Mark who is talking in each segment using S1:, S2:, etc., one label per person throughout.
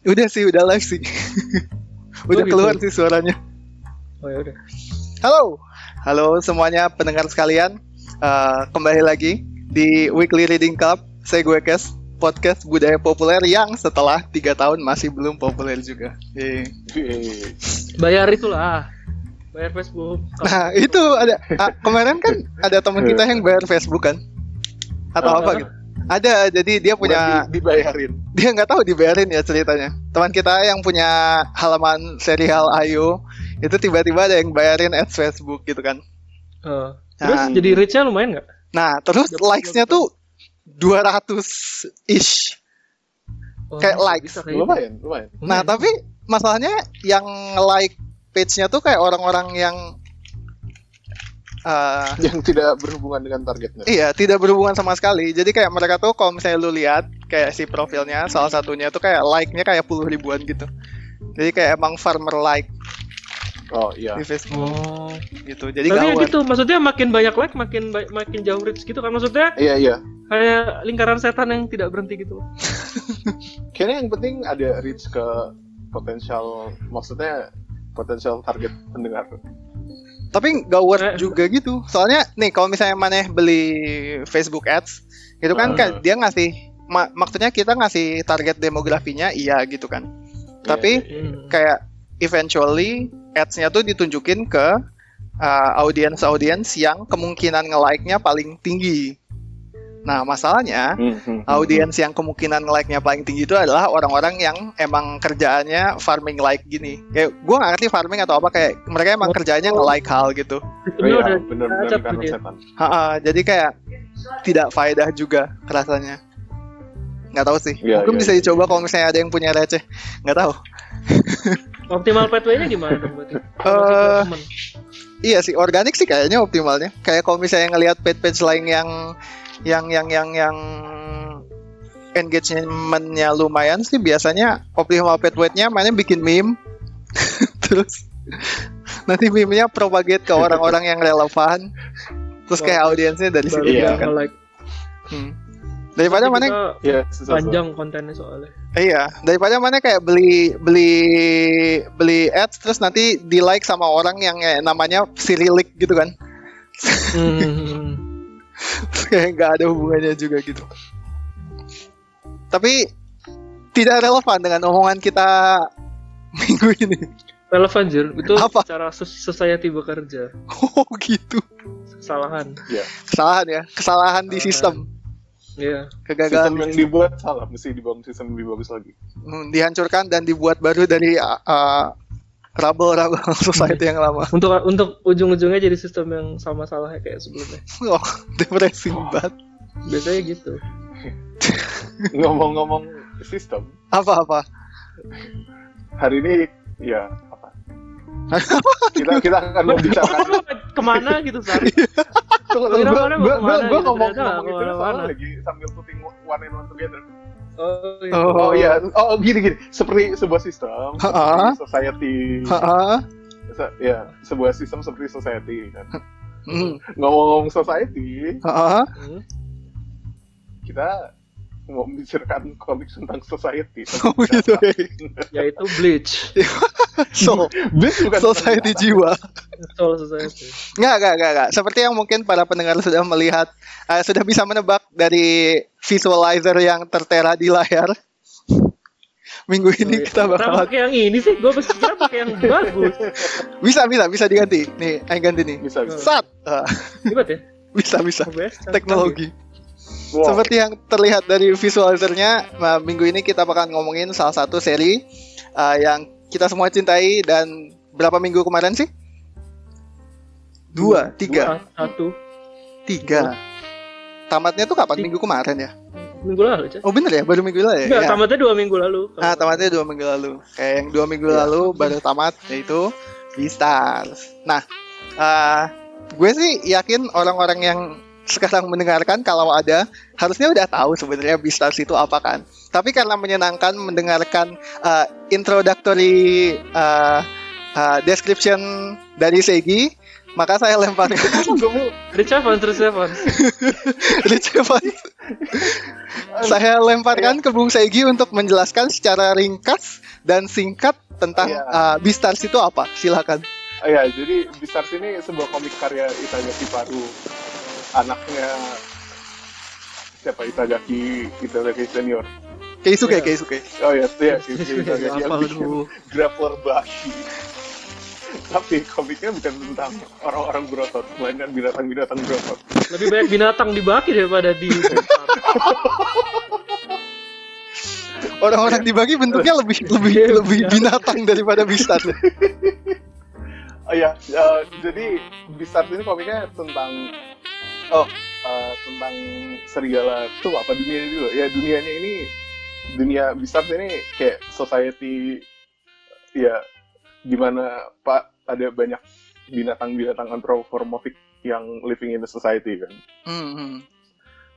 S1: Udah sih, udah live sih. udah
S2: Oh, gitu.
S1: keluar sih suaranya.
S2: Oh ya udah.
S1: Halo, halo semuanya pendengar sekalian. Eh, kembali lagi di Weekly Reading Club. Saya gue Kes, podcast budaya populer yang setelah tiga tahun masih belum populer juga. Yeay.
S2: Bayar itulah. Bayar Facebook.
S1: Nah itu ada ah, kemarin kan ada teman kita yang bayar Facebook kan? Atau apa
S2: apa?
S1: gitu? Ada, jadi dia punya
S3: Bukan dibayarin.
S1: dia nggak tahu dibayarin ya ceritanya. Teman kita yang punya halaman serial Ayo itu tiba-tiba ada yang bayarin ads Facebook gitu kan.
S2: Oh. Terus
S1: Nah.
S2: jadi reach-nya lumayan nggak?
S1: Nah, terus likes-nya tuh 200 ish.
S2: Oh,
S1: Kayak likes.
S2: kayak gitu.
S3: Lumayan, lumayan.
S1: Nah, tapi masalahnya yang like page-nya tuh kayak orang-orang yang eh,
S3: Yang tidak berhubungan dengan targetnya.
S1: iya, tidak berhubungan sama sekali. Jadi kayak mereka tuh kalau misalnya lu lihat kayak si profilnya salah satunya tuh kayak like-nya kayak puluh ribuan gitu. Jadi kayak emang farmer like
S3: Oh iya.
S1: di Facebook
S2: Oh.
S1: gitu. Jadi
S2: Tapi ya
S1: gawat.
S2: gitu, maksudnya makin banyak like makin ba- makin jauh reach gitu kan maksudnya
S3: Iya iya.
S2: kayak lingkaran setan yang tidak berhenti gitu.
S3: Kayaknya yang penting ada reach ke potensial, maksudnya potensial target pendengar.
S1: Tapi nggak worth
S2: Eh,
S1: juga gitu. Soalnya nih kalau misalnya maneh beli Facebook Ads itu kan kayak dia ngasih ma- maksudnya kita ngasih target demografinya iya gitu kan. Tapi
S2: Hmm.
S1: kayak eventually ads-nya tuh ditunjukin ke uh, audiens-audiens yang kemungkinan nge-like-nya paling tinggi nah masalahnya
S3: Hmm,
S1: audiens yang kemungkinan like-nya paling tinggi itu adalah orang-orang yang emang kerjaannya farming like gini. Kayak gue gak ngerti farming atau apa kayak mereka emang kerjaannya nge-like hal gitu.
S3: Oh, iya,
S2: ya.
S3: setan.
S1: Ha-ha, jadi kayak tidak faedah juga rasanya. Nggak tahu sih.
S3: Iya,
S1: Mungkin
S3: iya,
S1: bisa
S3: iya.
S1: dicoba kalau misalnya ada yang punya receh. Nggak tahu.
S2: Optimal pathway-nya gimana dong berarti?
S1: Eh,
S2: Temen.
S1: Iya sih, organik sih kayaknya optimalnya. Kayak kalau misalnya ngelihat page-page lain yang yang yang yang yang engagement-nya lumayan sih biasanya optimal page weight-nya mainnya bikin meme. Terus nanti meme-nya propagate ke orang-orang yang relevan. Terus kayak audiensnya dari situ
S3: Iya.
S1: kan.
S2: nge-like.
S1: Hmm. Daripada
S2: Tapi
S1: mana
S2: kita
S3: Iya,
S2: panjang kontennya soalnya.
S1: Iya, daripada mana kayak beli beli beli ads terus nanti di like sama orang yang kayak namanya Cyrillic gitu kan.
S2: Hmm.
S1: Kayak nggak ada hubungannya juga gitu. Tapi tidak relevan dengan omongan kita minggu ini.
S2: Relevan Jir, itu
S1: Apa?
S2: cara society bekerja.
S1: Oh gitu.
S2: Kesalahan.
S1: Kesalahan ya, kesalahan di
S2: Kesalahan.
S1: sistem,
S2: Iya.
S1: kegagalan
S3: Sistem yang dibuat salah, mesti dibangun sistem yang lebih bagus lagi.
S1: Hmm, dihancurkan dan dibuat baru dari uh, uh, rubble-rubble society yang lama.
S2: Untuk untuk ujung-ujungnya jadi sistem yang sama salahnya kayak sebelumnya.
S1: Oh, depressing banget.
S2: Biasanya gitu.
S3: Ngomong-ngomong sistem,
S1: Apa-apa?
S3: hari ini ya apa? kita kita akan membicarakan
S2: ke mana gitu Sar?
S3: Tunggu, tunggu, gue
S2: gitu,
S3: ngomong ngomong itu soalnya lagi sambil putting one and one together.
S2: Oh, iya.
S1: Oh.
S3: Oh iya, oh gini gini, seperti sebuah sistem,
S1: Ha-ha.
S3: seperti society,
S1: Heeh.
S3: Se- ya sebuah sistem seperti society kan.
S1: Hmm.
S3: Ngomong-ngomong society,
S1: Heeh.
S2: Hmm.
S3: kita mau membicarakan komik tentang society.
S1: Oh gitu ya.
S2: Yaitu Bleach.
S1: So,
S3: This bukan
S1: society jiwa.
S2: Soul Society.
S1: Nggak, nggak, nggak, nggak. Seperti yang mungkin para pendengar sudah melihat, eh, sudah bisa menebak dari visualizer yang tertera di layar. Minggu ini kita
S2: Kenapa
S1: bakal
S2: pakai yang ini sih? Gue kira pakai yang bagus.
S1: bisa, bisa, bisa diganti. Nih, ayo ganti nih.
S3: Bisa bisa.
S1: Sat, Ah,
S2: Hebat ya?
S1: bisa, bisa. Teknologi.
S3: Wow.
S1: Seperti yang terlihat dari visualizernya, nah, minggu ini kita bakal ngomongin salah satu seri uh, yang kita semua cintai dan berapa minggu kemarin sih? Dua, tiga,
S2: Dua, Satu.
S1: tiga. Tamatnya tuh kapan? Minggu kemarin ya?
S2: Minggu lalu, Cah.
S1: Oh bener ya, baru minggu lalu ya?
S2: Enggak,
S1: Ya.
S2: tamatnya dua minggu lalu.
S1: Nah, tamatnya dua minggu lalu. Kayak yang dua minggu
S2: Iya.
S1: lalu baru tamat, yaitu Beastars. Nah, uh, gue sih yakin orang-orang yang sekarang mendengarkan kalau ada harusnya udah tahu sebenarnya Beastars itu apa kan. Tapi karena menyenangkan mendengarkan uh, introductory uh, uh, description dari Segi, Maka saya lemparkan
S2: Rich Evans, Rich Evans.
S1: Rich Evans. saya lemparkan ke Bung Segi untuk menjelaskan secara ringkas dan singkat tentang
S3: Iya.
S1: uh, Beastars itu apa. Silakan.
S3: Oh ya, jadi Beastars ini sebuah komik karya Itagaki Paru. Anaknya siapa Itagaki Itagaki senior.
S1: Keisuke,
S2: Iya.
S1: Keisuke.
S3: Oh ya, iya, Itagaki yang
S2: Apa
S3: bikin
S2: lu?
S3: Grappler Bashi. Tapi komiknya bukan tentang orang-orang berotot, melainkan binatang-binatang berotot.
S2: Lebih banyak binatang di baki daripada di
S1: Orang-orang dibagi bentuknya lebih lebih
S2: Iya,
S1: lebih binatang daripada Beastars.
S3: Oh ya, eh, jadi Beastars ini komiknya tentang oh eh, tentang serigala tuh apa dunia dulu ya dunianya ini dunia Beastars ini kayak society ya gimana pak ada banyak binatang-binatang anthropomorphic yang living in the society kan.
S1: Hmm, hmm.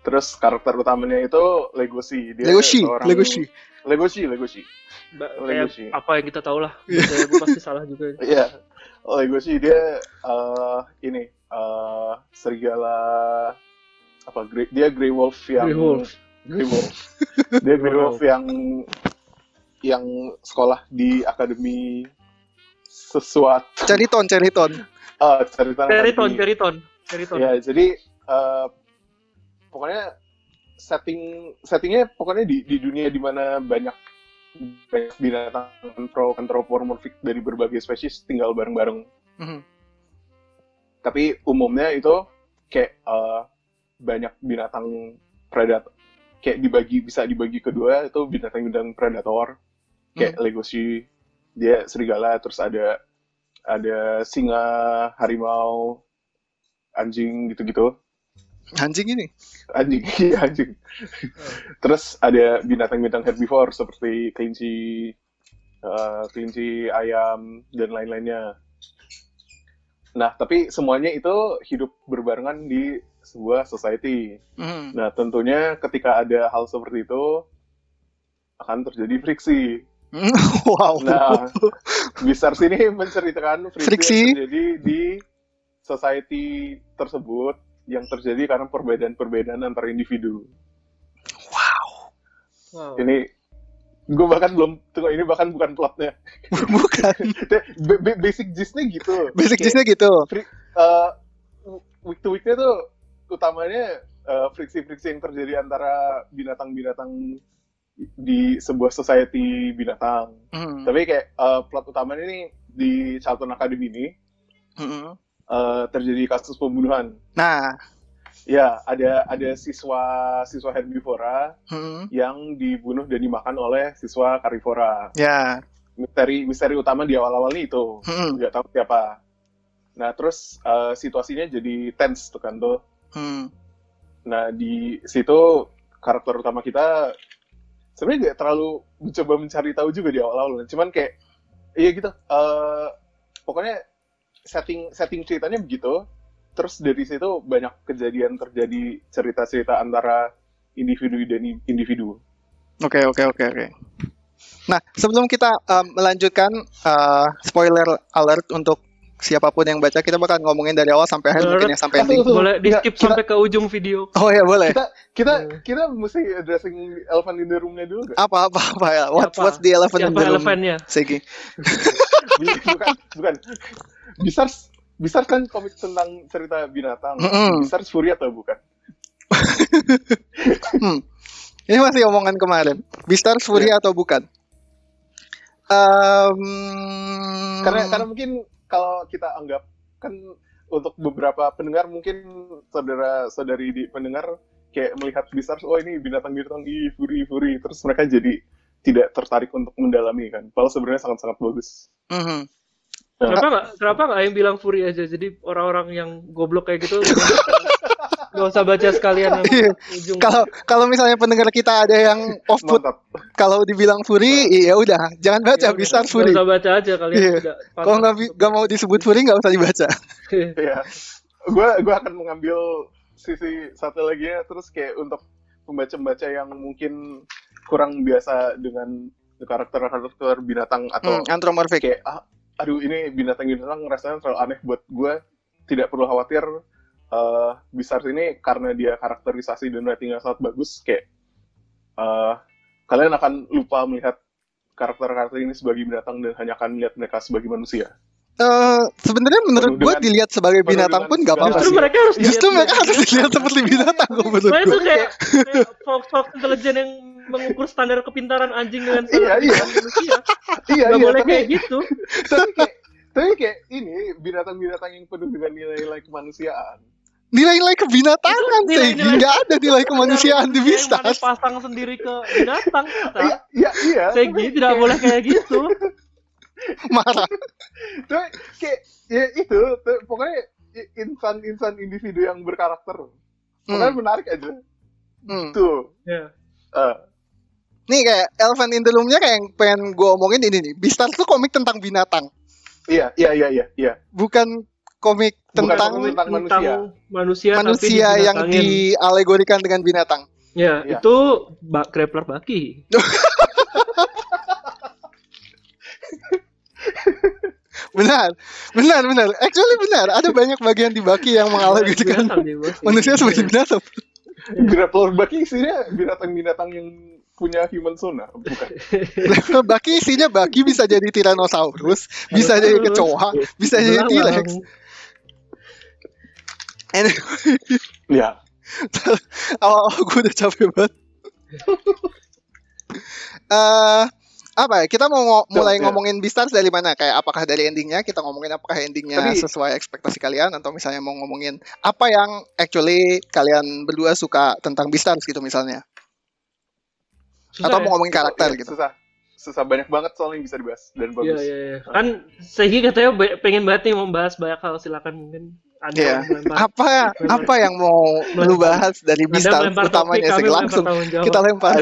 S3: Terus karakter utamanya itu Legoshi. Dia
S1: Legoshi,
S3: seorang-
S1: Legoshi.
S3: Legoshi, Legoshi.
S2: Ba- apa yang kita tahu lah. Saya gue pasti salah juga.
S3: Iya. Legoshi dia eh, ini eh, serigala apa Grey- dia Grey Wolf yang
S2: Grey Wolf.
S3: Grey Wolf. dia Grey Wolf yang yang sekolah di akademi sesuatu
S1: Ceriton, Ceriton.
S3: cerita
S2: Periton,
S3: Akademi.
S2: Periton, Periton.
S3: Ya, jadi eh, pokoknya setting settingnya pokoknya di di dunia di mana banyak banyak binatang antro- anthropomorphic dari berbagai spesies tinggal bareng-bareng.
S1: Mhm.
S3: Tapi umumnya itu kayak eh, banyak binatang predator kayak dibagi bisa dibagi kedua itu binatang-binatang predator. Kayak legoshi dia serigala terus ada ada singa harimau anjing gitu-gitu.
S1: Anjing ini.
S3: anjing iya anjing. Terus ada binatang-binatang herbivore seperti kelinci eh, kelinci ayam dan lain-lainnya nah tapi semuanya itu hidup berbarengan di sebuah society
S1: Mhm.
S3: nah tentunya ketika ada hal seperti itu akan terjadi friksi
S1: wow.
S3: nah Bisar sini menceritakan friksi,
S1: Friksi.
S3: yang terjadi di society tersebut yang terjadi karena perbedaan-perbedaan antar individu
S2: Wow.
S3: ini gue bahkan belum tunggu ini bahkan bukan plotnya
S1: Bukan.
S3: Ba- ba- basic gistnya gitu
S1: Basic gistnya gitu.
S3: eh, week to weeknya tuh utamanya eh, friksi-friksi yang terjadi antara binatang-binatang di sebuah society binatang
S1: Mhm.
S3: tapi kayak eh, plot utamanya ini di Charlton Academy ini
S1: Mhm.
S3: eh, terjadi kasus pembunuhan
S1: Nah,
S3: ya ada ada siswa siswa herbivora
S1: mhm.
S3: yang dibunuh dan dimakan oleh siswa carnivora
S1: ya.
S3: misteri misteri utama di awal-awal ini itu
S1: Mhm.
S3: nggak tahu siapa nah terus eh, situasinya jadi tense tuh kan tuh
S1: Mhm.
S3: nah di situ karakter utama kita sebenarnya nggak terlalu mencoba mencari tahu juga di awal-awal cuman kayak iya gitu eh, pokoknya setting setting ceritanya begitu terus dari situ banyak kejadian terjadi cerita-cerita antara individu dan individu
S1: Oke, oke, oke, oke. Nah, sebelum kita um, melanjutkan uh, spoiler alert untuk siapa pun yang baca, kita bakal ngomongin dari awal sampai akhir mungkin ya sampai ending.
S2: Boleh di skip
S3: kita-
S2: sampai ke ujung video.
S1: Oh ya boleh.
S3: kita kita
S2: Hmm.
S3: kita mesti addressing elephant in the room-nya dulu nggak?
S1: Apa apa apa ya? What
S2: Siapa?
S1: what's the elephant in
S2: Siapa
S1: the room?
S2: elefannya?
S1: Segi.
S3: bukan bukan Bisar Bisar kan komik tentang cerita binatang
S1: Mm-mm.
S3: Bisar Fury atau bukan
S1: Hmm. Ini masih omongan kemarin. Beastars Fury
S3: Iya.
S1: atau bukan? Um,
S3: karena karena mungkin kalau kita anggap kan untuk beberapa pendengar mungkin saudara saudari di pendengar kayak melihat besar oh ini binatang binatang i furi furi terus mereka jadi tidak tertarik untuk mendalami kan padahal sebenarnya sangat sangat bagus
S1: mhm.
S2: Kenapa nggak kenapa nggak yang bilang Fury aja? Jadi orang-orang yang goblok kayak gitu nggak usah baca sekalian
S1: Iya.
S2: ujung.
S1: Kalau kalau misalnya pendengar kita ada yang off put kalau dibilang Fury, ya udah, jangan baca
S2: Ya
S1: Beastars
S2: nggak
S1: Fury.
S2: usah baca aja kalian
S1: Iya. Kalau nggak nggak mau disebut Fury nggak usah dibaca.
S3: ya gue gue akan mengambil sisi satu lagi ya terus kayak untuk pembaca-pembaca yang mungkin kurang biasa dengan karakter-karakter binatang atau
S1: Hmm, anthropomorphic.
S3: kayak ah, aduh ini binatang-binatang rasanya terlalu aneh buat gue tidak perlu khawatir eh Beastars ini karena dia karakterisasi dan ratingnya sangat bagus kayak eh kalian akan lupa melihat karakter-karakter ini sebagai binatang dan hanya akan melihat mereka sebagai manusia.
S1: Eh, sebenarnya menurut gue dilihat sebagai binatang pun gak apa-apa
S2: Justru
S1: sih.
S2: mereka harus
S1: Justru
S2: dilihat-
S1: mereka harus dilihat seperti binatang kok menurut
S2: Soalnya itu
S1: gue.
S2: kayak, kayak Fox Fox intelijen yang mengukur standar kepintaran anjing dengan standar
S3: Iya, iya.
S2: manusia.
S3: Iya,
S2: Gak
S3: iya,
S2: boleh
S3: tapi,
S2: kayak gitu.
S3: tapi kayak tapi kayak ini binatang-binatang yang penuh dengan nilai-nilai kemanusiaan.
S1: Nilai-nilai kebinatangan
S2: Itu
S1: sih,
S2: nilai-nilai-
S1: nggak ada nilai kemanusiaan di
S2: Yang mana
S1: Beastars.
S2: pasang sendiri ke binatang.
S3: Iya, iya, iya.
S2: Segi
S3: tapi
S2: tidak
S3: kayak-
S2: boleh kayak gitu.
S1: Marah.
S3: Tapi kayak ya itu tuh, pokoknya insan-insan individu yang berkarakter. Pokoknya
S1: Hmm.
S3: menarik aja.
S1: Hmm.
S3: Tuh.
S2: Ya.
S3: eh,
S1: Nih kayak Elephant in the Room-nya kayak yang pengen gue omongin ini nih. Beastars tuh komik tentang binatang,
S3: iya, iya, iya, iya, iya.
S1: bukan komik
S3: Bukan
S1: tentang
S3: komik tentang manusia.
S1: manusia
S2: manusia, tapi
S1: yang dialegorikan dengan binatang.
S2: Ya,
S3: Iya.
S2: itu bak grappler baki.
S1: Benar, benar, benar. Actually benar. Ada banyak bagian di Baki yang mengalegorikan
S2: dia, Bos.
S1: manusia sebagai binatang.
S3: Grappler baki isinya binatang-binatang yang punya human sona, bukan?
S1: Baki isinya Baki bisa jadi Tyrannosaurus, bisa jadi kecoa, bisa jadi. T-Rex. Anyway,
S3: Iya.
S1: awal-awal gue udah capek banget. Eh, apa ya? Kita mau mulai
S3: ya.
S1: ngomongin Beastars dari mana? Kayak apakah dari endingnya? Kita ngomongin apakah endingnya
S3: Tapi-
S1: sesuai ekspektasi kalian? Atau misalnya mau ngomongin apa yang actually kalian berdua suka tentang Beastars gitu misalnya?
S2: Susah
S1: Atau
S2: ya?
S1: mau ngomongin karakter
S3: Iya,
S1: gitu?
S3: Susah. Susah banyak banget soalnya yang bisa dibahas dan
S2: Iya,
S3: bagus.
S2: iya, iya. Kan Segi katanya pengen banget nih membahas banyak hal, silakan mungkin ada
S1: Iya.
S2: melempar.
S1: Apa apa yang mau lu bahas dari
S2: topik,
S1: utamanya sih langsung kita lempar.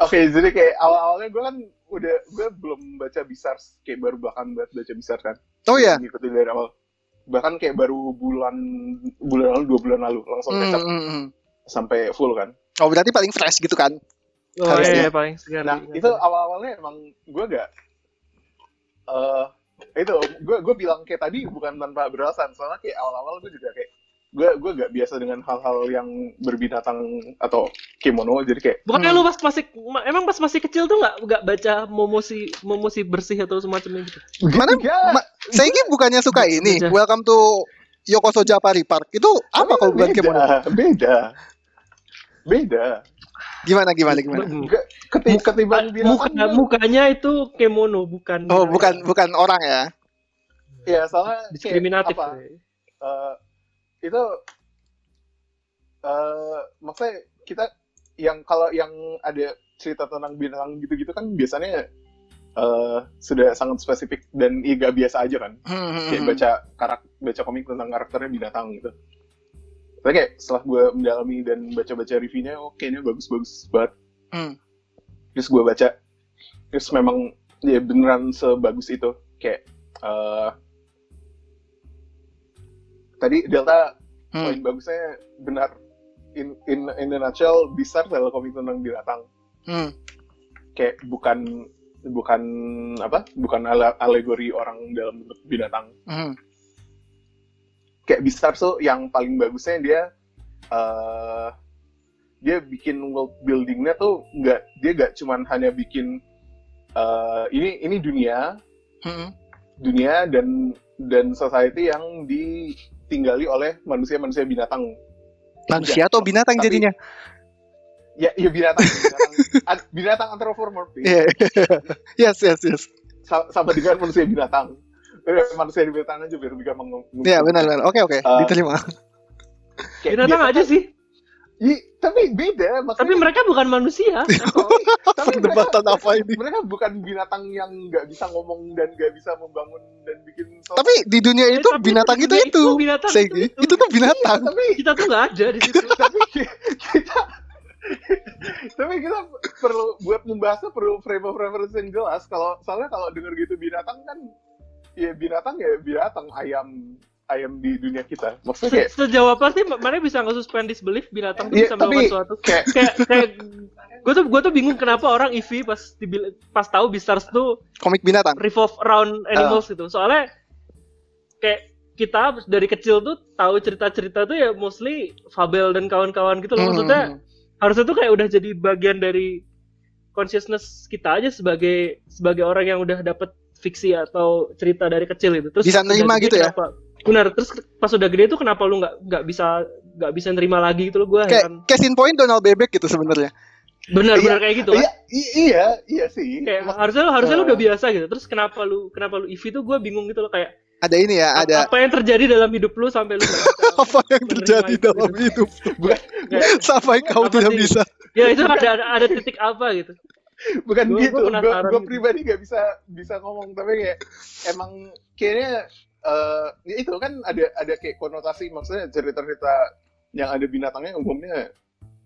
S3: Oke, jadi kayak awal-awalnya gue kan udah gue belum baca Beastars kayak baru bahkan banget baca Beastars kan.
S1: Oh iya.
S3: Ngikutin dari awal. Bahkan kayak baru bulan bulan lalu dua bulan lalu langsung
S1: Hmm,
S3: up
S1: hmm, hmm.
S3: sampai full kan.
S1: Oh berarti paling fresh gitu kan?
S2: Oh
S1: Harusnya.
S2: iya, iya, paling segar.
S3: Nah itu awal-awalnya emang gue gak eh itu gue gue bilang kayak tadi bukan tanpa beralasan soalnya kayak awal-awal gue juga kayak gue gue gak biasa dengan hal-hal yang berbinatang atau kimono jadi kayak
S2: Bukannya
S1: Hmm.
S2: lu pas masih ma- emang pas masih kecil tuh nggak nggak baca momosi momosi bersih atau semacamnya gitu.
S1: Mana?
S3: Enggak.
S1: Ma- Saya bukannya suka ini.
S2: Baca.
S1: Welcome to Yokoso Japari Park. Itu apa kalau bukan
S3: beda,
S1: kemono?
S3: Beda. Beda.
S1: Gimana gimana gimana?
S3: Enggak, keti- ketimbang
S2: Muka,
S3: binatang
S2: mukanya itu kemono bukan
S1: Oh bukan bukan orang ya?
S3: ya soalnya kayak
S2: diskriminatif.
S3: apa, eh, itu eh maksudnya kita yang kalau yang ada cerita tentang binatang gitu-gitu kan biasanya eh sudah sangat spesifik dan ya gak biasa aja kan
S1: Hmm,
S3: kayak baca karak baca komik tentang karakternya binatang gitu tapi kayak setelah gue mendalami dan baca-baca reviewnya oh kayaknya bagus-bagus banget
S1: Hmm.
S3: terus gue baca terus memang ya beneran sebagus itu kayak eh tadi Delta
S1: Hmm.
S3: poin bagusnya benar in in in a nutshell besar adalah komik tentang binatang
S1: Hmm.
S3: kayak bukan bukan apa bukan ale- alegori orang dalam bentuk binatang
S1: Hmm.
S3: Kayak besar tuh yang paling bagusnya dia eh dia bikin world buildingnya tuh nggak dia nggak cuman hanya bikin eh ini ini dunia
S1: Hmm.
S3: dunia dan dan society yang ditinggali oleh manusia-manusia binatang
S1: Manusia atau binatang
S3: Tapi-
S1: jadinya?
S3: ya ya binatang binatang, binatang anthropomorphic
S1: Iya. yes yes yes.
S3: Sa- sama dengan manusia binatang Eh, manusia binatang aja biar bisa meng
S1: Iya benar benar. Oke oke.
S3: Uh,
S1: Diterima.
S3: kayak
S2: Binatang aja
S3: kan-
S2: sih.
S3: Ih, tapi beda maksudnya
S2: Tapi mereka bukan manusia.
S3: tapi mereka,
S1: Perdebatan apa ini?
S3: mereka bukan binatang yang nggak bisa ngomong dan nggak bisa membangun dan bikin sesuatu.
S1: Tapi di dunia itu
S2: Tapi
S1: binatang itu
S2: dunia
S1: itu.
S2: binatang
S1: Segi.
S2: itu,
S1: Itu tuh binatang.
S3: tapi
S2: Kita tuh nggak ada di situ.
S3: tapi kita tapi kita perlu buat membahasnya perlu frame of reference yang jelas kalau soalnya kalau dengar gitu binatang kan ya binatang ya binatang ayam ayam di dunia kita maksudnya kayak
S2: Se- Sejauh apa sih mana bisa nggak suspend disbelief binatang tuh
S3: Iya,
S2: bisa
S3: tapi-
S2: melakukan suatu
S3: kayak
S2: kayak kayak gue tuh gue tuh bingung kenapa orang EV pas dibil- pas tahu Beastars tuh
S1: Komik binatang.
S2: revolve around animals
S3: Ah.
S2: gitu soalnya kayak kita dari kecil tuh tahu cerita-cerita tuh ya mostly Fabel dan kawan-kawan gitu loh. Maksudnya
S1: Hmm.
S2: harusnya tuh kayak udah jadi bagian dari consciousness kita aja sebagai sebagai orang yang udah dapet fiksi atau cerita dari kecil itu. Terus
S1: Bisa nerima gitu ya?
S2: kenapa- Benar. Terus pas udah gede tuh kenapa lu nggak nggak bisa nggak bisa nerima lagi gitu loh gue
S1: kayak case in point Donald Bebek gitu sebenarnya
S2: Benar
S3: Iya,
S2: benar kayak gitu. kan?
S3: Iya, iya, iya sih.
S2: Kayak harusnya lu harusnya lu
S3: eh.
S2: udah biasa gitu. Terus kenapa lu kenapa lu EV tuh gue bingung gitu loh kayak
S1: ada ini ya ada
S2: apa yang terjadi dalam hidup lu sampai lu
S1: apa yang terjadi
S2: itu
S1: dalam
S2: gitu.
S1: hidup
S2: Kayak,
S1: sampai kau tidak
S2: sih?
S1: bisa
S2: ya itu ada, ada titik apa gitu.
S3: Bukan
S2: Gua-
S3: gitu.
S2: gua
S3: Gue
S2: gitu.
S3: pribadi gak bisa bisa ngomong tapi kayak emang kayaknya eh ya itu kan ada ada kayak konotasi maksudnya cerita-cerita yang ada binatangnya umumnya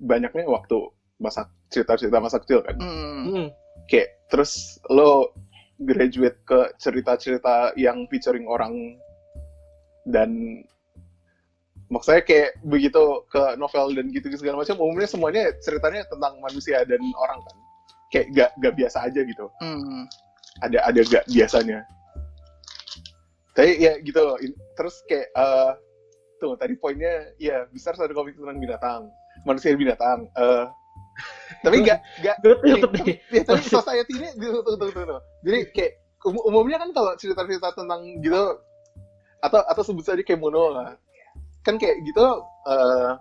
S3: banyaknya waktu masa cerita-cerita masa kecil kan.
S1: Hmm.
S2: Hmm.
S3: Kayak terus lo graduate ke cerita-cerita yang featuring orang dan maksudnya kayak begitu ke novel dan gitu segala macam umumnya semuanya ceritanya tentang manusia dan orang kan kayak gak gak biasa aja gitu.
S1: Hmm.
S3: ada ada gak biasanya? Tapi ya gitu loh terus kayak eh tuh tadi poinnya ya besar satu komik tentang binatang manusia binatang eh. Tapi gak gak ya, tapi society ini gitu tuh, tuh, tuh, tuh. jadi kayak um- umumnya kan kalau cerita-cerita tentang gitu atau atau sebut saja kayak mono lah. Kan kayak gitu eh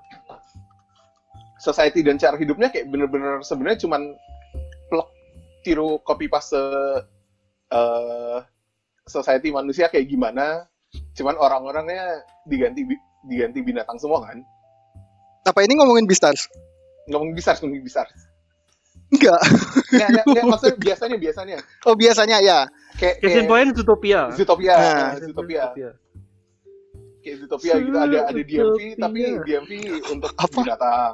S3: society dan cara hidupnya kayak bener-bener sebenarnya cuman tiru copy paste eh society manusia kayak gimana. Cuman orang-orangnya diganti diganti binatang semua kan.
S1: Apa ini ngomongin Beastars?
S3: Ngomong besar ngomong besar
S1: enggak.
S3: Nggak nggak nggak maksudnya biasanya biasanya.
S1: Oh biasanya ya.
S3: Kayak kayak
S2: point Zootopia.
S3: Zootopia
S1: Nah,
S3: Zootopia. Kayak Zootopia gitu ada ada DMV tapi DMV untuk
S1: Apa?
S3: binatang.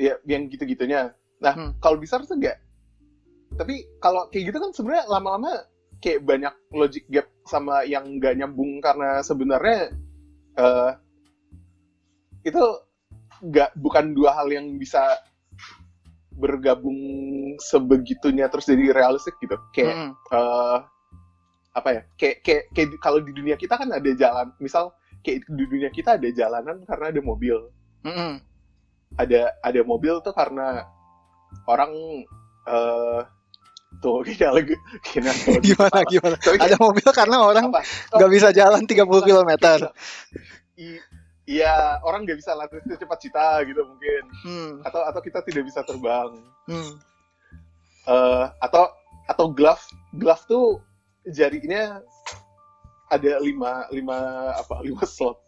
S3: Ya yang gitu-gitunya nah
S1: Hmm.
S3: kalau besar tuh enggak tapi kalau kayak gitu kan sebenarnya lama-lama kayak banyak logic gap sama yang nggak nyambung karena sebenarnya eh itu nggak bukan dua hal yang bisa bergabung sebegitunya terus jadi realistik gitu kayak
S1: Hmm.
S3: eh apa ya kayak kayak kayak kalau di dunia kita kan ada jalan misal kayak di dunia kita ada jalanan karena ada mobil
S1: Hmm.
S3: ada ada mobil tuh karena orang eh tuh kayaknya lagi
S1: gimana gimana?
S3: Tapi kayak
S1: ada mobil karena orang nggak bisa jalan 30 km
S3: I- Iya, orang nggak bisa lari secepat cita gitu mungkin,
S1: hmm.
S3: atau atau kita tidak bisa terbang,
S1: Hmm.
S3: Eh, atau atau glove, glove tuh jarinya ada lima lima apa lima slot?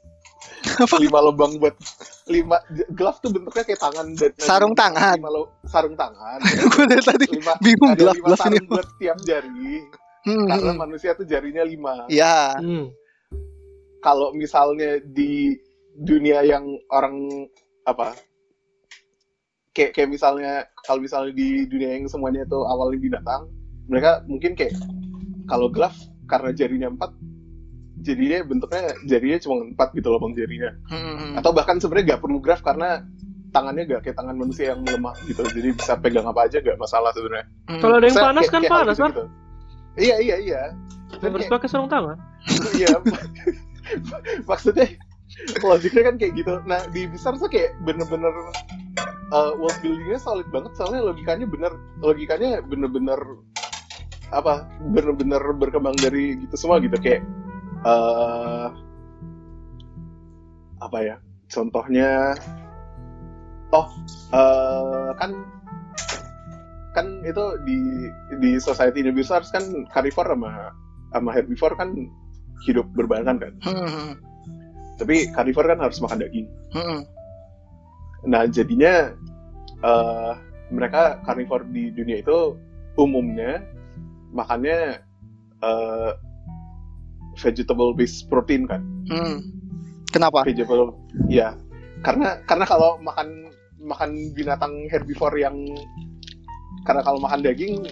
S3: Lima lubang buat lima glove tuh bentuknya kayak tangan dan
S1: Sarung tangan.
S3: lima lo- sarung tangan,
S1: gue dari tadi
S3: lima
S1: bingung
S3: ada
S1: glove
S3: lima
S1: glove ini
S3: sarung buat tiap jari,
S1: Hmm,
S3: karena
S1: hmm.
S3: manusia tuh jarinya lima.
S1: ya
S2: Hmm.
S3: kalau misalnya di dunia yang orang apa kayak kayak misalnya kalau misalnya di dunia yang semuanya itu awalnya binatang mereka mungkin kayak kalau glove karena jarinya empat jadinya bentuknya jarinya cuma empat gitu loh bang jarinya
S1: Hmm.
S3: atau bahkan sebenarnya gak perlu glove karena tangannya gak kayak tangan manusia yang lemah gitu jadi bisa pegang apa aja gak masalah sebenarnya
S1: Hmm.
S2: Kalau ada yang
S3: Maksudnya
S2: panas
S3: kayak-
S2: kan
S3: kayak
S2: panas kan?
S3: gitu-gitu. iya iya iya Dan
S2: Harus
S3: kayak-
S2: pakai sarung tangan.
S3: iya maksudnya logiknya kan kayak gitu nah di besar tuh kayak bener-bener uh, world buildingnya solid banget soalnya logikanya bener logikanya bener-bener apa bener-bener berkembang dari gitu semua gitu kayak uh, apa ya contohnya oh uh, kan kan itu di di society besar kan carnivore sama sama herbivore kan hidup berbarengan kan
S1: Hmm.
S3: tapi carnivore kan harus makan daging
S1: Hmm.
S3: nah jadinya eh mereka carnivore di dunia itu umumnya makannya eh vegetable based protein kan
S1: Hmm. Kenapa?
S3: vegetable ya karena karena kalau makan makan binatang herbivore yang karena kalau makan daging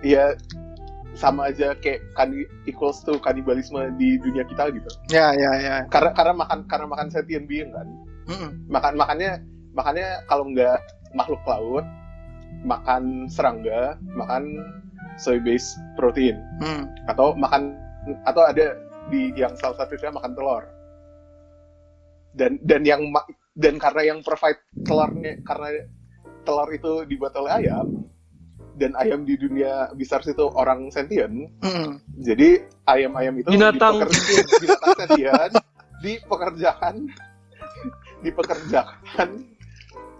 S3: ya sama aja kayak kan equals to kanibalisme di dunia kita gitu
S1: Ya ya ya.
S3: karena karena makan karena makan sentient being kan
S1: Hmm.
S3: makan makannya makannya kalau nggak makhluk laut makan serangga makan soy based protein
S1: Hmm.
S3: atau makan atau ada di yang salah satunya makan telur dan dan yang dan karena yang provide telurnya karena telur itu dibuat oleh ayam dan ayam di dunia besar itu orang sentient
S1: Hmm.
S3: jadi ayam-ayam itu
S2: Binatang.
S3: binatang sentient dipekerjakan dipekerjakan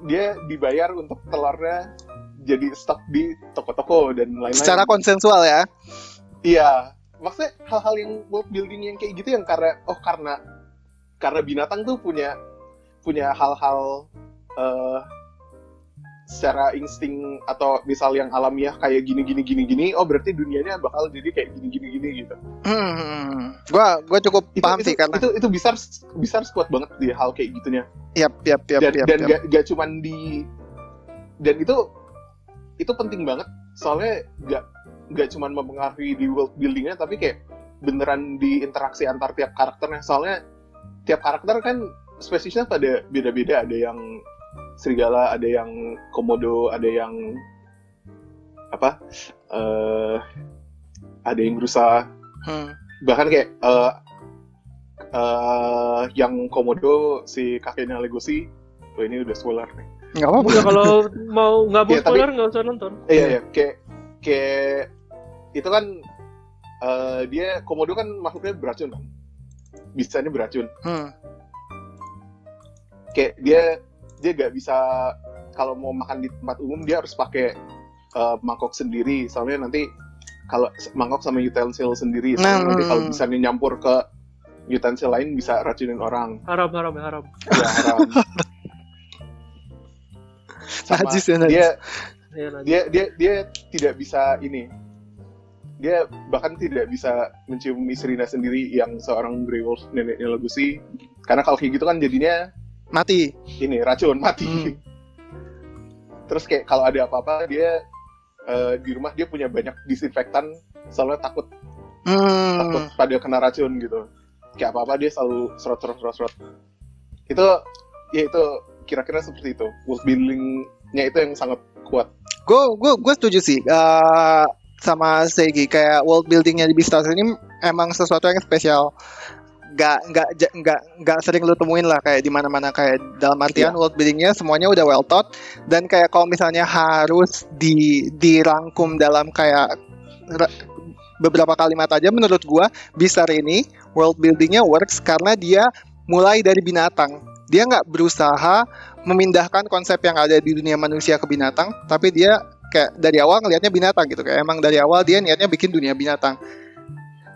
S3: dia dibayar untuk telurnya jadi stok di toko-toko dan lain-lain
S1: Secara konsensual ya.
S3: Iya, maksudnya hal-hal yang world building yang kayak gitu yang karena oh karena karena binatang tuh punya punya hal-hal eh secara insting atau misal yang alamiah kayak gini gini gini gini oh berarti dunianya bakal jadi kayak gini gini gini gitu
S1: Hmm. Gua gua cukup
S3: itu
S1: paham
S3: itu,
S1: sih karena
S3: itu itu besar besar kuat banget di hal kayak gitunya
S1: yap yap yap
S3: dan
S1: yap.
S3: dan
S1: yap.
S3: gak, gak cuman di dan itu itu penting banget soalnya gak gak cuman mempengaruhi di world buildingnya tapi kayak beneran di interaksi antar tiap karakternya. Soalnya tiap karakter kan spesiesnya pada beda-beda. Ada yang serigala ada yang komodo ada yang apa? Eh ada yang berusaha
S1: Hmm.
S3: bahkan kayak eh eh, yang komodo si kakeknya Legosi. Oh ini udah spoiler nih.
S1: Nggak apa-apa.
S2: Ya, kalau mau nggak mau
S3: Ya,
S2: spoiler nggak usah nonton.
S3: iya iya. Kayak kayak itu kan eh, dia komodo kan makhluknya beracun kan bisanya beracun
S1: Hmm.
S3: kayak dia dia gak bisa kalau mau makan di tempat umum dia harus pakai eh, mangkok sendiri soalnya nanti kalau mangkok sama utensil sendiri soalnya
S1: Nah,
S3: nanti kalau
S1: hmm.
S3: bisa nyampur ke utensil lain bisa racunin orang
S2: Haram haram ya haram.
S3: ya haram sama
S1: Najis ya, najis.
S3: dia
S2: Ya,
S3: dia dia dia tidak bisa ini dia bahkan tidak bisa mencium istrinya sendiri yang seorang Grey Wolf neneknya Legacy karena kalau kayak gitu kan jadinya
S1: Mati.
S3: ini racun mati.
S1: Hmm.
S3: terus kayak kalau ada apa-apa dia eh, di rumah dia punya banyak disinfektan soalnya takut. Takut
S1: Hmm.
S3: pada kena racun gitu. Kayak apa-apa dia selalu serot serot serot serot. Itu ya itu kira-kira seperti itu. World buildingnya itu yang sangat kuat.
S1: Gue gue gue setuju sih. Eh, sama Segi kayak world buildingnya di Beastars ini emang sesuatu yang spesial. Gak nggak ja- nggak nggak sering lu temuin lah kayak di mana-mana kayak dalam artian
S3: Iya.
S1: world buildingnya semuanya udah well thought dan kayak kalau misalnya harus di dirangkum dalam kayak ra- beberapa kalimat aja menurut gua Beastar ini world buildingnya works karena dia mulai dari binatang dia nggak berusaha memindahkan konsep yang ada di dunia manusia ke binatang, tapi dia kayak dari awal ngelihatnya binatang gitu kayak emang dari awal dia niatnya bikin dunia binatang.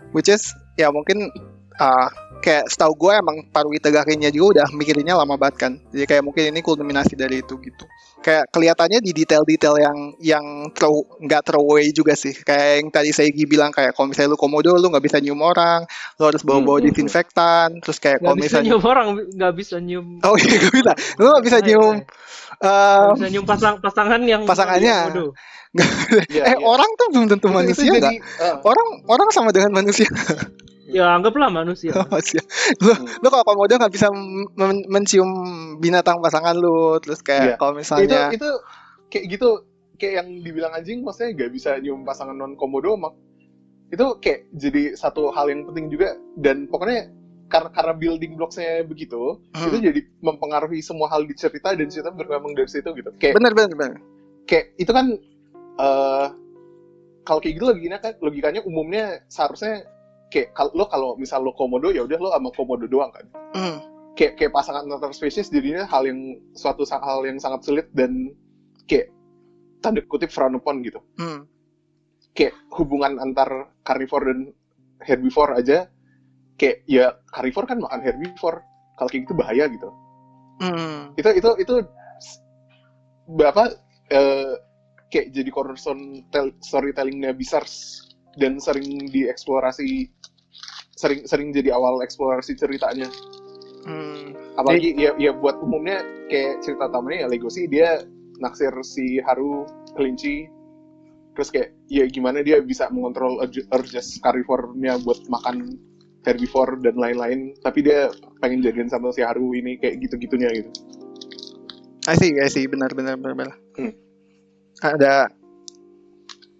S1: Which is ya mungkin ah, kayak setahu gue emang Parwi Tegakinya juga udah mikirinnya lama banget kan. Jadi kayak mungkin ini kulminasi dari itu gitu. Kayak kelihatannya di detail-detail yang yang throw nggak throwaway juga sih. Kayak yang tadi Seigi bilang kayak kalau misalnya lu komodo lu nggak bisa nyium orang, lu harus bawa-bawa
S3: Hmm.
S1: disinfektan, terus kayak
S2: Nggak
S1: kalau
S2: bisa
S1: misalnya
S2: nyium orang, nggak bisa nyium.
S1: Oh iya gak bisa. Lu gak bisa
S2: Nggak,
S1: nyium
S2: nggak
S1: eh,
S2: bisa nyium pasang pasangan yang
S1: Pasangannya.
S2: Waduh.
S3: Ya,
S1: eh
S3: ya.
S1: orang tuh belum tentu
S3: Itu- itu
S1: manusia
S3: jadi,
S1: nggak?
S3: eh,
S1: Orang orang sama dengan manusia.
S2: Ya anggaplah manusia.
S1: manusia. Lu
S3: Hmm.
S1: lu kalau komodo nggak bisa men- mencium binatang pasangan lu, terus kayak
S3: Iya.
S1: kalau
S3: itu
S1: misalnya
S3: itu kayak gitu kayak yang dibilang anjing maksudnya gak bisa nyium pasangan non komodo mak itu kayak jadi satu hal yang penting juga dan pokoknya karena karena building blocksnya begitu
S1: Hmm.
S3: itu jadi mempengaruhi semua hal di cerita dan cerita berkembang dari situ gitu kayak
S1: bener bener bener.
S3: kayak itu kan eh kalau kayak gitu logikanya kan logikanya umumnya seharusnya kayak kalau lo kalau misal lo komodo ya udah lo sama komodo doang kan
S1: Hmm.
S3: kayak kayak pasangan antar spesies jadinya hal yang suatu hal yang sangat sulit dan kayak tanda kutip frown upon gitu
S1: Hmm.
S3: kayak hubungan antar carnivore dan herbivore aja kayak ya carnivore kan makan herbivore kalau kayak gitu bahaya gitu
S1: Hmm.
S3: itu itu itu berapa eh, kayak jadi cornerstone tel- storytellingnya besar dan sering dieksplorasi sering sering jadi awal eksplorasi ceritanya
S1: Hmm.
S3: apalagi ya ya buat umumnya kayak cerita utamanya ya Legosi dia naksir si Haru kelinci terus kayak ya gimana dia bisa mengontrol urge- urges carnivore-nya buat makan herbivore dan lain-lain tapi dia pengen jadian sama si Haru ini kayak gitu-gitunya gitu
S1: I see, I see, benar benar benar. benar.
S3: Hmm.
S1: Ada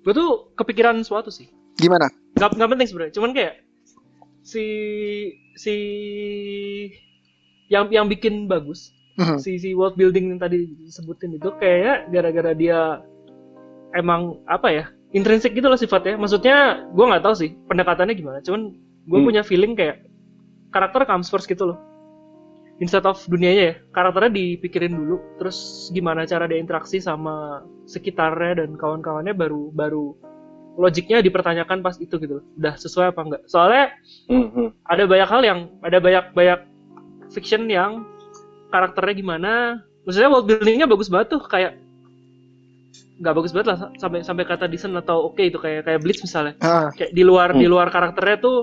S2: Gue tuh kepikiran sesuatu sih.
S1: gimana?
S2: Gak, nggak penting sebenarnya. Cuman kayak si si yang yang bikin bagus
S1: Mhm.
S2: si si world building yang tadi disebutin itu kayaknya gara-gara dia emang apa ya intrinsik gitu loh sifatnya maksudnya gue nggak tahu sih pendekatannya gimana cuman gue
S3: Hmm.
S2: punya feeling kayak karakter comes first gitu loh instead of dunianya ya karakternya dipikirin dulu terus gimana cara dia interaksi sama sekitarnya dan kawan-kawannya baru baru logiknya dipertanyakan pas itu gitu. Udah sesuai apa enggak? Soalnya
S3: Mhm.
S2: ada banyak hal yang ada banyak banyak fiction yang karakternya gimana. Maksudnya world buildingnya bagus banget tuh kayak nggak bagus banget lah sampai sampai kata decent atau oke itu kayak kayak Bleach misalnya.
S1: Ah,
S2: kayak di luar
S3: Hmm.
S2: di luar karakternya tuh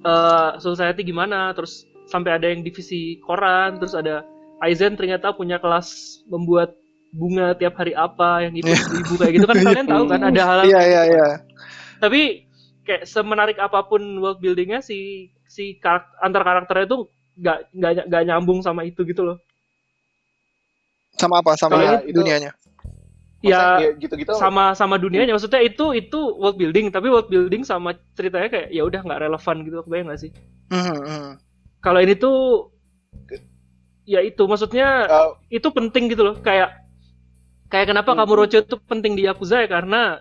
S2: eh society gimana terus sampai ada yang divisi koran terus ada Aizen ternyata punya kelas membuat bunga tiap hari apa yang itu ibu kayak gitu kan kalian tahu kan ada hal
S1: iya iya iya.
S2: tapi kayak semenarik apa pun world buildingnya si si karak- antar karakternya itu nggak nggak nggak nyambung sama itu gitu loh
S1: Sama apa? Sama
S2: Kalau
S3: itu-
S1: dunianya.
S3: Maksudnya
S2: ya
S3: gitu-gitu
S2: sama sama dunianya maksudnya itu itu world building tapi world building sama ceritanya kayak ya udah nggak relevan gitu kebayang nggak sih
S1: Mhm, mhm.
S2: kalau ini tuh ya itu maksudnya
S3: eh,
S2: itu penting gitu loh kayak kayak kenapa
S3: Hmm.
S2: kamu Rocho itu penting di Yakuza ya karena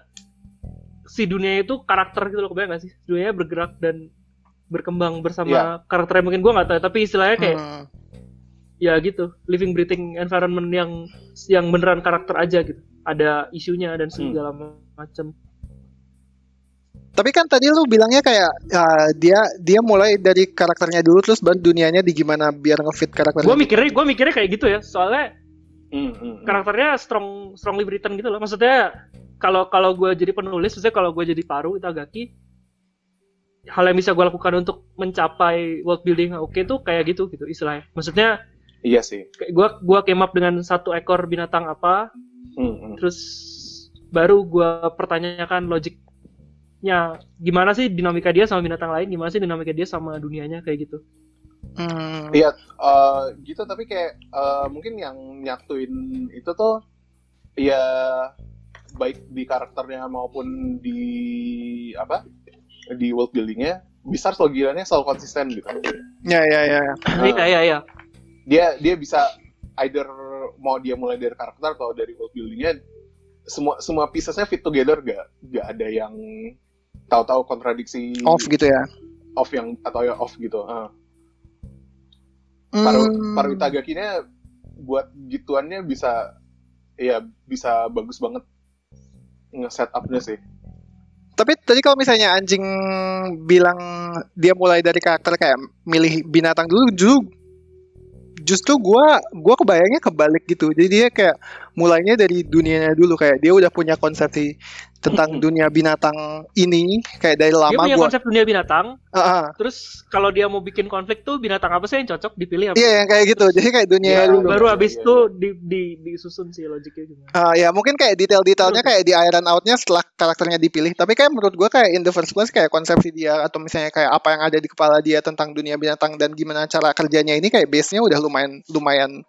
S2: si dunia itu karakter gitu loh kebayang gak sih dunianya bergerak dan berkembang bersama
S3: Iya.
S2: karakternya mungkin gua nggak tahu tapi istilahnya kayak
S1: Hmm.
S2: ya gitu living breathing environment yang yang beneran karakter aja gitu ada isunya dan segala macam
S1: Tapi kan tadi lu bilangnya kayak ah, dia dia mulai dari karakternya dulu terus baru dunianya di gimana biar ngefit karakternya.
S2: gue mikirnya gue mikirnya kayak gitu ya soalnya
S3: hmm, hmm, hmm.
S2: karakternya strong strongly written gitu loh maksudnya kalau kalau gue jadi penulis maksudnya kalau gue jadi paru Itagaki hal yang bisa gue lakukan untuk mencapai world building oke tuh kayak gitu gitu istilahnya maksudnya
S3: Iya sih.
S2: gue gua came up dengan satu ekor binatang apa
S3: Hmm, hmm.
S2: terus baru gue pertanyakan logiknya gimana sih dinamika dia sama binatang lain gimana sih dinamika dia sama dunianya kayak gitu
S1: Hmm.
S3: Iya, eh, gitu tapi kayak eh, mungkin yang nyatuin itu tuh ya baik di karakternya maupun di apa di world buildingnya bisa logikanya selalu konsisten gitu.
S1: Ya ya ya.
S3: Nah,
S2: iya iya iya
S3: dia dia bisa either mau dia mulai dari karakter atau dari world buildingnya semua semua piecesnya fit together gak gak ada yang tahu-tahu kontradiksi
S1: Off gitu ya.
S3: off yang atau ya off gitu. Ah. Paru
S1: Hmm.
S3: paru itagakinya buat gituannya bisa ya bisa bagus banget nge-set up-nya sih.
S1: Tapi tadi kalau misalnya anjing bilang dia mulai dari karakter kayak milih binatang dulu, ju- justru gua gua kebayangnya kebalik gitu. Jadi dia kayak mulainya dari dunianya dulu kayak dia udah punya konsepsi tentang dunia binatang ini kayak dari
S2: dia
S1: lama
S2: punya
S1: gua.
S2: konsep dunia binatang
S1: Ah, ah.
S2: terus kalau dia mau bikin konflik tuh binatang apa sih yang cocok dipilih apa
S1: Iya yang kayak gitu. Jadi kayak dunia
S3: Ya,
S1: dulu.
S2: baru
S3: Iya,
S2: habis
S3: iya,
S2: itu di, di disusun sih logiknya gimana
S1: Ah, ya mungkin kayak detail-detailnya kayak di iron outnya setelah karakternya dipilih. Tapi kayak menurut gua kayak in the first place kayak konsepsi dia atau misalnya kayak apa yang ada di kepala dia tentang dunia binatang dan gimana cara kerjanya ini kayak base-nya udah lumayan lumayan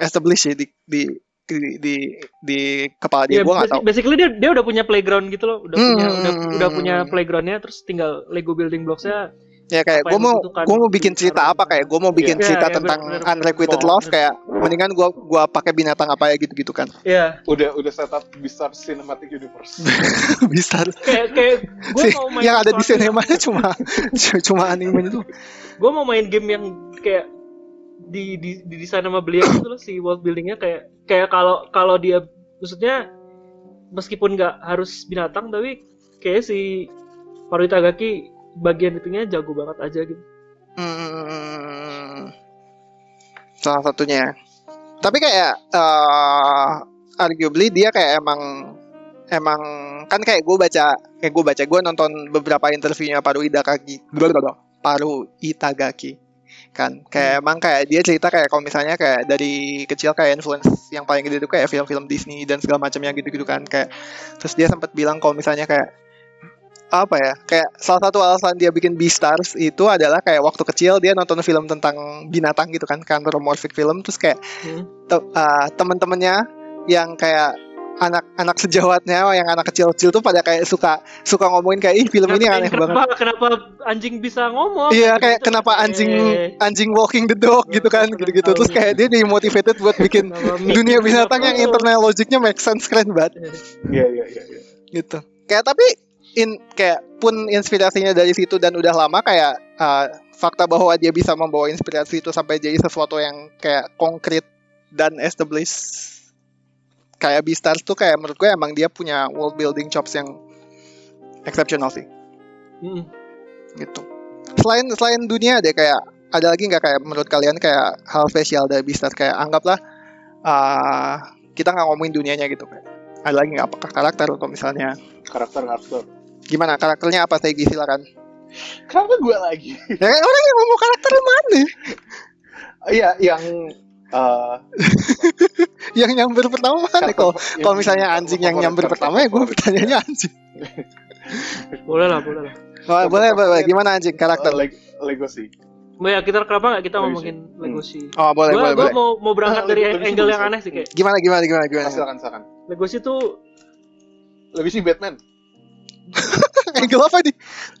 S1: established sih di di di di, di kepala dia.
S2: ya
S1: gua nggak tahu.
S2: basically dia dia udah punya playground gitu loh udah
S1: Hmm,
S2: punya
S1: hmm,
S2: udah
S1: hmm,
S2: udah
S1: hmm.
S2: punya playgroundnya terus tinggal Lego building blocks-nya
S1: Ya kayak
S2: yang
S1: mau gua mau bikin cerita apa kayak gua mau bikin
S2: Iya,
S1: cerita
S2: iya,
S1: tentang
S2: bener-bener.
S1: unrequited
S3: Bener.
S1: love kayak mendingan gua gua pakai binatang apa ya gitu-gitu kan.
S2: ya
S3: Udah udah setup besar cinematic universe.
S1: Bisa.
S2: kayak kayak gue
S1: sih
S2: mau main
S1: yang ada di sinemanya cuma cuma anime itu.
S2: gue mau main game yang kayak di di, di desain sama beliau gitu loh si world buildingnya kayak kayak kalau kalau dia maksudnya meskipun nggak harus binatang tapi kayak si Paru Itagaki bagian itunya jago banget aja gitu.
S1: Hmm, salah satunya. Tapi kayak eh arguably dia kayak emang emang kan kayak gue baca kayak gue baca gue nonton beberapa interviewnya Paru Itagaki Paru Itagaki kan. Kayak emang kayak dia cerita kayak kalau misalnya kayak dari kecil kayak influence yang paling gede itu kayak film-film Disney dan segala macamnya gitu-gitu kan. Kayak terus dia sempat bilang kalau misalnya kayak apa ya kayak salah satu alasan dia bikin Beastars itu adalah kayak waktu kecil dia nonton film tentang binatang gitu kan kan anthropomorphic film. Terus kayak
S2: Hmm.
S1: te- uh, teman-temannya yang kayak anak-anak sejawatnya yang anak kecil-kecil tuh pada kayak suka suka ngomongin kayak ih film ini aneh
S2: kenapa,
S1: banget.
S2: Kenapa anjing bisa ngomong?
S1: Iya kayak
S2: Gitu.
S1: kenapa anjing
S2: Eh,
S1: anjing walking the dog gitu kan gitu-gitu terus kayak dia dimotivated buat bikin dunia binatang yang internal logiknya make sense keren banget
S3: Iya iya iya. iya.
S1: gitu. Kayak tapi in kayak pun inspirasinya dari situ dan udah lama kayak uh, fakta bahwa dia bisa membawa inspirasi itu sampai jadi sesuatu yang kayak konkret dan established kayak Beastars tuh kayak menurut gue emang dia punya world building chops yang exceptional sih.
S2: Mm-mm.
S1: gitu. Selain selain dunia deh kayak ada lagi nggak kayak menurut kalian kayak hal spesial dari Beastars? Kayak anggaplah uh, kita nggak ngomongin dunianya gitu. Kayak ada lagi nggak? Apakah karakter atau misalnya?
S3: Karakter karakter.
S1: gimana? Karakternya apa Segi? Silakan.
S3: Kenapa gue lagi?
S1: ya kan orang yang ngomong karakter mana?
S3: Iya yang eh,
S1: yang nyamber pertama mana kalau kalau misalnya anjing yang nyamber pertama ya gue bertanyanya anjing
S2: Boleh lah, boleh lah.
S1: oh, boleh boleh gimana anjing karakter
S3: Eh, leg- legacy.
S2: Mau ya kita kenapa nggak kita
S3: Legacy.
S2: ngomongin
S3: Hmm.
S2: Legacy?
S1: oh boleh
S2: Gua,
S1: boleh
S2: gua
S1: boleh
S2: mau mau berangkat dari
S3: Legacy
S2: angle yang aneh sih kayak
S1: gimana gimana gimana gimana
S3: Silakan silakan.
S2: Legacy tuh
S3: Legacy Batman.
S1: angle apa nih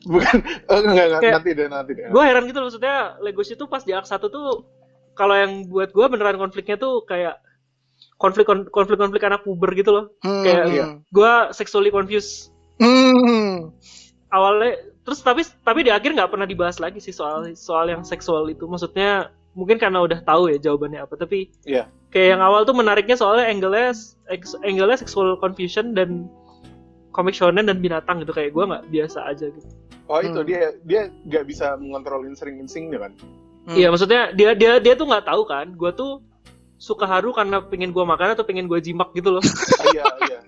S3: Bukan eh, enggak, enggak, nanti deh nanti deh.
S2: gue heran gitu loh maksudnya Legacy tuh pas di Arc 1 tuh kalau yang buat gue beneran konfliknya tuh kayak konflik konflik konflik anak puber gitu loh
S1: Hmm,
S2: Kayak-
S3: Iya.
S2: gue sexually confused
S1: hmm.
S2: awalnya terus tapi tapi di akhir nggak pernah dibahas lagi sih soal soal yang seksual itu maksudnya mungkin karena udah tahu ya jawabannya apa tapi
S3: Iya.
S2: kayak yang awal tuh menariknya soalnya angle-nya angle-nya sexual confusion dan komik shonen dan binatang gitu kayak gue nggak biasa aja gitu
S3: Oh itu
S1: Hmm.
S3: dia dia nggak bisa mengontrol insting-instingnya kan.
S1: Hmm.
S2: Iya maksudnya dia dia dia tuh nggak tahu kan gue tuh suka haru karena pengen gue makan atau pengen gue jimak gitu loh
S3: Ah, iya iya.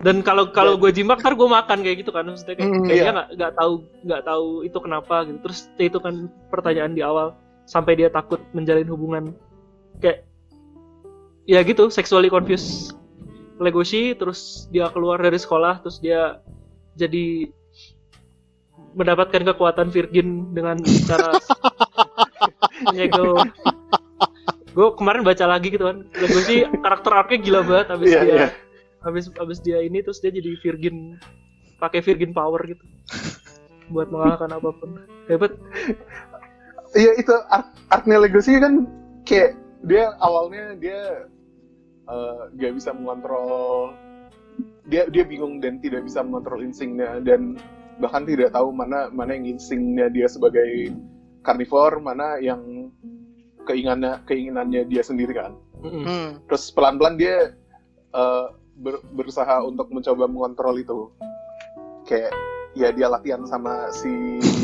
S2: dan kalau kalau gue jimak ntar gue makan kayak gitu kan maksudnya kayak,
S1: Hmm,
S2: kayak
S3: iya.
S2: dia nggak nggak tahu nggak tahu itu kenapa gitu terus itu kan pertanyaan di awal sampai dia takut menjalin hubungan kayak ya gitu sexually confused Legoshi terus dia keluar dari sekolah terus dia jadi mendapatkan kekuatan virgin dengan cara nyegel gue kemarin baca lagi gitu kan. Legoshi karakter arc-nya gila banget habis
S3: Iya,
S2: dia habis habis dia ini terus dia jadi virgin pakai virgin power gitu. Buat mengalahkan apa pun. Hebat.
S3: Iya itu art artnya Legacy kan kayak dia awalnya dia eh, nggak bisa mengontrol dia dia bingung dan tidak bisa mengontrol instingnya dan bahkan tidak tahu mana mana yang instingnya dia sebagai karnivor mana yang keinginannya keinginannya dia sendiri kan.
S1: Hmm.
S3: terus pelan pelan dia eh, ber- berusaha untuk mencoba mengontrol itu. Kayak ya dia latihan sama si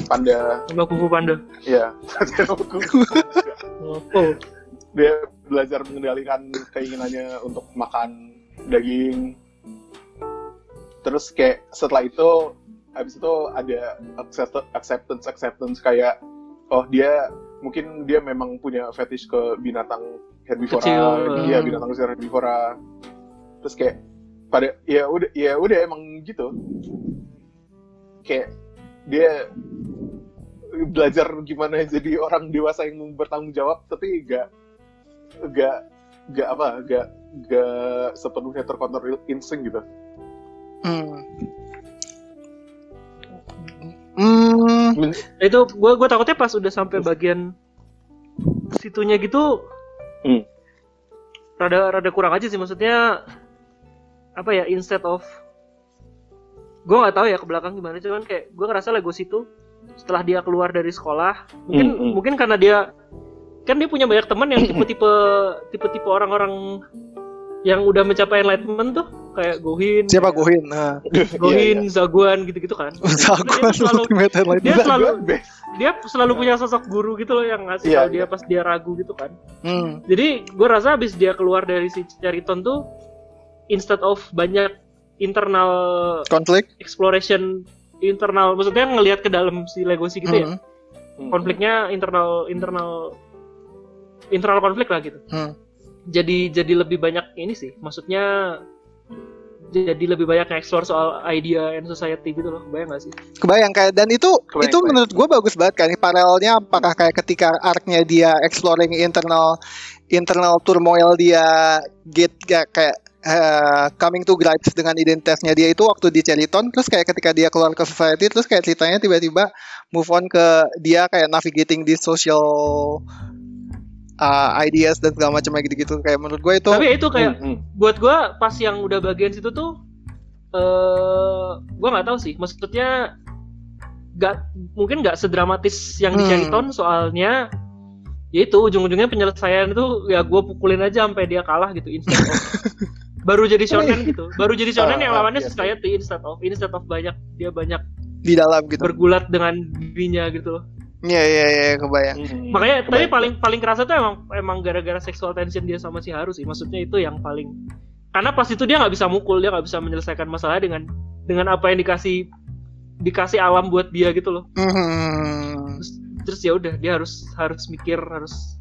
S3: panda.
S2: Sama kufu panda.
S3: Ya dia belajar mengendalikan keinginannya untuk makan daging. Terus kayak setelah itu habis itu ada accept- acceptance acceptance kayak oh dia mungkin dia memang punya fetish ke binatang herbivora
S2: Kecil.
S3: iya
S1: Hmm.
S3: binatang kecil herbivora terus kayak pada ya udah ya udah emang gitu kayak dia belajar gimana jadi orang dewasa yang bertanggung jawab tapi gak gak gak apa gak gak sepenuhnya terkontrol insting gitu
S1: Hmm.
S2: Itu gue gue takutnya pas udah sampai bagian situnya gitu
S3: Hmm.
S2: rada rada kurang aja sih maksudnya apa ya instead of gue nggak tahu ya ke belakang gimana cuman kayak gue ngerasa Legos itu setelah dia keluar dari sekolah mungkin
S3: Hmm, hmm.
S2: mungkin karena dia kan dia punya banyak teman yang tipe-tipe tipe-tipe orang-orang yang udah mencapai enlightenment tuh kayak Gohin
S1: Siapa
S2: kayak
S1: Gohin? Nah,
S2: Gohin Zaguan gitu-gitu kan
S1: Zaguan
S2: selalu- dia selalu
S3: gua best.
S2: dia selalu punya sosok guru gitu loh yang ngasih
S3: Iya,
S2: tahu dia
S3: iya.
S2: pas dia ragu gitu kan
S1: Hmm.
S2: jadi gue rasa abis dia keluar dari si Chariton tuh instead of banyak internal
S1: Konflik.
S2: exploration internal maksudnya ngelihat ke dalam si Legosi gitu ya
S1: Hmm.
S3: Hmm.
S2: konfliknya internal internal internal konflik lah gitu
S1: Hmm.
S2: jadi jadi lebih banyak ini sih maksudnya jadi lebih banyak nge-explore soal idea and society gitu loh bayang gak sih
S1: Kebayang kayak dan itu
S3: Kebayang,
S1: itu
S3: kebayang.
S1: menurut gue bagus banget kan. Paralelnya apakah kayak ketika arc-nya dia exploring internal internal turmoil dia gate kayak, kayak eh, coming to grips dengan identitasnya dia itu waktu di Cheriton terus kayak ketika dia keluar ke society terus kayak ceritanya tiba-tiba move on ke dia kayak navigating di social uh, ideas dan segala macam kayak gitu-gitu. Kayak menurut gue itu
S2: Tapi itu kayak
S3: Hmm, hmm.
S2: buat gua pas yang udah bagian situ tuh eh gua nggak tahu sih. Maksudnya nggak mungkin nggak sedramatis yang di
S1: Hmm.
S2: Cheriton soalnya ya itu ujung-ujungnya penyelesaian itu ya gue pukulin aja sampai dia kalah gitu instead of baru jadi shonen gitu. Baru jadi shonen yang
S3: Ah,
S2: lawannya
S3: iya,
S2: society instead of instead of banyak dia banyak
S1: di dalam gitu.
S2: bergulat dengan dirinya gitu loh
S1: Iya iya iya kebayang
S3: Hmm.
S2: makanya tapi
S3: Kebayang.
S2: paling paling kerasa tuh emang emang gara-gara sexual tension dia sama si Haru sih maksudnya itu yang paling karena pas itu dia nggak bisa mukul dia nggak bisa menyelesaikan masalah dengan dengan apa yang dikasih dikasih alam buat dia gitu loh
S1: Mhm.
S2: terus terus ya udah dia harus harus mikir harus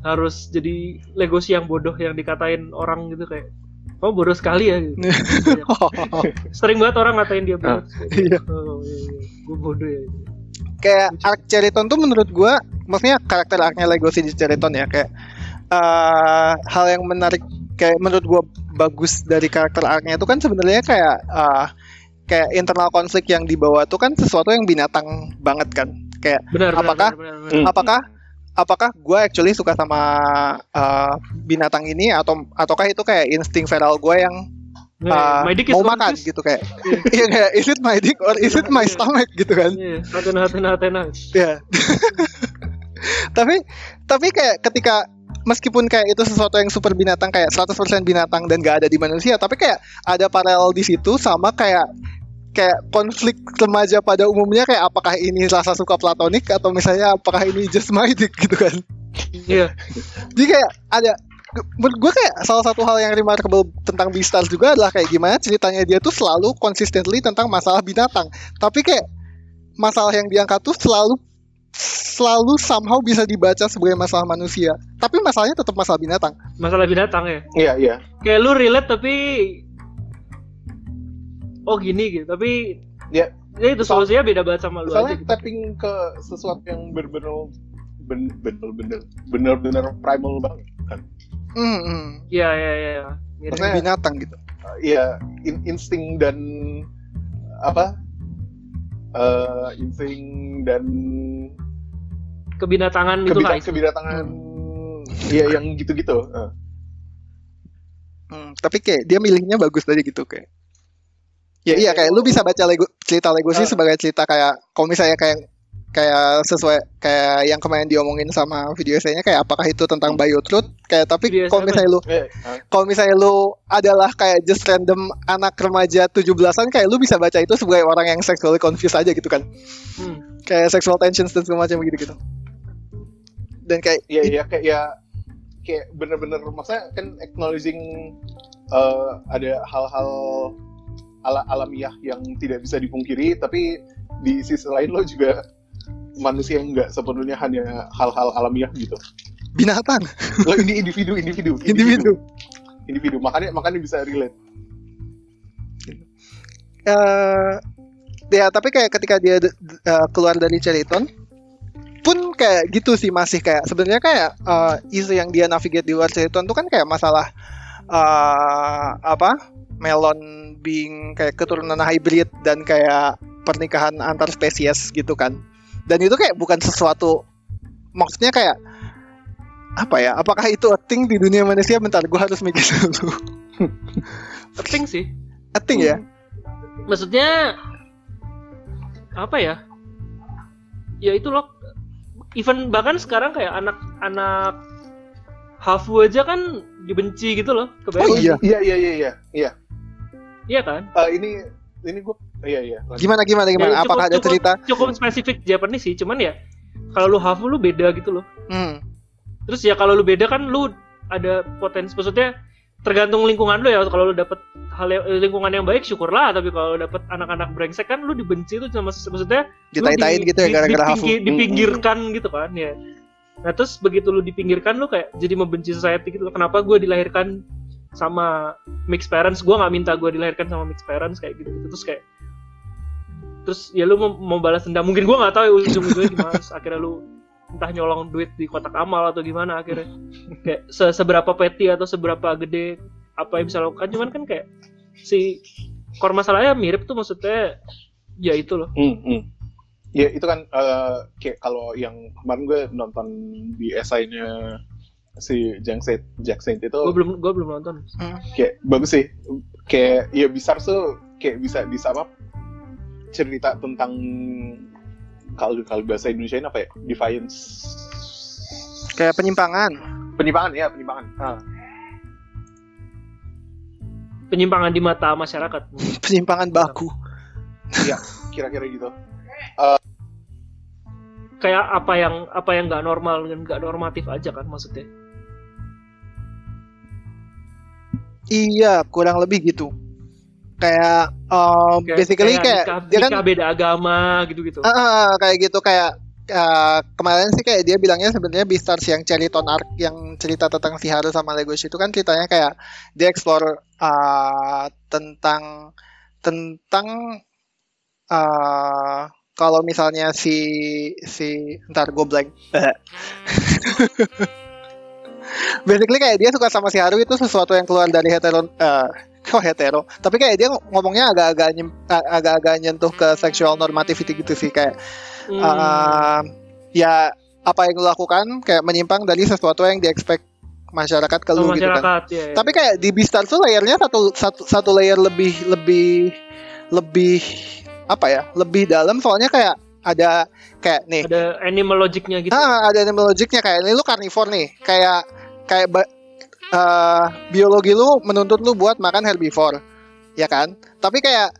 S2: harus jadi legosi yang bodoh yang dikatain orang gitu kayak oh bodoh sekali ya gitu. sering banget orang ngatain dia bodoh
S1: Iya.
S2: oh, iya, iya. gue bodoh ya gitu.
S1: Kayak arc Cheriton tuh menurut gua maksudnya karakter arcnya Legosi di Cheriton ya kayak eh, hal yang menarik kayak menurut gua bagus dari karakter arcnya itu kan sebenarnya kayak eh, kayak internal konflik yang dibawa tuh kan sesuatu yang binatang banget kan kayak
S2: benar benar,
S1: Apakah?
S2: benar, benar, benar.
S3: Hmm.
S1: apakah apakah gue actually suka sama eh, binatang ini atau ataukah itu kayak insting feral gue yang
S2: Nah,
S1: eh,
S2: my dick is
S1: mau makan gitu kayak
S2: Iya.
S1: iya kayak is it my dick or is it my
S2: Iya.
S1: stomach gitu kan
S2: Iya, Atena Atena Atena.
S1: ya tapi tapi kayak ketika meskipun kayak itu sesuatu yang super binatang kayak 100% binatang dan gak ada di manusia tapi kayak ada paralel di situ sama kayak kayak konflik remaja pada umumnya kayak apakah ini rasa suka platonik atau misalnya apakah ini just my dick gitu kan
S2: Iya.
S1: jadi kayak ada menurut gue kayak salah satu hal yang remarkable tentang Beastars juga adalah kayak gimana ceritanya dia tuh selalu consistently tentang masalah binatang tapi kayak masalah yang diangkat tuh selalu selalu somehow bisa dibaca sebagai masalah manusia tapi masalahnya tetap masalah binatang
S2: Masalah binatang ya.
S3: Iya, iya.
S2: Kayak lu relate tapi oh gini gitu. Tapi
S3: Ya.
S2: ya itu solusinya beda banget sama lu aja
S3: Soalnya
S2: gitu.
S3: tapping ke sesuatu yang bener-bener ben- bener-bener bener-bener primal banget
S1: Hmm, hmm.
S2: Iya iya iya. Mirip.
S3: Maksudnya-
S1: binatang gitu
S3: Uh, Iya, in- insting dan apa? eh insting dan
S2: Kebinatangan itu
S3: kebita-
S2: guys.
S3: kebinatangan Iya yang gitu-gitu. Uh.
S1: Hmm, tapi kayak dia milihnya bagus tadi gitu kayak ya
S3: Ya,
S1: iya
S3: kayak
S1: lu bisa baca Lego, cerita Legacy
S3: Ah.
S1: sebagai cerita kayak kalau misalnya kayak kayak sesuai kayak yang kemarin diomongin sama video essay-nya kayak apakah itu tentang biotruth kayak tapi kalau misalnya lu
S3: Eh, uh,
S1: kalau misalnya lu adalah kayak just random anak remaja 17-an kayak lu bisa baca itu sebagai orang yang sexually confused aja gitu kan.
S2: Hmm.
S1: kayak sexual tensions dan segala macam gitu gitu dan kayak
S3: Iya iya kayak ya kayak bener-bener maksudnya kan acknowledging eh, ada hal-hal ala alamiah yang tidak bisa dipungkiri tapi di sisi lain lo juga manusia yang nggak sepenuhnya hanya hal-hal alamiah gitu.
S1: Binatang.
S3: Lo ini individu individu.
S1: Individu.
S3: Individu. Makanya makanya bisa relate.
S1: Eh ya tapi kayak ketika dia eh, keluar dari Cheriton pun kayak gitu sih masih kayak sebenarnya kayak eh, isu yang dia navigate di luar Cheriton tuh kan kayak masalah eh apa melon being kayak keturunan hybrid dan kayak pernikahan antar spesies gitu kan dan itu kayak bukan sesuatu maksudnya kayak apa ya apakah itu a thing di dunia manusia bentar gue harus mikir dulu
S2: Penting sih.
S1: a thing ya
S2: Maksudnya apa ya? Ya itu loh. Even bahkan sekarang kayak anak-anak Hafu aja kan dibenci gitu loh. Kebayang
S1: Oh, iya.
S3: iya iya iya iya iya
S2: Iya kan?
S3: Eh, ini ini gue iya iya.
S1: Gimana gimana gimana?
S2: Ya, cukup-
S1: apakah ada
S2: cukup-
S1: cerita?
S2: Cukup spesifik Japanese sih, cuman ya kalau lu Hafu lu beda gitu loh.
S1: hmm.
S2: Terus ya kalau lu beda kan lu ada potensi maksudnya tergantung lingkungan lu ya. Kalau lu dapet hal yang- lingkungan yang baik syukurlah. Tapi kalau lu dapet anak-anak brengsek kan lu dibenci tuh sama maksudnya
S1: ditain-tain
S2: di-
S1: gitu ya
S2: di-
S1: gara-gara Hafu.
S2: dipinggir- dipinggirkan gitu kan ya. Nah terus begitu lu dipinggirkan lu kayak jadi membenci society gitu. Kenapa gue dilahirkan sama mixed parents? Gue nggak minta gue dilahirkan sama mixed parents kayak gitu, gitu terus kayak terus ya lu mau, mau balas dendam. Mungkin gue nggak tahu ya ujung-ujungnya gimana. Terus akhirnya lu entah nyolong duit di kotak amal atau gimana akhirnya. Kayak se- seberapa petty atau seberapa gede apa yang bisa lakukan. Cuman kan kayak si core masalahnya mirip tuh maksudnya ya itu loh.
S3: Hmm, hmm. Ya itu kan eh, kayak kalau yang kemarin gue nonton di esainya si Jack Saint, Jack Saint itu
S2: gue belum gue belum nonton.
S3: Kayak bagus sih. Kayak ya besar tuh kayak bisa bisa apa cerita tentang kalau kalau bahasa Indonesia ini apa ya? Defiance.
S1: Kayak penyimpangan.
S3: Penyimpangan ya, penyimpangan. Ah.
S2: penyimpangan di mata masyarakat
S1: Penyimpangan baku.
S3: Kira-kira gitu.
S2: kayak apa yang apa yang nggak normal dan nggak normatif aja kan maksudnya
S1: Iya, kurang lebih gitu. Kayak um,
S2: kayak,
S1: basically kayak,
S2: nikah,
S1: dia kan?
S2: nikah beda agama gitu gitu
S1: Ah, ah, kayak gitu kayak ah, kemarin sih kayak dia bilangnya sebenarnya Beastars yang Cheriton Arc yang cerita tentang si Haru sama Legoshi itu kan ceritanya kayak dia explore ah, tentang tentang ah, kalau misalnya si si ntar gue blank. Basically kayak dia suka sama si Haru itu sesuatu yang keluar dari hetero eh, kok hetero tapi kayak dia ngomongnya agak-agak nyem- agak-agak nyentuh ke sexual normativity gitu sih kayak
S2: Hmm,
S1: uh, ya apa yang lo lakukan kayak menyimpang dari sesuatu yang di expect masyarakat ke lu
S2: sama
S1: gitu kan.
S2: masyarakat ya, ya.
S1: Tapi kayak di Beastars tuh layernya satu satu satu layer lebih lebih lebih apa ya? Lebih dalam soalnya kayak ada kayak nih
S2: ada animal logicnya gitu
S1: Ah, ada animal logicnya kayak ini lu carnivore nih, kayak kayak eh, biologi lu menuntut lu buat makan herbivore, ya kan? Tapi kayak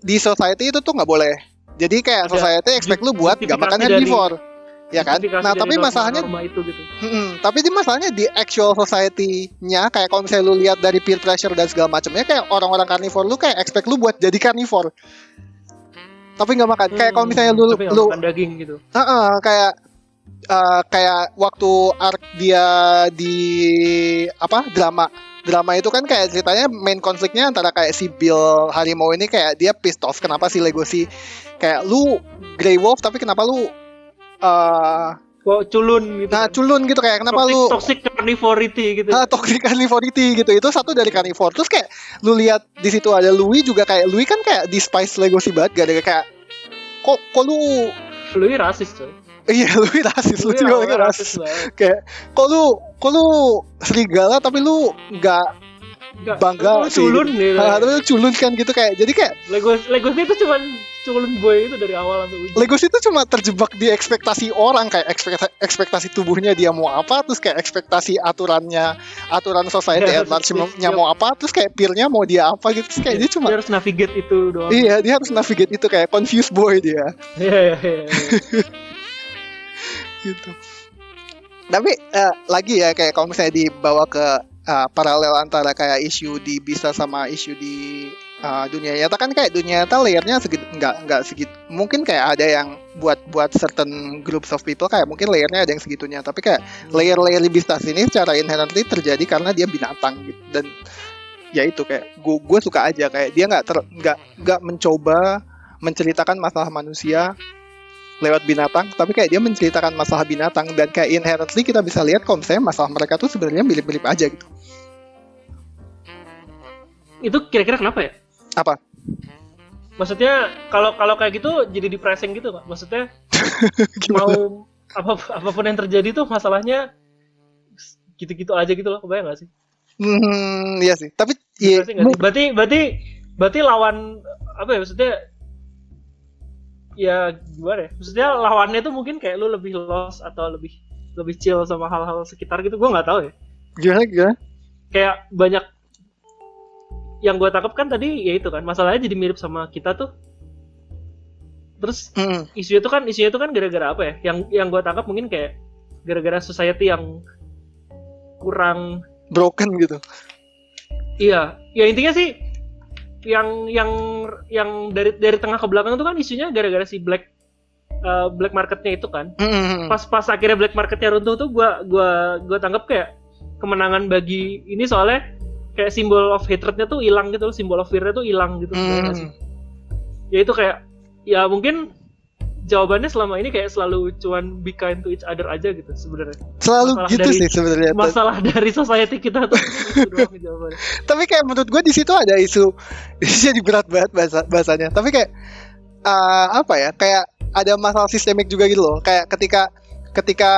S1: di society itu tuh nggak boleh. Jadi kayak
S2: Ada
S1: society expect lu buat nggak makan
S2: justifikasi dari-
S1: herbivore, ya kan? Nah tapi
S2: norma-
S1: masalahnya,
S2: norma itu gitu
S1: Mm-mm. tapi di masalahnya di actual society-nya kayak kalau misalnya lu lihat dari peer pressure dan segala macamnya kayak orang-orang carnivore lu kayak expect lu buat jadi carnivore. Tapi nggak makan. Kayak kalau misalnya lu
S2: Hmm,
S1: lu
S2: makan daging gitu
S1: Heeh, kayak eh, kayak waktu arc dia di apa drama. Drama itu kan kayak ceritanya main konfliknya antara kayak si Bill harimau ini kayak dia pissed off kenapa si Legoshi kayak lu Grey Wolf tapi kenapa lu eh
S2: kok culun gitu
S1: nah
S2: kan.
S1: culun gitu kayak kenapa
S2: toxic,
S1: lu
S2: toxic carnivority gitu.
S1: Ah, toxic carnivority gitu. Itu satu dari carnivore. Terus kayak lu lihat di situ ada Louis juga kayak Louis kan kayak di spice Legoshi banget gak ada kayak kok kok lu
S2: ini rasis coy
S1: iya Louis rasis
S2: lu
S1: lu juga lagi rasis. kayak kok lu kok lu serigala tapi lu nggak
S2: Nggak,
S1: Bangga
S2: lu culun gitu.
S1: Tapi lu culun kan gitu kayak jadi kayak
S2: Legos Legos itu cuman culun boy itu dari awal sampai ujung.
S1: Legos itu cuma terjebak di ekspektasi orang kayak ekspektasi, ekspektasi tubuhnya dia mau apa terus kayak ekspektasi aturannya aturan society
S2: Ya,
S1: at large nya
S2: dia-
S1: mau apa terus kayak peernya mau dia apa gitu terus kayak dia cuma
S2: dia harus navigate itu doang.
S1: Iya dia harus navigate itu kayak confused boy dia.
S2: Iya iya iya iya.
S1: gitu. Tapi eh, lagi ya kayak kalau misalnya dibawa ke eh, paralel antara kayak isu di bisa sama isu di eh, dunia nyata kan kayak dunia nyata layernya segitu nggak nggak segitu mungkin kayak ada yang buat buat certain groups of people kayak mungkin layernya ada yang segitunya tapi kayak layer-layer di bisnis ini secara inherently terjadi karena dia binatang gitu dan ya itu kayak gue gue suka aja kayak dia nggak nggak nggak mencoba menceritakan masalah manusia lewat binatang tapi kayak dia menceritakan masalah binatang dan kayak inherently kita bisa lihat kalau misalnya masalah mereka tuh sebenarnya mirip-mirip aja gitu
S2: itu kira-kira kenapa ya
S1: Apa?
S2: maksudnya kalau kalau kayak gitu jadi depressing gitu nggak maksudnya mau apa apa pun yang terjadi tuh masalahnya gitu-gitu aja gitu loh kebayang gak sih?
S1: hmm iya sih tapi iya
S2: sih? berarti berarti berarti lawan apa ya maksudnya ya gimana ya? Maksudnya lawannya tuh mungkin kayak lu lebih lost atau lebih lebih chill sama hal-hal sekitar gitu gue nggak tahu ya.
S1: Gimana gimana?
S2: Kayak banyak yang gue tangkap kan tadi ya itu kan masalahnya jadi mirip sama kita tuh. Terus
S1: Hmm,
S2: isunya tuh kan isunya tuh kan gara-gara apa ya? Yang yang gue tangkap mungkin kayak gara-gara society yang kurang
S1: broken gitu.
S2: Iya ya intinya sih yang yang yang dari dari tengah ke belakang tuh kan isunya gara-gara si black eh, black marketnya itu kan.
S1: Hmm,
S2: pas pas akhirnya black marketnya runtuh tuh gua gua gua tanggap kayak kemenangan bagi ini soalnya kayak simbol of hatrednya tuh hilang gitu loh simbol of fearnya tuh hilang gitu.
S1: Hmm,
S2: sih? ya itu kayak ya mungkin jawabannya selama ini kayak selalu cuman be kind to each other aja gitu sebenarnya.
S1: Selalu
S2: Masalah
S1: gitu
S2: dari-
S1: sih sebenarnya
S2: masalah dari society kita tuh.
S1: Tapi kayak menurut gue di situ ada isu jadi berat banget bahasa bahasanya. Tapi kayak eh, apa ya kayak ada masalah sistemik juga gitu loh. Kayak ketika ketika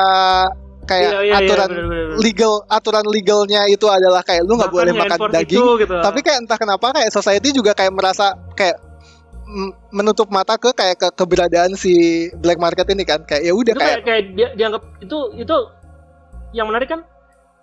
S1: kayak
S2: Iya, iya, iya,
S1: aturan
S2: bener-bener.
S1: legal aturan legalnya itu adalah kayak lu nggak boleh makan daging.
S2: itu, gitu.
S1: tapi kayak entah kenapa kayak society juga kayak merasa kayak menutup mata ke kayak ke keberadaan si black market ini kan. Kayak ya udah kayak
S2: kayak, kayak dia dianggap itu itu yang menarik kan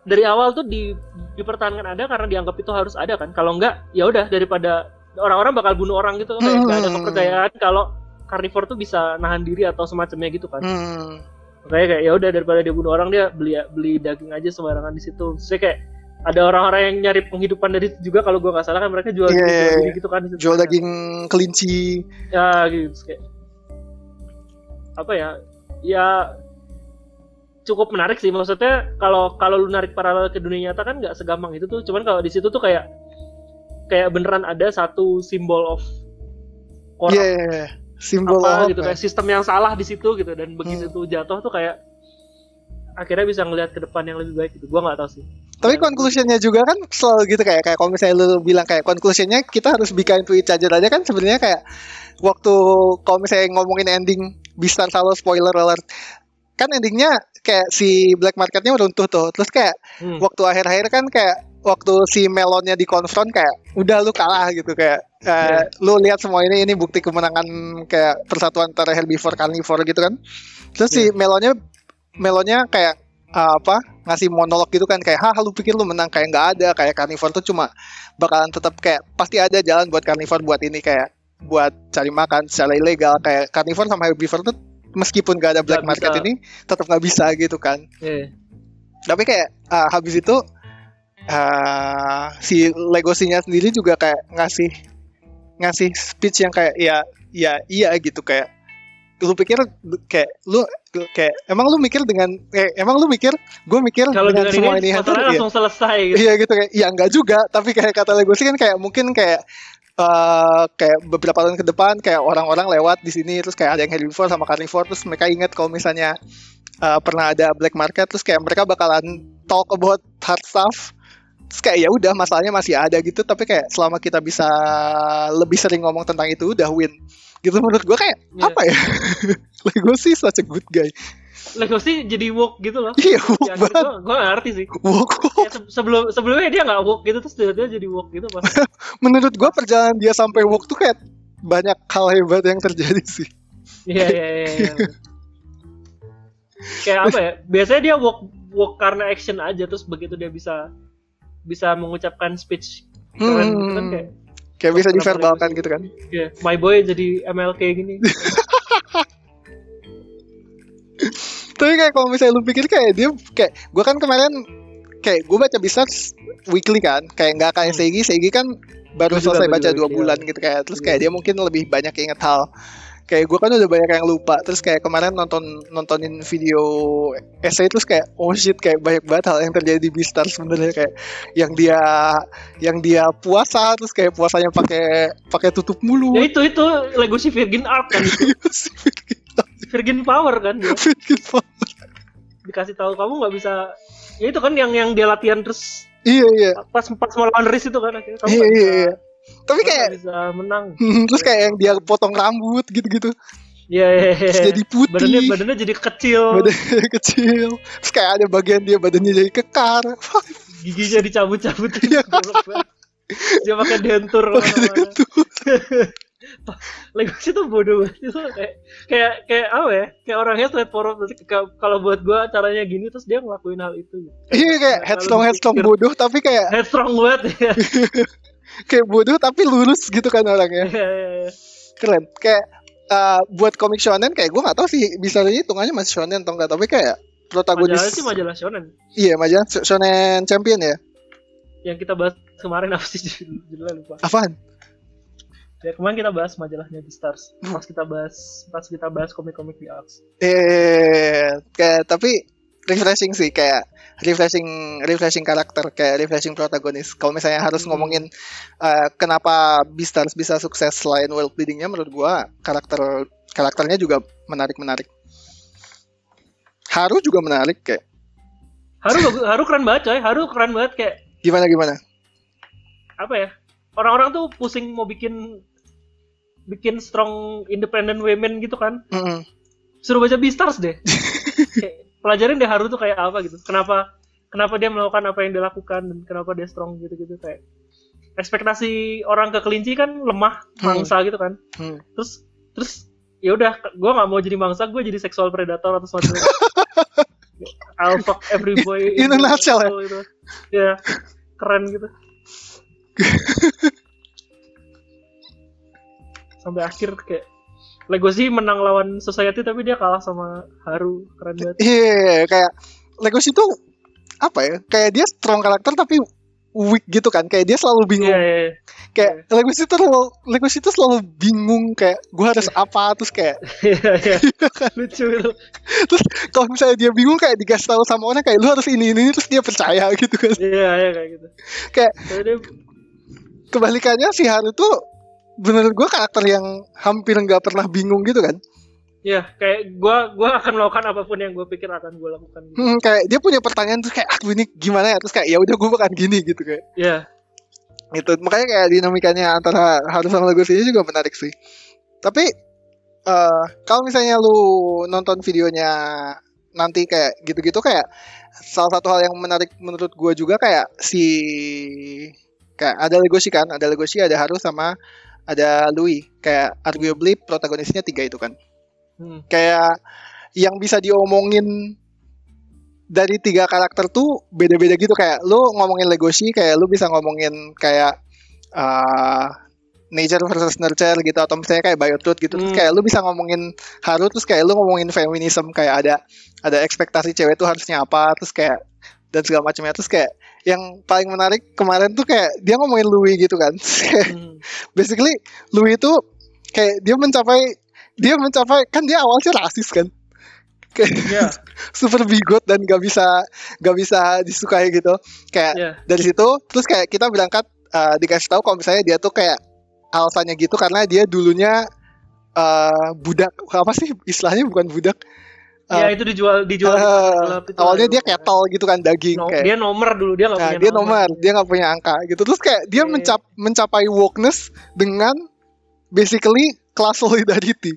S2: dari awal tuh di dipertahankan ada karena dianggap itu harus ada kan. Kalau enggak ya udah daripada orang-orang bakal bunuh orang gitu. Kayak nggak ada
S1: Hmm.
S2: kepercayaan kalau carnivore tuh bisa nahan diri atau semacamnya gitu kan.
S1: Hmm,
S2: makanya kayak ya udah daripada dia bunuh orang dia beli beli daging aja sembarangan di situ. Saya kayak ada orang-orang yang nyari penghidupan dari itu juga kalau gua nggak salah kan mereka jual
S1: Iya,
S2: jual
S1: iya, iya.
S2: gitu kan
S1: jual daging kelinci
S2: ya gitu kayak apa ya ya cukup menarik sih maksudnya kalau kalau lu narik paralel ke dunia nyata kan nggak segampang itu tuh cuman kalau di situ tuh kayak kayak beneran ada satu simbol of corrupt
S1: iya, iya. simbol
S2: apa gitu
S1: ya?
S2: kayak sistem yang salah di situ gitu dan begitu
S1: Hmm.
S2: tuh jatuh tuh kayak akhirnya bisa ngelihat ke depan yang lebih baik gitu gua nggak tahu sih
S1: Tapi conclusionnya juga kan selalu gitu kayak kayak kalau misalnya lu bilang kayak conclusionnya kita harus to each other aja kan sebenarnya kayak waktu kalau misalnya ngomongin ending Beastar selalu spoiler alert. Kan endingnya kayak si black marketnya runtuh tuh. Terus kayak
S2: Hmm.
S1: waktu akhir-akhir kan kayak waktu si melonnya dikonfront kayak udah lu kalah gitu kayak eh, lu lihat semua ini ini bukti kemenangan kayak persatuan antara herbivore carnivore gitu kan. Terus si melonnya melonnya kayak uh, apa ngasih monolog gitu kan kayak hah lu pikir lu menang? Kayak nggak ada. Kayak carnivore tuh cuma bakalan tetap kayak pasti ada jalan buat carnivore buat ini kayak buat cari makan secara ilegal. Kayak carnivore sama herbivore tuh meskipun gak ada black
S2: Nggak
S1: market
S2: bisa.
S1: ini tetap nggak bisa gitu kan.
S2: Iya.
S1: tapi kayak uh, habis itu uh, si legosinya sendiri juga kayak ngasih ngasih speech yang kayak ya ya iya gitu kayak lu pikir kayak lu kayak emang lu mikir dengan eh, emang lu mikir gue mikir
S2: kalau
S1: dengan semua
S2: ini masalahnya
S1: iya.
S2: langsung selesai gitu.
S1: Iya gitu kayak ya enggak juga. Tapi kayak kata legosi kan kayak mungkin kayak eh kayak beberapa tahun ke depan kayak orang-orang lewat di sini terus kayak ada yang herbivore sama carnivore terus mereka ingat kalau misalnya eh, pernah ada black market terus kayak mereka bakalan talk about hard stuff. Terus kayak ya udah masalahnya masih ada gitu. Tapi kayak selama kita bisa lebih sering ngomong tentang itu udah win gitu menurut gue kayak
S2: Iya.
S1: apa ya? Legosi such a good guy.
S2: Legosi jadi woke gitu loh.
S1: Iya woke
S2: ya,
S1: banget.
S2: gue gue ngerti sih.
S1: Woke
S2: Kayak se- sebelum sebelumnya dia nggak woke gitu terus tiba-tiba jadi woke gitu pas
S1: menurut gua perjalanan dia sampai woke tuh kayak banyak hal hebat yang terjadi sih.
S2: iya iya iya iya. kayak apa ya? Biasanya dia woke woke karena action aja terus begitu dia bisa bisa mengucapkan speech keren gitu kan kayak
S1: Kayak bisa diverbalkan gitu kan.
S2: ya my boy jadi MLK gini.
S1: Tapi kayak kalau misalnya lu pikir kayak dia kayak gua kan kemarin kayak gua baca bisnis weekly kan, kayak nggak kayak
S2: Hmm.
S1: Seigi, Seigi kan baru selesai
S2: baca
S1: dua bulan gitu kayak terus kayak dia mungkin lebih banyak inget hal kayak gue kan udah banyak yang lupa. Terus kayak kemarin nonton nontonin video essay terus kayak oh shit kayak banyak banget hal yang terjadi di Beastar sebenarnya. Kayak yang dia yang dia puasa terus kayak puasanya pakai pakai tutup
S2: ya
S1: mulut
S2: itu itu Legacy Virgin Art kan. Itu Virgin Power kan. Dia dikasih tahu kamu nggak bisa ya itu kan yang yang dia latihan terus
S1: iya iya.
S2: pas pas mau lawan Riz itu kan akhirnya. Kamu
S1: iya iya iya tapi kayak
S2: bisa menang.
S1: Terus kayak yang dia potong rambut gitu-gitu.
S2: Iya, iya, iya.
S1: terus jadi putih.
S2: Badannya badannya jadi kecil.
S1: Badannya kecil. Terus kayak ada bagian dia badannya jadi kekar.
S2: Giginya dicabut-cabut.
S1: Iya.
S2: Dia pakai dentur. Ke mana-mana Legosi tuh bodoh banget itu kayak kayak kayak apa ya? Kayak orangnya straightforward kalau buat gua caranya gini terus dia ngelakuin hal itu.
S1: Iya kayak headstrong headstrong bodoh tapi kayak
S2: headstrong banget ya
S1: kayak bodoh tapi lurus gitu kan orangnya.
S2: Iya, iya, iya.
S1: keren. Kayak uh, buat komik shonen kayak gue nggak tahu sih bisa hitungannya masih shonen atau enggak tapi kayak protagonis
S2: majalah sih majalah shonen.
S1: Iya majalah Sh- shonen champion ya.
S2: Yang kita bahas kemarin apa sih? Judul- judulnya lupa.
S1: Apaan?
S2: Ya kemarin kita bahas majalahnya di Stars. Pas kita bahas pas kita bahas komik-komik di Arts
S1: eh kayak tapi refreshing sih kayak refreshing refreshing karakter kayak refreshing protagonis. Kalau misalnya harus
S2: Hmm.
S1: ngomongin uh, kenapa Beastars bisa sukses selain world buildingnya menurut gua karakter karakternya juga menarik menarik Haru juga menarik kayak.
S2: Haru Haru keren banget coy. Haru keren banget kayak.
S1: Gimana gimana?
S2: Apa ya? Orang-orang tuh pusing mau bikin bikin strong independent women gitu kan.
S1: Mm-mm.
S2: suruh baca Beastars deh. Kayak, pelajarin deh Haru tuh kayak apa gitu kenapa kenapa dia melakukan apa yang dia lakukan dan kenapa dia strong gitu-gitu kayak ekspektasi orang ke kelinci kan lemah
S1: Hmm.
S2: mangsa gitu kan
S1: Hmm.
S2: terus terus ya udah gue nggak mau jadi mangsa gue jadi seksual predator atau semacamnya I'll fuck every boy
S1: In a
S2: the
S1: nutshell, ya?
S2: gitu. ya keren gitu sampai akhir kayak Legoshi menang lawan Society tapi dia kalah sama Haru keren banget
S1: Iya, kayak Legoshi itu apa ya? Kayak dia strong karakter tapi weak gitu kan. Kayak dia selalu bingung.
S2: Iya, iya, iya.
S1: Kayak Legoshi itu selalu Legoshi itu selalu bingung kayak gua harus apa terus kayak
S2: Iya, iya. Lucu itu.
S1: terus kalau misalnya dia bingung kayak dikasih tahu sama orang kayak lu harus ini ini terus dia percaya gitu kan.
S2: Iya, iya kayak gitu.
S1: Kayak
S2: dia
S1: kebalikannya si Haru tuh menurut gua karakter yang hampir nggak pernah bingung gitu kan.
S2: ya kayak gua gua akan melakukan apa pun yang gue pikir akan gue lakukan.
S1: Hmm, kayak dia punya pertanyaan terus kayak aku ini gimana ya terus kayak ya udah gua bakal gini gitu kayak.
S2: Iya.
S1: itu makanya kayak dinamikanya antara Haru sama Legoshi ini juga menarik sih tapi eh kalau misalnya lu nonton videonya nanti kayak gitu-gitu kayak salah satu hal yang menarik menurut gua juga kayak si kayak ada Legoshi kan ada Legoshi ada Haru sama ada Louis kayak arguably protagonisnya tiga itu kan
S2: Hmm.
S1: kayak yang bisa diomongin dari tiga karakter tuh beda-beda gitu kayak lu ngomongin Legoshi kayak lu bisa ngomongin kayak uh, nature versus nurture gitu atau misalnya kayak biotruth gitu terus
S2: Hmm.
S1: kayak lu bisa ngomongin Haru terus kayak lu ngomongin feminism kayak ada ada ekspektasi cewek tuh harusnya apa terus kayak dan segala macamnya terus kayak yang paling menarik kemarin tuh kayak dia ngomongin Louis gitu kan.
S2: Hmm.
S1: basically Louis itu kayak dia mencapai dia mencapai kan dia awalnya rasis kan. Kayak
S2: Iya,
S1: super bigot dan gak bisa gak bisa disukai gitu. Kayak
S2: iya.
S1: dari situ terus kayak kita berangkat uh, dikasih tahu kalau misalnya dia tuh kayak alasannya gitu karena dia dulunya uh, budak apa sih istilahnya bukan budak
S2: Iya,
S1: Uh,
S2: itu dijual dijual di
S1: uh,
S2: gelap itu
S1: awalnya dia
S2: dulu.
S1: kettle gitu kan daging
S2: No-
S1: kayak
S2: dia nomor dulu dia nggak
S1: Nah,
S2: punya
S1: dia nomor, dia nggak punya angka gitu. Terus kayak dia
S2: Iya.
S1: mencap mencapai wokeness dengan basically class solidarity.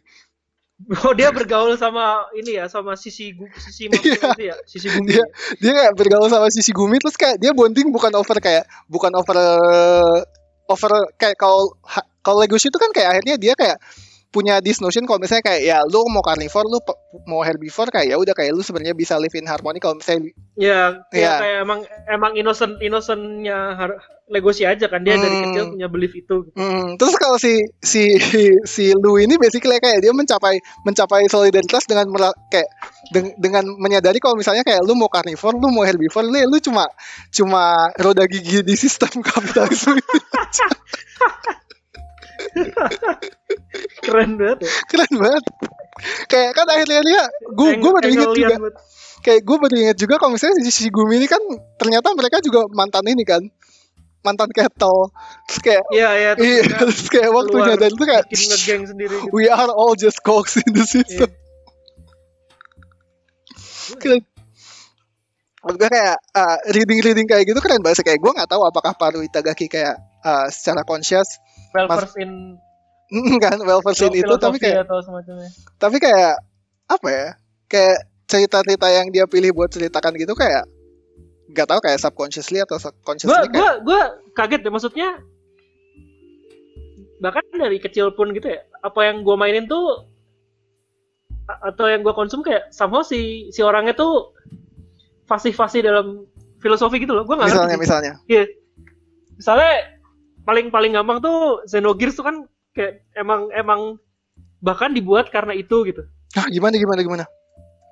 S2: Oh dia bergaul sama ini ya sama sisi gu, sisi
S1: Iya.
S2: itu ya sisi bumi.
S1: Iya. Dia kayak bergaul sama sisi Gumi terus kayak dia bonding bukan over kayak bukan over over kayak kalau kalau Legoshi itu kan kayak akhirnya dia kayak punya this notion kalau misalnya kayak ya lu mau carnivore lu mau herbivore kayak ya udah kayak lu sebenarnya bisa live in harmony kalau misalnya
S2: Ya, kayak,
S1: Iya.
S2: kayak emang emang innocent innocentnya Legoshi aja kan dia dari
S1: Hmm.
S2: kecil punya belief itu. gitu.
S1: Hmm, terus kalau si si si Lu ini basically kayak dia mencapai mencapai solidaritas dengan kayak deng- dengan menyadari kalau misalnya kayak lu mau carnivore, lu mau herbivore, lu, lu cuma cuma roda gigi di sistem kapitalisme.
S2: Keren banget ya.
S1: Keren banget. Kayak kan akhirnya dia gue gue baru inget juga
S2: banget.
S1: kayak gue baru inget juga kalau misalnya si, si Gumi ini kan ternyata mereka juga mantan ini kan mantan kettle terus kayak
S2: Iya, iya. terus
S1: iya terus kayak waktu
S2: keluar,
S1: nyadar itu kayak
S2: bikin ngegeng sendiri gitu.
S1: we are all just cogs in the system
S2: Iya.
S1: keren Menurut gue kayak uh, reading-reading kayak gitu keren banget sih. kayak gue nggak tahu apakah Paru Itagaki kayak uh, secara conscious
S2: Well
S1: Mas-
S2: versed in
S1: kan well versed in itu tapi kayak
S2: atau semacamnya.
S1: tapi kayak apa ya kayak cerita-cerita yang dia pilih buat ceritakan gitu kayak nggak tahu kayak subconsciously atau
S2: Gua
S1: subconsciously kayak
S2: gua gua kaget deh maksudnya bahkan dari kecil pun gitu ya apa yang gua mainin tuh atau yang gua konsum kayak somehow si si orangnya tuh fasih-fasih dalam filosofi gitu loh gua nggak
S1: misalnya
S2: ngerti
S1: misalnya
S2: Iya. Misalnya paling paling gampang tuh Xenogears tuh kan kayak emang emang bahkan dibuat karena itu gitu.
S1: ah gimana gimana gimana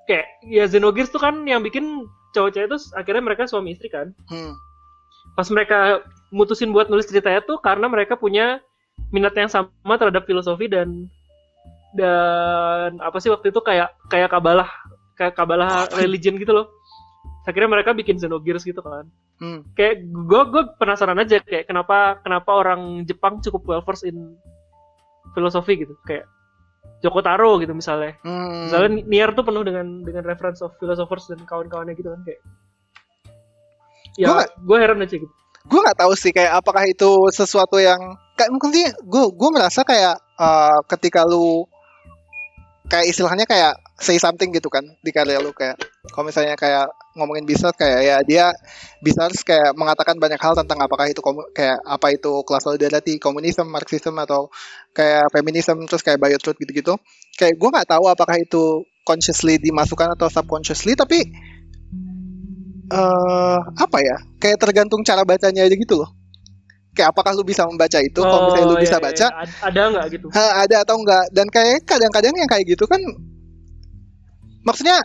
S2: Kayak ya Xenogears tuh kan yang bikin cowok-cewek itu akhirnya mereka suami istri kan.
S1: hmm.
S2: Pas mereka mutusin buat nulis ceritanya tuh karena mereka punya minat yang sama terhadap filosofi dan dan apa sih waktu itu kayak kayak kabalah kayak kabalah religion gitu loh. akhirnya mereka bikin Xenogears gitu kan
S1: Hmm.
S2: kayak gue gue penasaran aja kayak kenapa kenapa orang Jepang cukup well versed in filosofi gitu kayak Joko Taro gitu misalnya
S1: Hmm.
S2: misalnya Nier tuh penuh dengan dengan reference of philosophers dan kawan-kawannya gitu kan kayak ya gue heran aja gitu
S1: gue nggak tahu sih kayak apakah itu sesuatu yang kayak mungkin sih gue gue merasa kayak eh, ketika lu kayak istilahnya kayak say something gitu kan di karya lu kayak kalau misalnya kayak ngomongin bisnis kayak ya dia bisa kayak mengatakan banyak hal tentang apakah itu komu- kayak apa itu kelas solidarity komunisme marxisme atau kayak feminisme terus kayak bio truth gitu-gitu. Kayak gue nggak tahu apakah itu consciously dimasukkan atau subconsciously tapi eh apa ya kayak tergantung cara bacanya aja gitu loh. Kayak apakah lu bisa membaca itu kalau misalnya lu
S2: Oh,
S1: bisa
S2: iya, iya,
S1: baca
S2: iya. Ad- ada nggak gitu?
S1: Ha, ada atau enggak dan kayak kadang-kadang yang kayak gitu kan maksudnya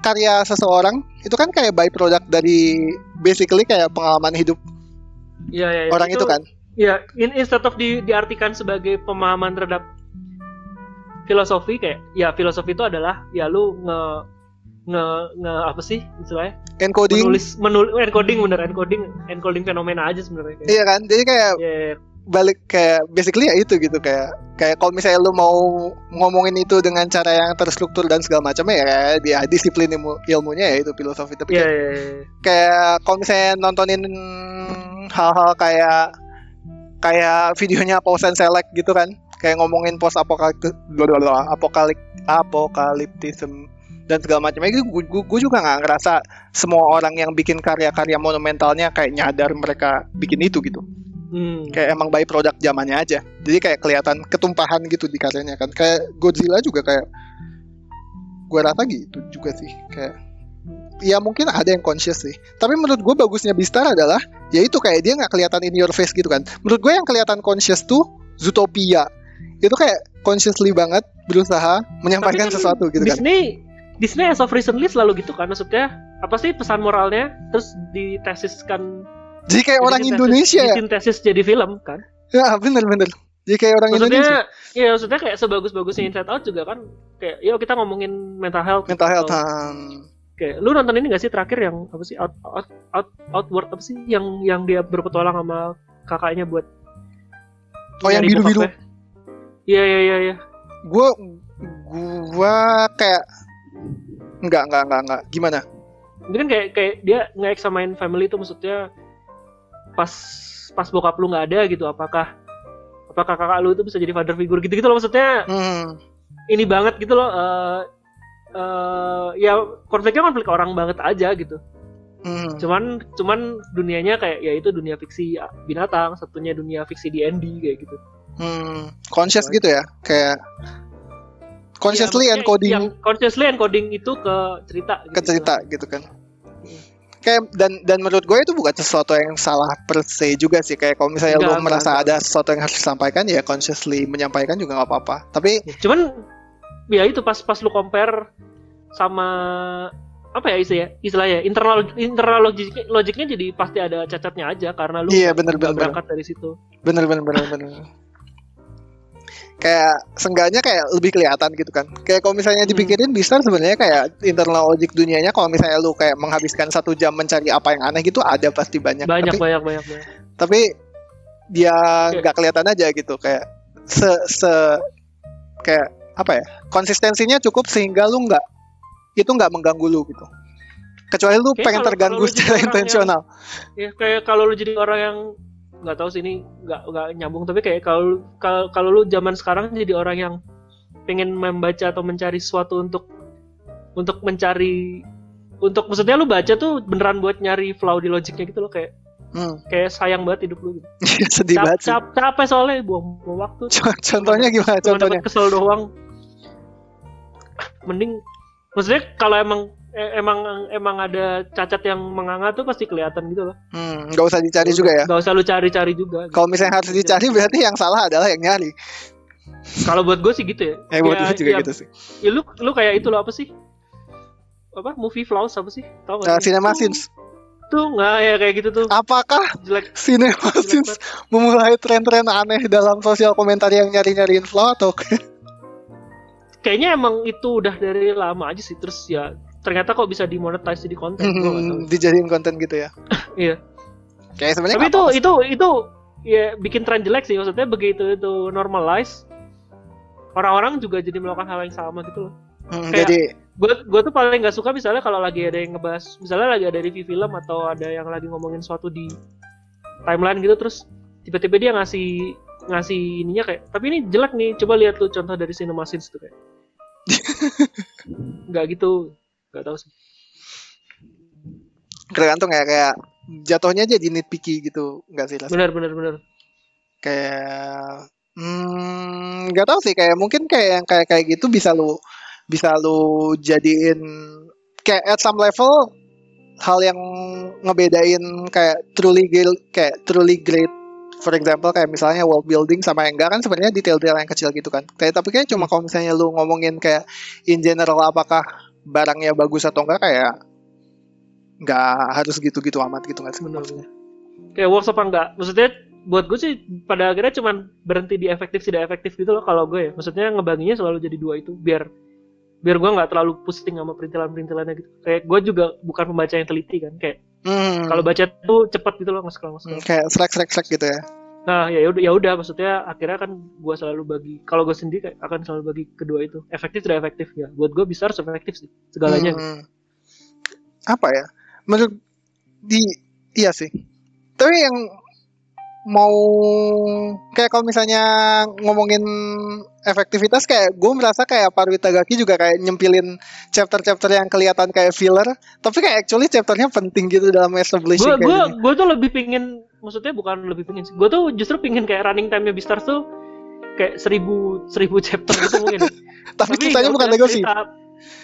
S1: karya seseorang itu kan kayak by product dari basically kayak pengalaman hidup
S2: Iya, iya, iya.
S1: orang itu, kan?
S2: ya in, instead of di, diartikan sebagai pemahaman terhadap filosofi kayak ya filosofi itu adalah ya lu nge nge nge apa sih istilahnya?
S1: Encoding.
S2: Menulis menul encoding bener encoding encoding fenomena aja sebenarnya
S1: iya kan? Jadi kayak
S2: ya, ya,
S1: balik kayak basically ya itu gitu kayak kayak kalau misalnya lu mau ngomongin itu dengan cara yang terstruktur dan segala macam ya dia disiplin ilmu ilmunya ya itu filosofi tapi
S2: ya,
S1: kayak,
S2: ya, ya.
S1: kayak kalau misalnya nontonin hal-hal kayak kayak videonya Paul and Select gitu kan kayak ngomongin post apokaliptis apokalip apokaliptism dan segala macamnya itu gue juga nggak ngerasa semua orang yang bikin karya-karya monumentalnya kayak nyadar mereka bikin itu gitu
S2: Hmm.
S1: kayak emang by produk zamannya aja. Jadi kayak kelihatan ketumpahan gitu di karyanya kan. Kayak Godzilla juga kayak gue rasa gitu juga sih. Kayak ya mungkin ada yang conscious sih. Tapi menurut gue bagusnya Bistar adalah ya itu kayak dia nggak kelihatan in your face gitu kan. Menurut gue yang kelihatan conscious tuh Zootopia. Itu kayak consciously banget berusaha menyampaikan
S2: Tapi kan
S1: sesuatu gitu kan.
S2: Disney Disney as of recently selalu gitu kan. Maksudnya apa sih pesan moralnya? Terus ditesiskan
S1: jadi kayak orang
S2: disintesis-
S1: Indonesia ya?
S2: disintesis jadi film kan?
S1: Ya bener-bener jadi kayak orang
S2: maksudnya
S1: Indonesia.
S2: ya maksudnya kayak sebagus-bagusnya Inside Out juga kan kayak yuk kita ngomongin mental health
S1: mental health hmm.
S2: kayak lu nonton ini gak sih terakhir yang apa sih out, out, out outward apa sih yang yang dia berpetualang sama kakaknya buat
S1: Oh, yang biru-biru.
S2: bokapnya? iya iya iya iya.
S1: Gue gua kayak enggak enggak enggak enggak gimana?
S2: Mungkin kayak kayak dia nge-examine family itu maksudnya pas pas bokap lu nggak ada gitu apakah apakah kakak lu itu bisa jadi father figure gitu gitu loh maksudnya?
S1: Hmm.
S2: ini banget gitu loh eh eh, ya konfliknya konflik orang banget aja gitu.
S1: Hmm.
S2: cuman cuman dunianya kayak ya itu dunia fiksi binatang satunya dunia fiksi D&D kayak gitu.
S1: Hmm. conscious gitu ya? Kayak consciously
S2: Iya, maksudnya
S1: encoding
S2: yang consciously encoding itu ke cerita
S1: ke cerita gitu kan kayak dan dan menurut gue itu bukan sesuatu yang salah per se juga sih kayak kalau misalnya
S2: Enggak,
S1: lo merasa
S2: enggak.
S1: ada sesuatu yang harus disampaikan ya consciously menyampaikan juga nggak apa-apa tapi
S2: Ya, cuman ya itu pas pas lu compare sama apa ya istilahnya istilahnya internal internal logik logiknya jadi pasti ada cacatnya aja karena lu
S1: Iya, bener, bener.
S2: berangkat dari situ
S1: bener bener bener bener kayak seenggaknya kayak lebih kelihatan gitu kan. Kayak kalau misalnya
S2: Hmm.
S1: dipikirin bisa sebenarnya kayak internal logic dunianya kalau misalnya lu kayak menghabiskan satu jam mencari apa yang aneh gitu ada pasti banyak,
S2: banyak
S1: tapi
S2: banyak banyak banyak.
S1: tapi dia nggak kelihatan aja gitu kayak se se kayak apa ya konsistensinya cukup sehingga lu nggak itu nggak mengganggu lu gitu. Kecuali lu
S2: Kayak
S1: pengen
S2: kalau-
S1: terganggu
S2: kalau
S1: secara
S2: orang yang-
S1: intensional.
S2: Ya kayak kalau lu jadi orang yang nggak tahu sih ini nggak nggak nyambung. Tapi kayak kalau kalau kalau lu zaman sekarang jadi orang yang pengen membaca atau mencari sesuatu untuk untuk mencari untuk maksudnya lu baca tuh beneran buat nyari flaw di logiknya gitu loh kayak
S1: hmm.
S2: kayak sayang banget hidup lu gitu.
S1: sedih
S2: Cap,
S1: banget
S2: cap, capek soalnya buang, buang waktu.
S1: Co- contohnya gimana?
S2: Cuma
S1: contohnya.
S2: kesel doang. Mending maksudnya kalau emang eh, emang emang ada cacat yang menganga tuh pasti kelihatan gitu loh
S1: Hmm, nggak usah dicari juga ya.
S2: nggak usah lu cari-cari juga gitu.
S1: Kalau misalnya harus dicari berarti yang salah adalah yang nyari.
S2: kalau buat gue sih gitu ya
S1: Eh buat gue juga
S2: ya,
S1: gitu sih.
S2: ya lu lu kayak itu loh apa sih apa movie flaws apa sih tau
S1: Nah,
S2: gak sih?
S1: Cinema
S2: Tuh-
S1: Sins.
S2: tuh nggak ya kayak gitu tuh
S1: Apakah
S2: jelek
S1: Cinema Sins
S2: banget.
S1: memulai tren-tren aneh dalam sosial komentar yang nyari-nyariin flow atau
S2: kayaknya emang itu udah dari lama aja sih terus ya ternyata kok bisa dimonetize jadi konten tahu.
S1: Hmm, dijadiin konten gitu ya.
S2: Iya.
S1: Kayak sebenarnya
S2: Tapi itu itu itu ya bikin tren jelek sih maksudnya begitu itu normalize orang-orang juga jadi melakukan hal yang sama gitu loh.
S1: Hmm,
S2: kayak-
S1: jadi
S2: Gue gue tuh paling nggak suka misalnya kalau lagi ada yang ngebahas misalnya lagi ada review film atau ada yang lagi ngomongin suatu di timeline gitu terus tiba-tiba dia ngasih ngasih ininya kayak tapi ini jelek nih coba lihat tuh contoh dari cinema scenes tuh kayak nggak gitu nggak tahu sih.
S1: Tergantung ya kayak jatuhnya jadi nitpicky gitu nggak sih Las?
S2: benar benar benar.
S1: Kayak hmm nggak tahu sih kayak mungkin kayak yang kayak kayak gitu bisa lu bisa lu jadiin kayak at some level hal yang ngebedain kayak truly gil- kayak truly great for example kayak misalnya world building sama yang enggak kan sebenarnya detail-detail yang kecil gitu kan. Kayak tapi kayak cuma kalau misalnya lu ngomongin kayak in general apakah barangnya bagus atau enggak kayak nggak harus gitu-gitu amat gitu nggak maksudnya?
S2: benar kayak works apa enggak maksudnya buat gue sih pada akhirnya cuman berhenti di efektif tidak efektif gitu loh kalau gue ya maksudnya ngebaginya selalu jadi dua itu biar biar gue nggak terlalu pusing sama perintilan-perintilannya gitu kayak gue juga bukan pembaca yang teliti kan kayak
S1: Hmm.
S2: kalau baca tuh cepet gitu loh nge-scroll
S1: Hmm,
S2: nge-scroll.
S1: kayak selek selek selek gitu ya
S2: nah ya udah ya udah maksudnya akhirnya kan gue selalu bagi kalau gue sendiri akan selalu bagi kedua itu efektif tidak efektif ya buat gue bisa harus efektif sih segalanya.
S1: Hmm. Apa ya? Menurut di iya sih. Tapi yang mau kayak kalau misalnya ngomongin efektivitas kayak gue merasa kayak Paru Itagaki juga kayak nyempilin chapter-chapter yang kelihatan kayak filler tapi kayak actually chapternya penting gitu dalam establishing
S2: gue gue gue tuh lebih pingin maksudnya bukan lebih pingin sih. Gue tuh justru pingin kayak running time nya Beastars tuh kayak seribu seribu chapter gitu mungkin.
S1: Tapi ceritanya bukan legacy.
S2: cerita,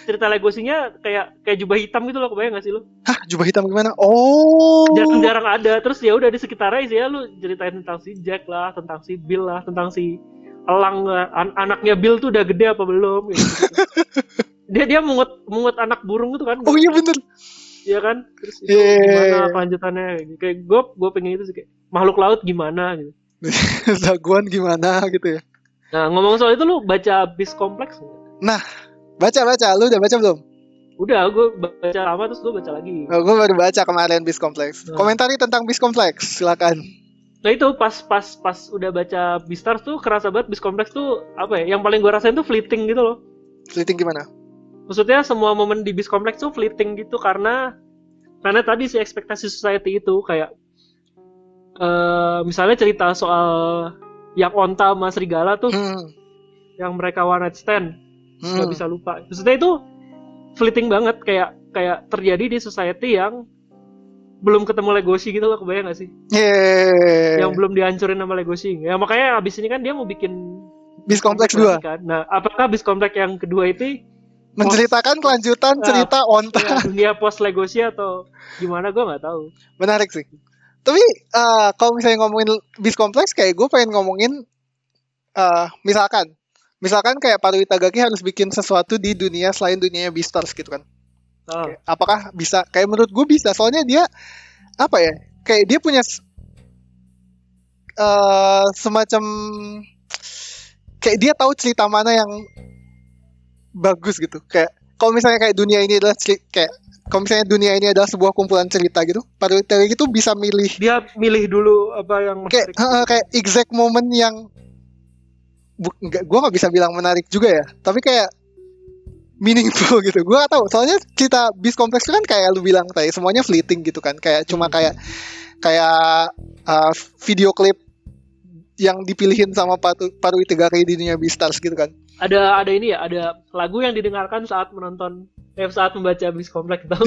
S2: cerita legosinya kayak kayak jubah hitam gitu loh kebayang gak sih lu?
S1: Hah jubah hitam gimana? Oh.
S2: Jarang-jarang ada. Terus ya udah di sekitarnya sih ya lu ceritain tentang si Jack lah tentang si Bill lah tentang si Elang lah An- anaknya Bill tuh udah gede apa belum gitu, dia dia mungut mungut anak burung gitu kan.
S1: Oh iya bener
S2: Iya kan terus itu
S1: Iya.
S2: gimana kelanjutannya kayak gue gue pengen itu sih kayak makhluk laut gimana gitu
S1: Zaguan gimana gitu ya
S2: nah ngomong soal itu lu baca Beast Complex nggak?
S1: baca baca lu udah baca belum
S2: udah gue baca lama terus gue baca lagi
S1: Oh, gue baru baca kemarin Beast Complex.
S2: Hmm.
S1: Komentari tentang Beast Complex, silakan.
S2: nah itu pas pas pas udah baca Beastars tuh kerasa banget Beast Complex tuh apa ya yang paling gue rasain tuh fleeting gitu loh
S1: Fleeting gimana?
S2: Maksudnya semua momen di Beast Complex tuh fleeting gitu karena karena tadi si ekspektasi society itu kayak eh misalnya cerita soal yang onta sama serigala tuh
S1: Hmm.
S2: yang mereka one night stand nggak
S1: Hmm.
S2: bisa lupa maksudnya itu fleeting banget kayak kayak terjadi di society yang belum ketemu Legoshi gitu loh kebayang gak sih
S1: Yeay.
S2: yang belum dihancurin sama Legoshi ya makanya abis ini kan dia mau bikin
S1: Complex
S2: lagi
S1: 2
S2: kan nah apakah Beast Complex yang kedua itu
S1: menceritakan kelanjutan
S2: Ah.
S1: cerita onta.
S2: ya, dunia post Legoshi atau gimana gue nggak tahu
S1: Menarik sih. Tapi eh, kalau misalnya ngomongin Beast Complex kayak gue pengen ngomongin eh, misalkan misalkan kayak Paru Itagaki harus bikin sesuatu di dunia selain dunianya Beastars gitu kan. Kayak, apakah bisa? Kayak menurut gue bisa. Soalnya dia apa ya? Kayak dia punya eh, semacam kayak dia tahu cerita mana yang bagus gitu. Kayak kalau misalnya kayak dunia ini adalah kayak kalau misalnya dunia ini adalah sebuah kumpulan cerita gitu, Itagaki itu bisa milih.
S2: Dia milih dulu apa yang
S1: kayak heeh, kayak exact moment yang nggak gue nggak bisa bilang menarik juga ya. Tapi kayak meaningful gitu. Gue gak tahu. Soalnya cerita bis kompleks itu kan kayak lu bilang tadi semuanya fleeting gitu kan. Kayak cuma
S2: Hmm.
S1: kayak kayak uh, video klip yang dipilihin sama Paru, Paru Itagaki di dunia Beastars gitu kan
S2: ada ada ini ya ada lagu yang didengarkan saat menonton eh, saat membaca Beast Complex tahu?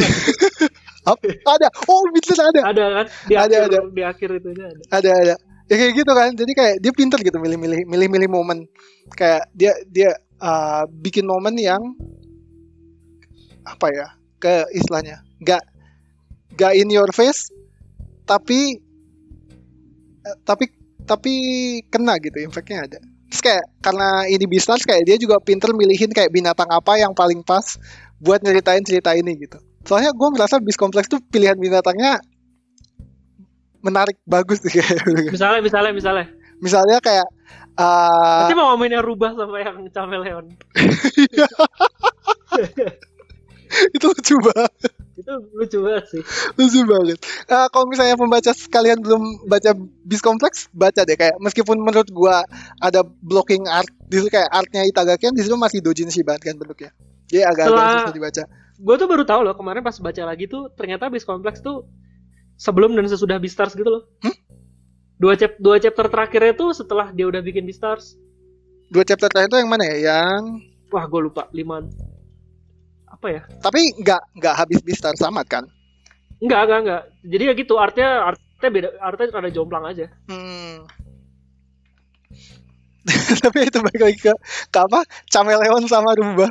S1: Apa? ada. Oh bener ada.
S2: Ada kan? Di
S1: Ada,
S2: akhir
S1: ada.
S2: di akhir itunya ada.
S1: Ada ada. Ya kayak gitu kan. Jadi kayak dia pinter gitu milih-milih milih-milih momen. Kayak dia dia uh, bikin momen yang apa ya? Ke istilahnya. Nggak nggak in your face tapi eh, tapi tapi kena gitu impactnya ada Terus kayak karena ini bisnis kayak dia juga pinter milihin kayak binatang apa yang paling pas buat nyeritain cerita ini gitu. Soalnya gue merasa bis kompleks tuh pilihan binatangnya menarik bagus sih kayak
S2: misalnya misalnya misalnya.
S1: Misalnya kayak uh,
S2: nanti mau ngomongin yang rubah sama yang cameleon
S1: itu lucu banget.
S2: Itu lucu banget sih.
S1: Lucu banget. Eh, kalau misalnya pembaca sekalian belum baca bis kompleks baca deh. Kayak meskipun menurut gua ada blocking art di situ kayak artnya Itagaki kan di situ masih dojinshi banget kan bentuknya. Jadi agak-agak
S2: Setelah-
S1: susah dibaca.
S2: Gue tuh baru tahu loh kemarin pas baca lagi tuh ternyata bis kompleks tuh sebelum dan sesudah Beastars gitu loh.
S1: Hmm?
S2: dua chap dua chapter terakhirnya tuh setelah dia udah bikin Beastars
S1: dua chapter terakhir itu yang mana ya? Yang
S2: wah gue lupa. Lima apa ya
S1: tapi nggak nggak habis Beastars tamat kan
S2: enggak enggak enggak jadi ya gitu artnya artnya beda artnya rada jomplang aja
S1: Hmm. Tapi itu balik lagi ke, ke apa? Chameleon sama Rumba.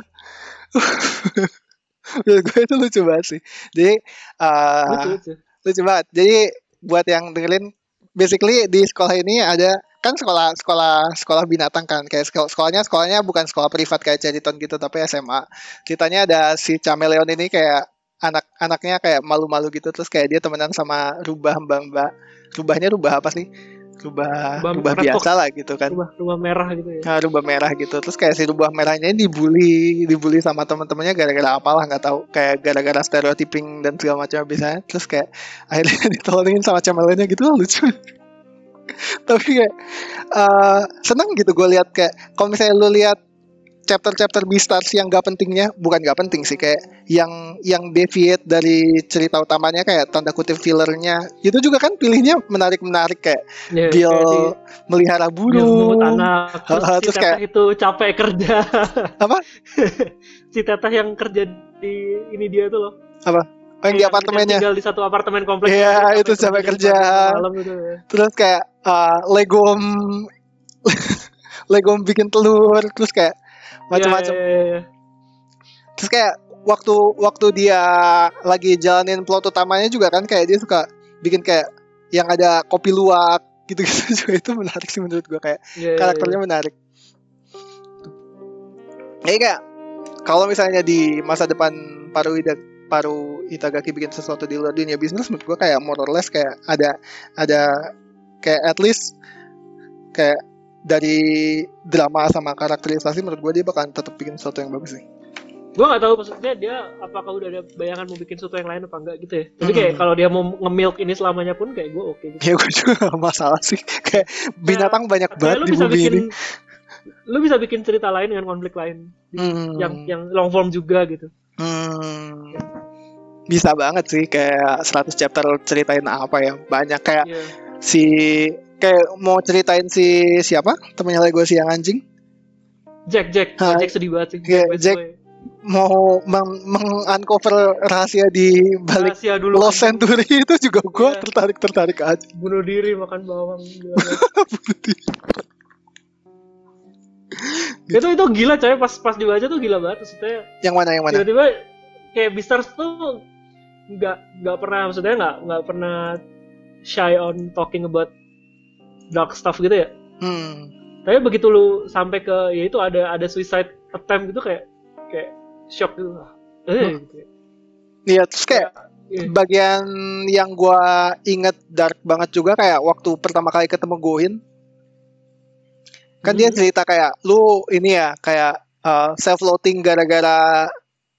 S1: Menurut gue itu lucu banget sih. Jadi uh,
S2: lucu lucu
S1: lucu banget. Jadi buat yang dengerin, basically di sekolah ini ada kan sekolah sekolah sekolah binatang kan kayak sekolah, sekolahnya sekolahnya bukan sekolah privat kayak Ceriton gitu tapi SMA ceritanya ada si Chameleon ini kayak anak-anaknya kayak malu-malu gitu terus kayak dia temenan sama rubah mbak mbak. Rubahnya rubah apa sih? Rubah
S2: Rubah
S1: rubah biasa lah gitu kan.
S2: Rumah rumah merah gitu ya.
S1: Nah, rubah merah gitu. Terus kayak si rubah merahnya ini dibully dibully sama teman-temannya gara-gara apalah nggak tahu. Kayak gara-gara stereotyping dan segala macam biasanya terus kayak akhirnya ditolongin sama cemelenya gitu lucu tapi kayak eh, seneng gitu gue lihat kayak kalau misalnya lu lihat chapter-chapter Beastars yang gak pentingnya bukan gak penting sih kayak yang yang deviate dari cerita utamanya kayak tanda kutip fillernya itu juga kan pilihnya menarik-menarik kayak
S2: Ya,
S1: Bill
S2: kayak di-
S1: melihara
S2: Bill memungut
S1: burung
S2: anak terus si
S1: terus kayak-
S2: itu capek kerja.
S1: Apa?
S2: si teteh yang kerja di ini dia tuh loh
S1: Oh, yang di
S2: Yang
S1: apartemennya
S2: tinggal di satu apartemen kompleks
S1: Iya,
S2: Capek
S1: itu capek kerja.
S2: malam gitu ya.
S1: terus kayak uh, legom legom bikin telur terus kayak macam-macam
S2: Iya, iya, iya.
S1: terus kayak waktu waktu dia lagi jalanin plot utamanya juga kan kayak dia suka bikin kayak yang ada kopi luwak gitu-gitu juga itu menarik sih menurut gua kayak
S2: Iya, iya,
S1: karakternya menarik Jadi kayak kalau misalnya di masa depan paru Ida, paru Itagaki bikin sesuatu di luar dunia bisnis menurut gua kayak more or less kayak ada ada kayak at least kayak dari drama sama karakterisasi menurut gua dia bakalan tetap bikin sesuatu yang bagus sih.
S2: gue nggak tahu maksudnya dia apakah udah ada bayangan mau bikin sesuatu yang lain apa enggak gitu ya tapi kayak
S1: Hmm.
S2: kalau dia mau nge-milk ini selamanya pun kayak gue oke gitu
S1: Ya gue juga gak masalah sih kayak binatang banyak
S2: kayak
S1: banget di
S2: bisa
S1: bumi
S2: bikin
S1: ini.
S2: lu bisa bikin cerita lain dengan konflik lain
S1: Hmm.
S2: yang yang long form juga gitu
S1: Hmm. Bisa banget sih kayak 100 chapter ceritain apa ya banyak kayak
S2: Iya.
S1: si kayak mau ceritain si siapa temennya Lego si yang anjing
S2: Jack Jack
S1: Ha,
S2: Jack sedih banget sih
S1: iya,
S2: Bad
S1: Jack
S2: boy.
S1: mau meng, uncover rahasia di balik
S2: Rahasia dulu
S1: Lost. Century itu juga gue
S2: Iya.
S1: tertarik tertarik aja
S2: bunuh diri makan bawang banget. itu itu gila coy pas pas dibaca tuh gila banget maksudnya
S1: yang mana yang mana
S2: tiba-tiba kayak Beastars tuh nggak nggak pernah maksudnya nggak nggak pernah shy on talking about dark stuff gitu ya
S1: hmm.
S2: tapi begitu lu sampai ke ya itu ada ada suicide attempt gitu kayak kayak shock gitu eh
S1: Hmm.
S2: gitu.
S1: Iya terus kayak
S2: Iya.
S1: bagian yang gua inget dark banget juga kayak waktu pertama kali ketemu Goin kan dia
S2: Hmm.
S1: cerita kayak lu ini ya kayak self loating gara-gara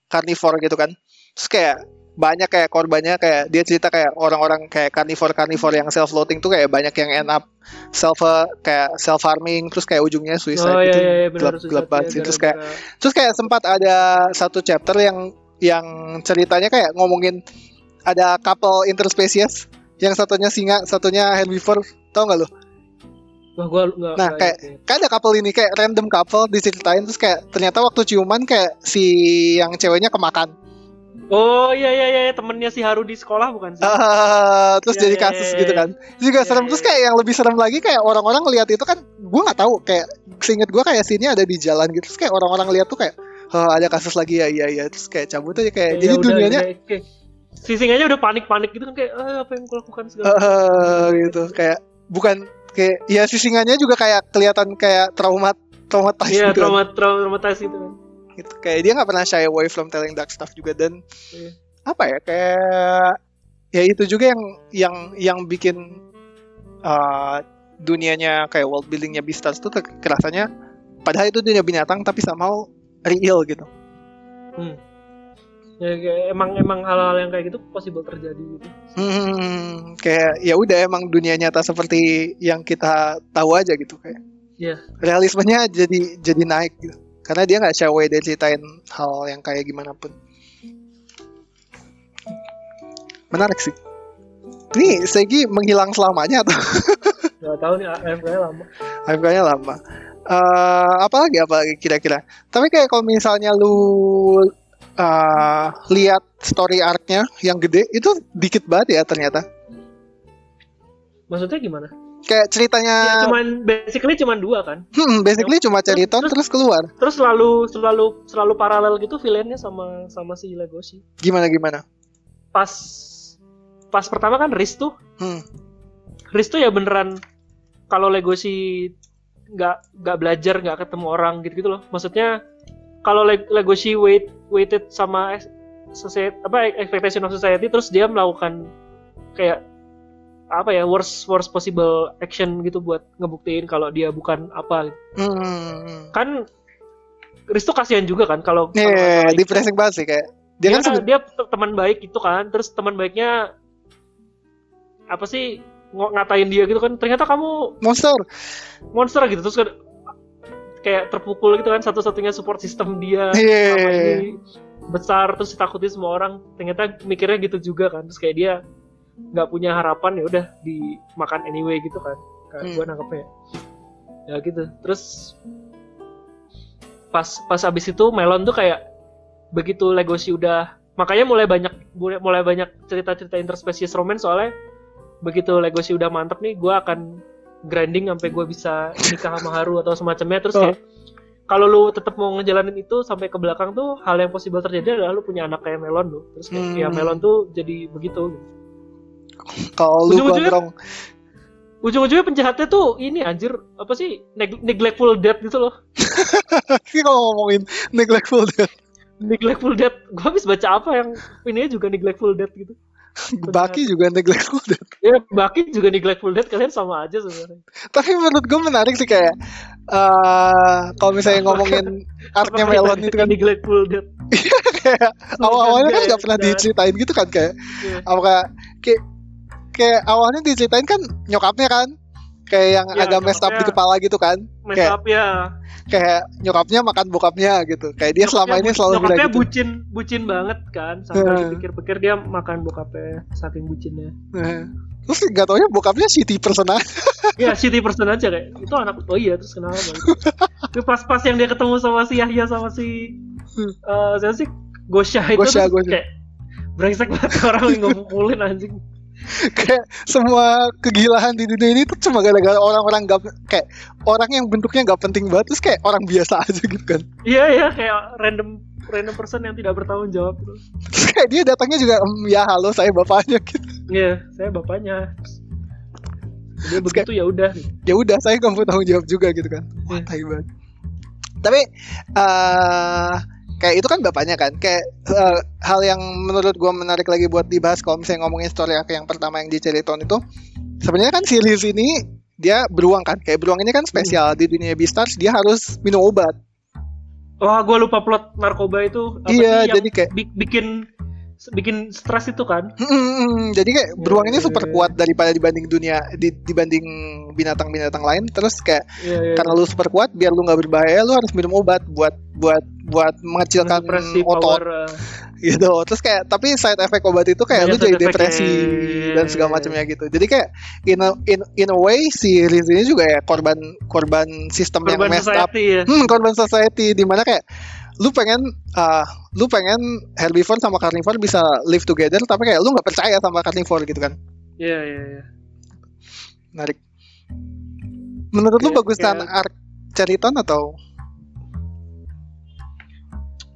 S1: carnivore gitu kan terus kayak banyak kayak korbannya kayak dia cerita kayak orang-orang kayak carnivore carnivore yang self loating tuh kayak banyak yang end up self kayak self harming terus kayak ujungnya suicide
S2: oh iya
S1: gitu
S2: iya iya, benar
S1: gelap gelap banget
S2: ya,
S1: sih terus kayak Terus kayak sempat ada satu chapter yang yang ceritanya kayak ngomongin ada couple interspesies yang satunya singa, satunya herbivore. Tau nggak lo?
S2: Wah gua nggak
S1: Nah, kayak-
S2: ya.
S1: Kan ada couple ini kayak random couple diceritain terus kayak ternyata waktu ciuman kayak si yang ceweknya kemakan.
S2: oh iya iya iya temennya si Haru di sekolah bukan sih
S1: Ah, terus
S2: Iya,
S1: jadi
S2: iya,
S1: kasus
S2: iya,
S1: gitu
S2: iya.
S1: kan. Itu juga
S2: Iya,
S1: serem
S2: iya,
S1: terus
S2: iya.
S1: kayak yang lebih serem lagi kayak orang-orang ngeliat itu kan gue nggak tahu kayak seinget gue kayak sini ada di jalan gitu terus kayak orang-orang lihat tuh kayak oh, ada kasus lagi ya iya iya terus kayak cabut aja kayak
S2: Ya
S1: jadi
S2: udah,
S1: dunianya
S2: kayak, kayak, si singanya udah panik-panik gitu kan kayak eh, apa yang gua lakukan segala
S1: Eh, gitu kayak bukan kayak ya si singanya juga kayak kelihatan kayak traumat traumatized
S2: Iya,
S1: gitu, kan.
S2: trauma traumatized gitu kan.
S1: Gitu. kayak dia nggak pernah shy away from telling dark stuff juga dan
S2: Iya.
S1: apa ya kayak ya itu juga yang yang yang bikin uh, dunianya kayak world buildingnya Beastars tuh ke- kerasanya padahal itu dunia binatang tapi somehow real gitu
S2: Hmm. Ya kayak emang emang hal-hal yang kayak gitu possible terjadi gitu
S1: Hmm, kayak ya udah emang dunia nyata seperti yang kita tahu aja gitu kayak.
S2: Iya.
S1: Realismenya jadi jadi naik gitu. Karena dia nggak shy away dari ceritain hal yang kayak gimana pun. Menarik sih. Ini Segi menghilang selamanya atau
S2: nggak tahu nih AFK-nya lama
S1: AFK-nya lama. Eh, apa lagi apa lagi kira-kira? Tapi kayak kalau misalnya lu eh, lihat story arc-nya yang gede itu dikit banget ya ternyata.
S2: maksudnya gimana
S1: Kayak ceritanya
S2: ya cuman basically cuman dua kan
S1: Hmm, basically cuma Cheriton
S2: Terus-
S1: terus keluar.
S2: terus selalu selalu selalu paralel gitu villainnya sama sama si Legoshi
S1: Gimana gimana?
S2: pas pas pertama kan Riz tuh
S1: Hmm.
S2: Riz tuh ya beneran kalau Legoshi nggak nggak belajar nggak ketemu orang gitu gitu loh maksudnya kalau Le- Legoshi wait waited sama society apa expectation of society terus dia melakukan kayak apa ya worst worst possible action gitu buat ngebuktiin kalau dia bukan apa gitu.
S1: Hmm.
S2: kan Riz tuh kasihan juga kan kalau kalau masalah itu.
S1: depressing banget sih kayak. Dia
S2: dia
S1: kan sebe-
S2: dia te- teman baik gitu kan terus teman baiknya apa sih ng- ngatain dia gitu kan ternyata kamu
S1: monster.
S2: monster gitu terus kan kayak terpukul gitu kan satu-satunya support system dia.
S1: Iya.
S2: selama ini besar terus ditakuti semua orang. Ternyata mikirnya gitu juga kan terus kayak dia nggak punya harapan ya udah dimakan anyway gitu kan. Kayak
S1: Hmm.
S2: gue nangkepnya. Ya gitu. Terus pas pas abis itu Melon tuh kayak begitu Legoshi udah makanya mulai banyak mulai banyak cerita-cerita interspecies romance soalnya begitu Legoshi udah mantep nih gue akan grinding sampai gue bisa nikah sama Haru atau semacamnya terus kayak kalau lu tetap mau ngejalanin itu sampai ke belakang tuh hal yang possible terjadi adalah lu punya anak kayak Melon tuh terus kayak
S1: Hmm.
S2: ya Melon tuh jadi begitu gitu.
S1: Kalau lu gondrong.
S2: ujung-ujungnya penjahatnya tuh ini anjir apa sih neg- neglectful death gitu loh
S1: Sih kalau ngomongin neglectful death.
S2: neglectful death gue habis baca apa yang ini juga neglectful death gitu
S1: Baki juga neglectful death.
S2: ya Baki juga neglectful death kalian sama aja sebenarnya
S1: Tapi menurut gue menarik sih kayak eh kalau misalnya ngomongin artnya Melon itu kan
S2: neglectful death
S1: kayak awal-awalnya kan
S2: Iya,
S1: nggak pernah
S2: iya.
S1: diceritain gitu kan kayak
S2: Iya.
S1: apa kayak, kayak awalnya diceritain kan nyokapnya kan kayak yang
S2: Iya,
S1: agak messed up di kepala gitu kan?
S2: mess
S1: Kayak-
S2: up ya
S1: kayak nyokapnya makan bokapnya gitu. Kayak dia selama ini
S2: Nyokapnya
S1: selalu bilang
S2: nyokapnya
S1: gitu.
S2: bucin bucin banget kan sampai
S1: Heeh.
S2: dipikir-pikir dia makan bokapnya saking bucinnya.
S1: Nah, terus nggak taunya bokapnya shitty person aja.
S2: ya city person aja kayak itu anak oh iya terus kenapa. Itu pas-pas yang dia ketemu sama si Yahya sama si eh siapa sih? Gosha itu
S1: Gosha,
S2: terus
S1: Gosha.
S2: kayak brengsek banget orang yang ngepukulin anjing
S1: kayak semua kegilaan di dunia ini tuh cuma gara-gara orang-orang nggak kayak orang yang bentuknya nggak penting banget terus kayak orang biasa aja gitu kan.
S2: Iya iya kayak random random person yang tidak bertanggung jawab gitu
S1: terus kayak dia datangnya juga "Em, ya halo saya bapaknya gitu.
S2: Iya saya bapaknya. Dia
S1: Terus
S2: begitu ya udah.
S1: ya udah saya nggak mau tanggung jawab juga gitu kan. Wah
S2: Iya.
S1: tai banget. Tapi eh kayak itu kan bapaknya kan. Kayak eh, hal yang menurut gua menarik lagi buat dibahas kalau misalnya ngomongin story arc yang pertama yang di Cheriton itu sebenarnya kan si Liz ini dia beruang kan. Kayak beruang ini kan spesial di dunia Beastars dia harus minum obat.
S2: Wah gue lupa plot narkoba itu apa
S1: Iya,
S2: sih
S1: jadi kayak-
S2: bi- bikin bikin stres itu kan?
S1: Hmm, jadi kayak beruang ini
S2: Iya,
S1: super
S2: iya,
S1: kuat daripada dibanding dunia di, dibanding binatang-binatang lain. Terus kayak
S2: Iya, iya.
S1: karena lu super kuat biar lu nggak berbahaya lu harus minum obat buat buat buat mengecilkan
S2: Mensupresi
S1: otot.
S2: power uh,
S1: gitu. Terus kayak tapi side effect obat itu kayak lu jadi depresi
S2: Iya,
S1: dan
S2: iya,
S1: segala
S2: iya.
S1: macamnya gitu. Jadi kayak in a, in in a way si Riz ini juga ya korban korban sistem yang
S2: korban
S1: messed up.
S2: society ya
S1: hmm, korban society di mana kayak lu pengen ah lu pengen herbivore sama carnivore bisa live together tapi kayak lu nggak percaya sama carnivore gitu kan?
S2: Iya iya iya.
S1: Menarik. Menurut lu
S2: Kayak-
S1: bagusan
S2: kayak-
S1: arc Cheriton atau?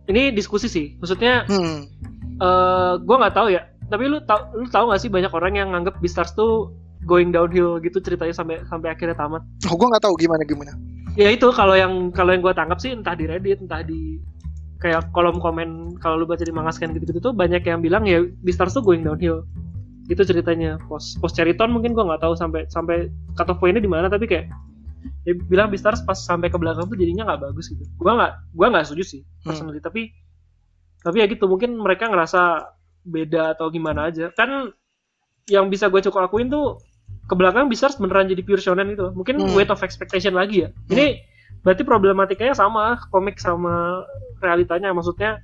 S2: Ini diskusi sih. Maksudnya
S1: hmm.
S2: eh gue nggak tahu ya. Tapi lu tau lu tahu nggak sih banyak orang yang nganggap Beastars tuh going downhill gitu ceritanya sampai sampai akhirnya tamat?
S1: Oh gue nggak tahu gimana gimana.
S2: Ya itu kalau yang kalau yang gue tangkap sih entah di Reddit entah di kayak kolom komen kalau lu baca di Mangascan gitu-gitu tuh banyak yang bilang ya Beastars tuh going downhill. Itu ceritanya. Post post Cheriton mungkin gue nggak tahu sampai sampai cut off pointnya di mana tapi kayak dia bilang Beastars pas sampai ke belakang tuh jadinya nggak bagus gitu. Gue nggak gue nggak setuju sih
S1: Hmm.
S2: personally. Tapi tapi ya gitu mungkin mereka ngerasa beda atau gimana aja. Kan yang bisa gue cukup akuin tuh ke belakang bisa beneran jadi pure shonen itu mungkin
S1: Hmm.
S2: weight of expectation lagi ya. Ini berarti problematikanya sama komik sama realitanya maksudnya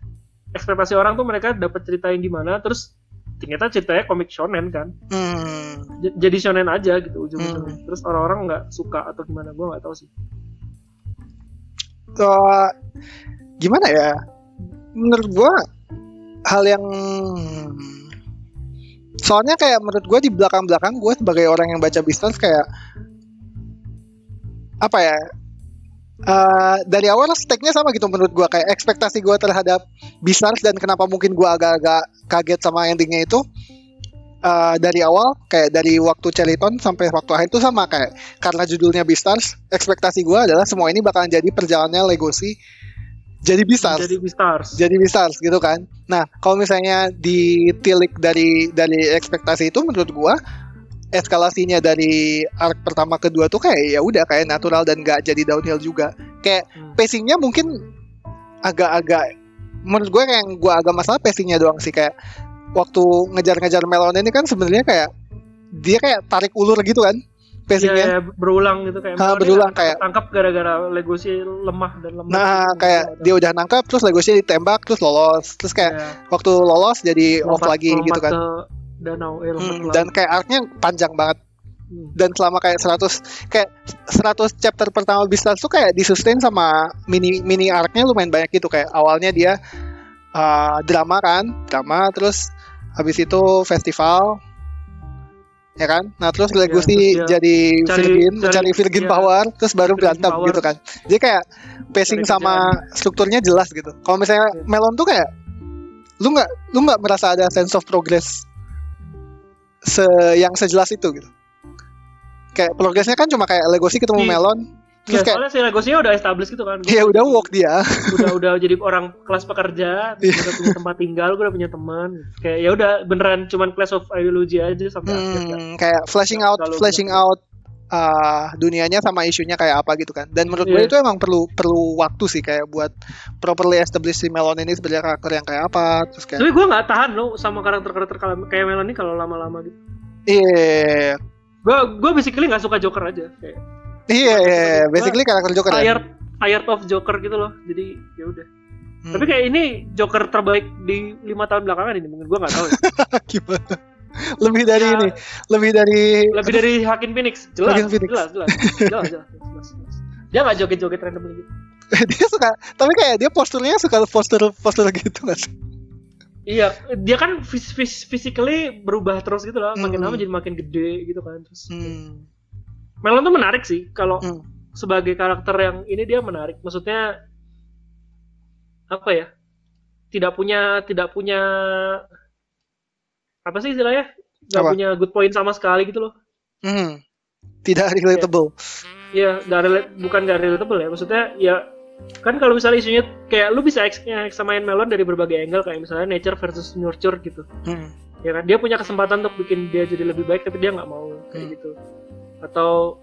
S2: ekspektasi orang tuh mereka dapat ceritain gimana terus ternyata ceritanya komik shonen kan
S1: Hmm.
S2: J- jadi shonen aja gitu ujung-ujungnya
S1: Hmm.
S2: terus orang-orang nggak suka atau gimana gue nggak tahu sih
S1: Eh, gimana ya? Menurut gua hal yang soalnya kayak menurut gua di belakang-belakang gua sebagai orang yang baca bisnis kayak apa ya? Eh, dari awal stake-nya sama gitu menurut gua. Kayak ekspektasi gua terhadap Beastars dan kenapa mungkin gua agak-agak kaget sama endingnya itu eh, dari awal kayak dari waktu Cheriton sampai waktu akhir itu sama kayak karena judulnya Beastars ekspektasi gua adalah semua ini bakalan jadi perjalanannya Legacy jadi Beastars
S2: jadi Beastars
S1: jadi Beastars gitu kan. Nah, kalau misalnya ditilik dari dari ekspektasi itu menurut gua eskalasinya dari arc pertama kedua tuh kayak ya udah kayak natural dan gak jadi downhill juga. Kayak
S2: Hmm.
S1: pacingnya mungkin agak-agak menurut gue kayak yang gue agak masalah pacingnya doang sih kayak waktu ngejar-ngejar Melon ini kan sebenarnya kayak dia kayak tarik ulur gitu kan pacingnya.
S2: ya, berulang gitu kayak
S1: Ha, berulang kayak-
S2: tangkap gara-gara Legosi lemah dan lemah
S1: Nah,
S2: gitu.
S1: kayak dia udah nangkap terus Legosnya ditembak terus lolos. Terus kayak
S2: Ya,
S1: waktu lolos jadi off
S2: lompat-
S1: lagi
S2: lompat
S1: gitu kan.
S2: ke danau eh,
S1: Hmm, dan kayak arc-nya panjang banget.
S2: Hmm.
S1: dan selama kayak 100 kayak 100 chapter pertama Beastars tuh kayak disustain sama mini mini arc-nya lumayan banyak gitu. Kayak awalnya dia uh, drama kan drama terus habis itu festival ya kan? Nah terus Legacy
S2: terus dia
S1: jadi
S2: cari-
S1: virgin
S2: cari-
S1: cari virgin
S2: iya,
S1: power terus baru
S2: virgin
S1: berantem
S2: power.
S1: gitu kan. Jadi kayak pacing
S2: Cari
S1: sama strukturnya jelas gitu. Kalau misalnya
S2: Iya.
S1: Melon tuh kayak lu nggak lu nggak merasa ada sense of progress se yang sejelas itu gitu kayak progresnya kan cuma kayak Legosi ketemu
S2: Iya.
S1: Melon
S2: Ya,
S1: terus kayak
S2: soalnya si Legosinya udah established gitu kan.
S1: ya udah walk dia
S2: udah udah jadi orang kelas pekerja,
S1: Iya.
S2: udah punya tempat tinggal, udah punya teman. Kayak ya udah beneran cuman class of ideology aja sampai akhir. kan.
S1: hmm, kayak flashing out flashing out uh, dunianya sama isunya kayak apa gitu kan dan menurut gue
S2: Iya.
S1: itu emang perlu perlu waktu sih kayak buat properly establish si Melon ini sebagai karakter yang kayak apa terus kayak
S2: Tapi gue nggak tahan loh sama karakter-karakter kayak Melon ini kalau lama-lama gitu.
S1: iya
S2: Gue gue basically nggak suka Joker aja.
S1: Iya iya basically karakter Joker ya
S2: tired tired of Joker gitu loh. Jadi ya udah.
S1: Hmm.
S2: Tapi kayak ini Joker terbaik di lima tahun belakangan ini mungkin gue nggak tahu. Ya.
S1: gimana lebih dari
S2: Ya,
S1: ini lebih dari
S2: Lebih dari Hakim Phoenix, jelas,
S1: Phoenix.
S2: jelas, jelas, jelas, jelas, jelas, jelas. Dia nggak joget-joget random gitu.
S1: dia suka tapi kayak dia posturnya suka postur postur gitu nggak sih
S2: Iya, dia kan fis fis physically berubah terus gitu loh, makin
S1: Hmm.
S2: lama jadi makin gede gitu kan. Terus
S1: hmm.
S2: Melon tuh menarik sih kalau
S1: Hmm.
S2: sebagai karakter yang ini dia menarik. Maksudnya apa ya? Tidak punya tidak punya apa sih istilahnya? Gak
S1: Apa?
S2: punya good point sama sekali gitu loh.
S1: Hmm. tidak relatable
S2: Iya, gak relate, bukan gak relatable ya. Maksudnya ya kan kalau misalnya isunya kayak lu bisa eks- eksamain Melon dari berbagai angle kayak misalnya nature versus nurture gitu.
S1: Hmm.
S2: ya kan dia punya kesempatan untuk bikin dia jadi lebih baik tapi dia nggak mau kayak
S1: Hmm.
S2: gitu atau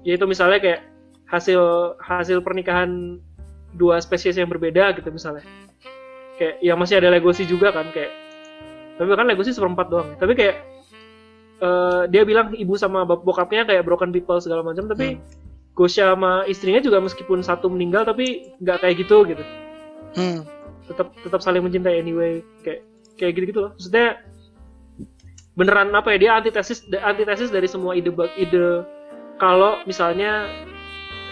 S2: ya itu misalnya kayak hasil hasil pernikahan dua spesies yang berbeda gitu misalnya kayak ya masih ada legosi juga kan kayak tapi kan legosi seperempat doang tapi kayak eh, dia bilang ibu sama bokapnya kayak broken people segala macam tapi Gosha sama istrinya juga meskipun satu meninggal tapi nggak kayak gitu gitu
S1: Hmm.
S2: tetap tetap saling mencintai anyway kayak kayak gitu gitu loh maksudnya beneran apa ya dia antitesis antitesis dari semua ide ide kalau misalnya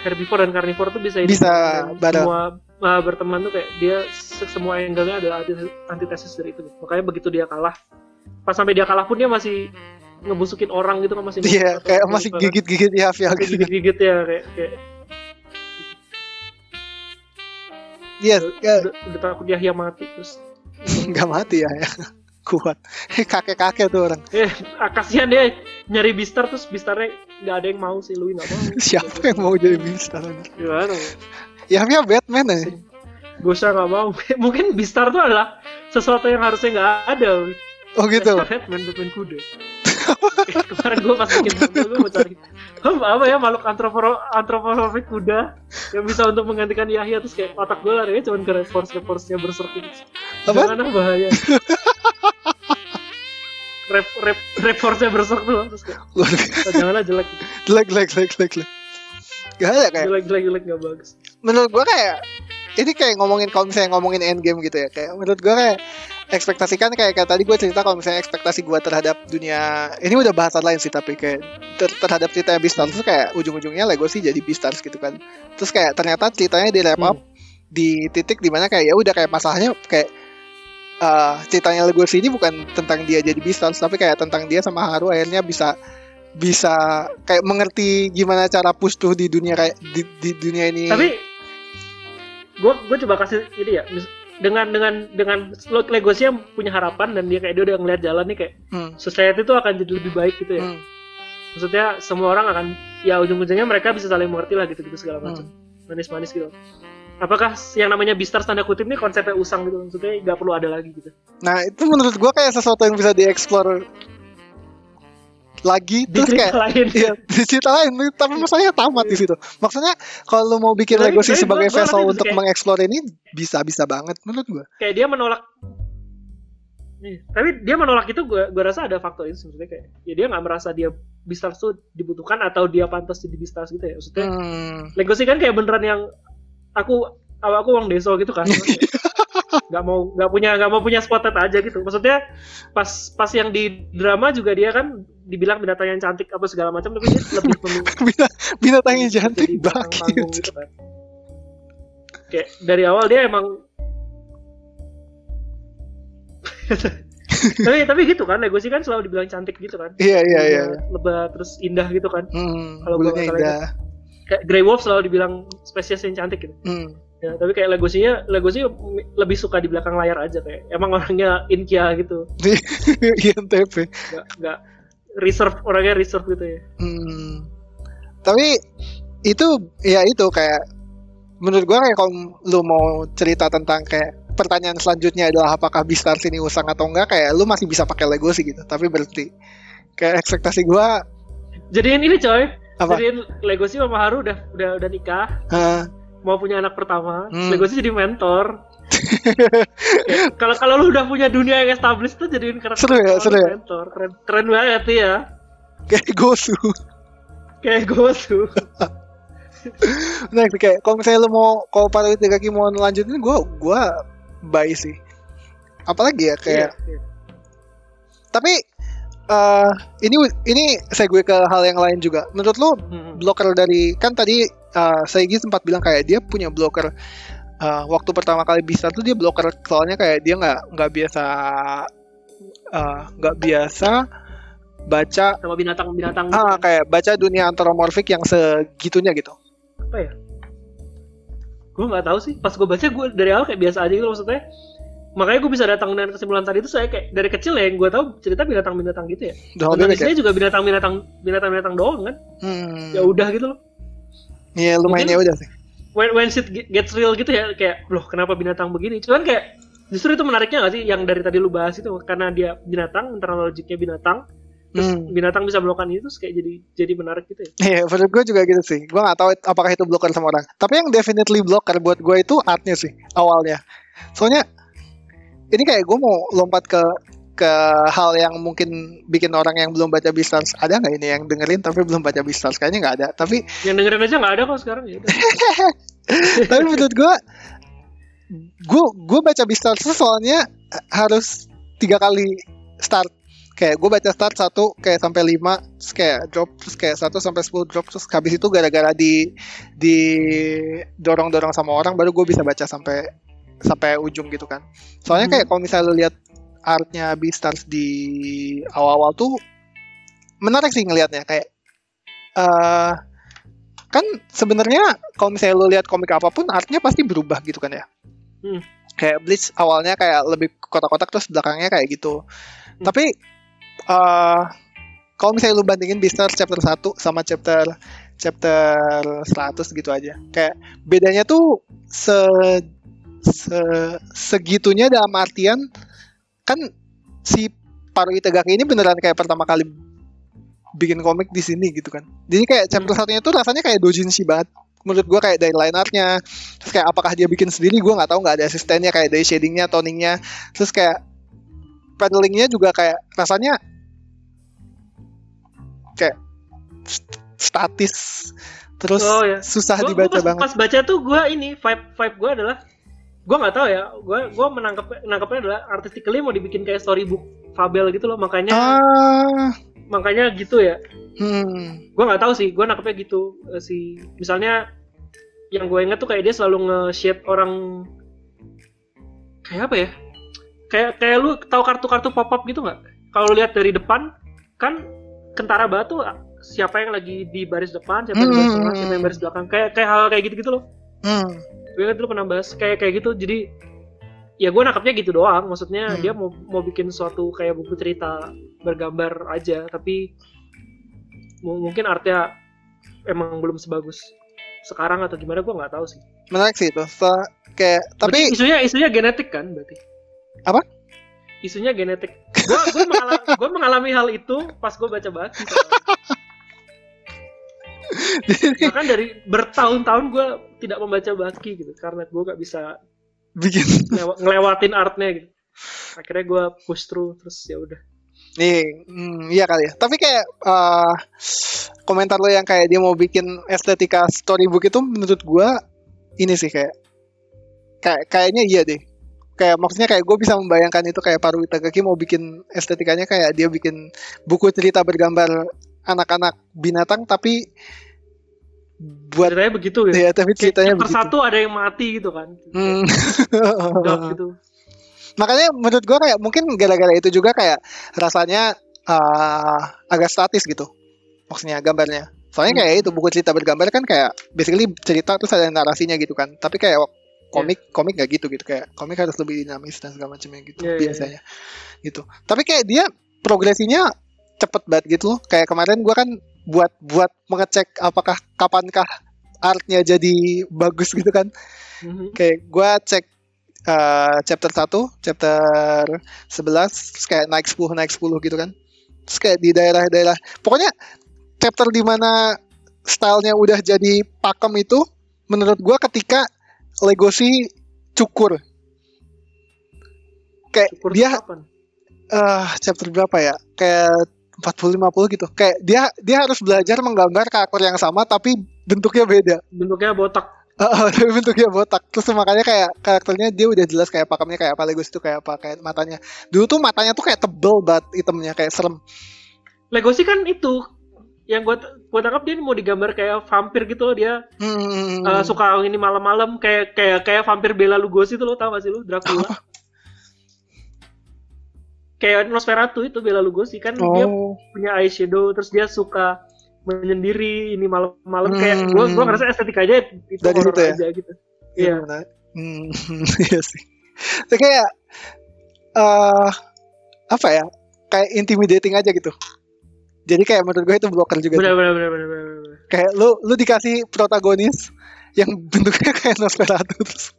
S2: herbivore dan carnivore tuh bisa
S1: Bisa bareng.
S2: semua uh, berteman tuh kayak dia se- semua angle-nya adalah anti- antitesis dari itu makanya begitu dia kalah pas sampai dia kalah pun dia masih ngebusukin orang gitu kan masih
S1: Iya,
S2: ngebusuk
S1: kayak
S2: atau
S1: masih
S2: kan.
S1: gigit-gigit ya Via
S2: Masih
S1: gitu.
S2: gigit-gigit ya kayak, kayak
S1: Iya, ya,
S2: udah, udah takut Yahya mati terus
S1: nggak mati ya, ya. Kuat. Kakek-kakek tuh orang.
S2: Eh, ah, kasihan dia nyari Bistar terus Bistarnya nggak ada yang mau sih, Louis nggak mau.
S1: Siapa yang mau jadi Beastar?
S2: Gimana?
S1: Ya Via Batman ya.
S2: Gosha nggak mau. Mungkin Bistar tuh adalah sesuatu yang harusnya nggak ada.
S1: Oh gitu.
S2: Batman, Batman kuda. Kemarin gue pas bikin video gue mau cari "Hah, apa ya makhluk antroporo antropomorfik kuda yang bisa untuk menggantikan Yahya terus kayak otak gue larinya cuma ke reforce reforce nya berserk gitu.
S1: Apa?
S2: Ah, bahaya. rap rap rap force bersok tuh terus kayak oh, janganlah jelek
S1: jelek jelek jelek jelek. Gak ada kayak
S2: jelek jelek jelek nggak bagus
S1: menurut gua kayak ini kayak ngomongin kalau misalnya ngomongin endgame gitu ya kayak menurut gua kayak ekspektasikan kayak, kayak tadi gue cerita kalau misalnya ekspektasi gua terhadap dunia ini udah bahasan lain sih tapi kayak ter- terhadap cerita Beastars tuh kayak ujung-ujungnya Legacy jadi Beastars gitu kan. Terus kayak ternyata ceritanya di wrap up di titik di mana kayak ya udah kayak masalahnya kayak eh, ceritanya Legacy ini bukan tentang dia jadi Beastars tapi kayak tentang dia sama Haru akhirnya bisa bisa kayak mengerti gimana cara push tuh di dunia kayak di, di dunia ini.
S2: Tapi gue gue coba kasih ini ya dengan dengan dengan Legosi yang punya harapan dan dia kayak dia udah ngeliat jalan nih kayak
S1: Hmm,
S2: society itu akan jadi lebih baik gitu ya.
S1: Hmm,
S2: maksudnya semua orang akan ya ujung-ujungnya mereka bisa saling mengerti lah gitu-gitu segala
S1: hmm.
S2: macam. Manis-manis gitu. Apakah yang namanya Beastars tanda kutip nih konsepnya usang gitu? Maksudnya nggak perlu ada lagi gitu.
S1: Nah itu menurut gua kayak sesuatu yang bisa dieksplor lagi
S2: di
S1: terus kayak
S2: lain
S1: Iya, di cerita lain, tapi masalahnya tamat di situ. Maksudnya kalau lu mau bikin
S2: Tapi-
S1: Legacy sebagai
S2: gua- gua
S1: vessel
S2: ngerti
S1: untuk
S2: kayak-
S1: mengeksplor ini bisa bisa banget menurut gua.
S2: kayak dia menolak Iya, tapi dia menolak itu gue gue rasa ada faktor itu sebenarnya kayak ya dia nggak merasa dia Beastars tuh dibutuhkan atau dia pantas jadi Beastars gitu ya maksudnya
S1: Hmm.
S2: Legacy kan kayak beneran yang aku aku uang deso gitu kan nggak mau nggak punya nggak mau punya spotlight aja gitu maksudnya pas pas yang di drama juga dia kan dibilang binatang yang cantik apa segala macam tapi dia lebih memilih
S1: Bina- Binatangnya
S2: jadi
S1: cantik banget.
S2: gitu kan kayak dari awal dia emang tapi tapi gitu kan Legosi kan selalu dibilang cantik gitu kan
S1: Iya iya iya.
S2: Lebat, lebat terus indah gitu kan
S1: Hmm,
S2: Kalau salah
S1: indah.
S2: kayak Grey Wolf selalu dibilang spesies yang cantik gitu
S1: Hmm.
S2: Ya tapi kayak Legosinya Legosi lebih suka di belakang layar aja kayak emang orangnya inkia gitu
S1: INTP.
S2: nggak nggak reserve orangnya reserve gitu ya
S1: Hmm. Tapi itu ya itu kayak menurut gua kayak kalau lu mau cerita tentang kayak pertanyaan selanjutnya adalah apakah Beastars ini usang atau enggak kayak lu masih bisa pakai Legacy gitu tapi berarti kayak ekspektasi gua
S2: jadiin ini coy
S1: Apa?
S2: jadiin Legosi sama Haru udah udah udah nikah
S1: Hah,
S2: mau punya anak pertama
S1: Hmm.
S2: Legosi jadi mentor kalau kalau lu udah punya dunia yang established tuh jadiin karakter
S1: Seru ya, seru ya.
S2: mentor keren keren banget ya
S1: kayak Gosu
S2: kayak Gosu
S1: nah kayak kalau misalnya lu mau kalau para tiga kaki mau lanjutin gua gua buy sih apalagi ya kayak
S2: Iya, iya.
S1: tapi eh ini ini saya gue ke hal yang lain juga menurut lu
S2: Hmm.
S1: blocker dari kan tadi uh, Saigi sempat bilang kayak dia punya blocker uh, waktu pertama kali bisa tuh dia blocker soalnya kayak dia nggak nggak biasa uh, nggak biasa baca
S2: sama binatang-binatang.
S1: Ah kayak baca dunia anthropomorphic yang segitunya gitu.
S2: Apa ya? Gue nggak tahu sih. Pas gue baca gue dari awal kayak biasa aja gitu maksudnya. Makanya gue bisa datang dengan kesimpulan tadi itu saya kayak dari kecil ya yang gue tahu cerita binatang-binatang gitu ya. Dan
S1: ya
S2: isinya juga binatang-binatang binatang-binatang doang kan.
S1: Hmm.
S2: ya udah gitu loh
S1: Iya lumayan ya udah sih
S2: when when shit ge- gets real gitu ya kayak loh kenapa binatang begini cuman kayak justru itu menariknya gak sih yang dari tadi lu bahas itu karena dia binatang internal logiknya binatang terus
S1: Hmm.
S2: binatang bisa melakukan itu terus kayak jadi jadi menarik gitu ya
S1: Iya, menurut gue juga gitu sih. Gue gak tahu apakah itu blocker sama orang. Tapi yang definitely blocker buat gue itu artnya sih awalnya. Soalnya ini kayak gue mau lompat ke ke hal yang mungkin bikin orang yang belum baca Beastars ada nggak ini yang dengerin tapi belum baca Beastars? Kayaknya nggak ada tapi
S2: yang dengerin aja nggak ada kok sekarang ya
S1: tapi menurut gue gue gue baca Beastars itu soalnya harus tiga kali start. Kayak gue baca start satu kayak sampai lima terus kayak drop terus kayak satu sampai sepuluh drop terus habis itu gara-gara di di dorong dorong sama orang baru gue bisa baca sampai sampai ujung gitu kan. Soalnya
S2: Hmm.
S1: kayak kalau misalnya lu lihat artnya Beastars di awal-awal tuh menarik sih ngelihatnya kayak eh kan sebenarnya kalau misalnya lu lihat komik apa pun artnya pasti berubah gitu kan ya
S2: Hmm.
S1: kayak Bleach awalnya kayak lebih kotak-kotak terus belakangnya kayak gitu
S2: Hmm.
S1: tapi eh kalau misalnya lu bandingin Beastars chapter 1 sama chapter chapter 100 gitu aja kayak bedanya tuh se, se- segitunya dalam artian kan si Paru Itagaki ini beneran kayak pertama kali bikin komik di sini gitu kan. Jadi kayak chapter satunya tuh rasanya kayak dojinshi banget. menurut gue kayak dari line artnya terus kayak apakah dia bikin sendiri gue nggak tahu nggak ada asistennya kayak dari shadingnya toningnya terus kayak pedalingnya juga kayak rasanya kayak st- statis terus
S2: Oh, ya.
S1: susah
S2: Gua-
S1: dibaca
S2: gua pas,
S1: banget
S2: pas baca tuh gue ini vibe vibe gue adalah gue nggak tahu ya. Gue gue menangkap menangkapnya adalah artistically mau dibikin kayak storybook fabel gitu loh makanya
S1: ah.
S2: makanya gitu ya.
S1: Hmm.
S2: Gue nggak tahu sih gue nangkepnya gitu. Eh, si misalnya yang gue inget tuh kayak dia selalu nge-shape orang kayak apa ya? Kayak kayak lu tahu kartu-kartu pop up gitu nggak? Kalau lihat dari depan kan kentara batu siapa yang lagi di baris depan siapa yang di baris
S1: Hmm.
S2: tengah siapa yang baris belakang. Kayak kayak hal kayak gitu gitu loh.
S1: Hmm
S2: gue inget dulu pernah bahas kayak kayak gitu jadi ya gue nangkapnya gitu doang maksudnya
S1: Hmm.
S2: dia mau mau bikin suatu kayak buku cerita bergambar aja tapi mu- mungkin artnya emang belum sebagus sekarang atau gimana gue nggak tahu sih
S1: menarik sih itu So, kayak tapi
S2: Berarti isunya isunya genetik kan berarti
S1: Apa?
S2: isunya genetik gue gue mengalami, mengalami hal itu pas gue baca baki soalnya. bahkan dari bertahun-tahun gue tidak membaca baki gitu karena gue gak bisa
S1: bikin.
S2: ngelewa- ngelewatin artnya gitu. Akhirnya gue push through terus ya udah.
S1: Nih hmm, iya kali ya. Tapi kayak eh, komentar lo yang kayak dia mau bikin estetika storybook itu menurut gua ini sih kayak kayak kayaknya iya deh. Kayak maksudnya kayak gue bisa membayangkan itu kayak Paru Itagaki mau bikin estetikanya kayak dia bikin buku cerita bergambar anak-anak binatang tapi buat
S2: ceritanya begitu gitu
S1: ya tapi
S2: Kayak
S1: ceritanya
S2: chapter
S1: begitu.
S2: satu ada yang mati gitu kan.
S1: Hmm.
S2: Gitu.
S1: Makanya menurut gua kayak mungkin gara-gara itu juga kayak rasanya uh, agak statis gitu. Maksudnya gambarnya. Soalnya kayak itu buku cerita bergambar kan kayak basically cerita terus ada narasinya gitu kan. Tapi kayak komik komik gak gitu gitu. Kayak komik harus lebih dinamis dan segala macamnya gitu
S2: Iya, iya,
S1: biasanya. Gitu. Tapi kayak dia progresinya cepet banget gitu loh. Kayak kemarin gua kan buat buat mengecek apakah kapankah artnya jadi bagus gitu kan
S2: Mhm.
S1: kayak gua cek uh, chapter 1, chapter 11 terus kayak naik 10 naik 10 gitu kan. Terus kayak di daerah-daerah pokoknya chapter di mana stylenya udah jadi pakem itu menurut gua ketika Legosi cukur. Kayak
S2: Syukur
S1: dia
S2: kapan?
S1: eh chapter berapa ya? Kayak 40 50 gitu. Kayak dia dia harus belajar menggambar karakter yang sama tapi bentuknya beda.
S2: bentuknya botak
S1: Heeh, tapi bentuknya botak. Terus makanya kayak karakternya dia udah jelas kayak pakemnya kayak apa Legos itu kayak apa kayak matanya. Dulu tuh matanya tuh kayak tebel banget itemnya kayak serem.
S2: Legosi kan itu yang gue gue tangkap dia mau digambar kayak vampir gitu loh dia
S1: Hmm.
S2: eh, suka ini malam-malam kayak kayak kayak vampir Bela Lugosi itu lo tau gak sih lo Dracula kayak Nosferatu itu Bela Lugosi kan dia
S1: oh.
S2: punya eyeshadow terus dia suka menyendiri ini malam-malam kayak
S1: Hmm.
S2: gue gue ngerasa estetikanya itu
S1: Dari
S2: horror
S1: situ ya?
S2: aja gitu
S1: Iya.
S2: iya.
S1: Hmm, iya sih. Itu kayak eh apa ya? Kayak intimidating aja gitu. Jadi kayak menurut gue itu blocker juga.
S2: benar benar benar benar benar.
S1: Kayak lu lu dikasih protagonis yang bentuknya kayak Nosferatu terus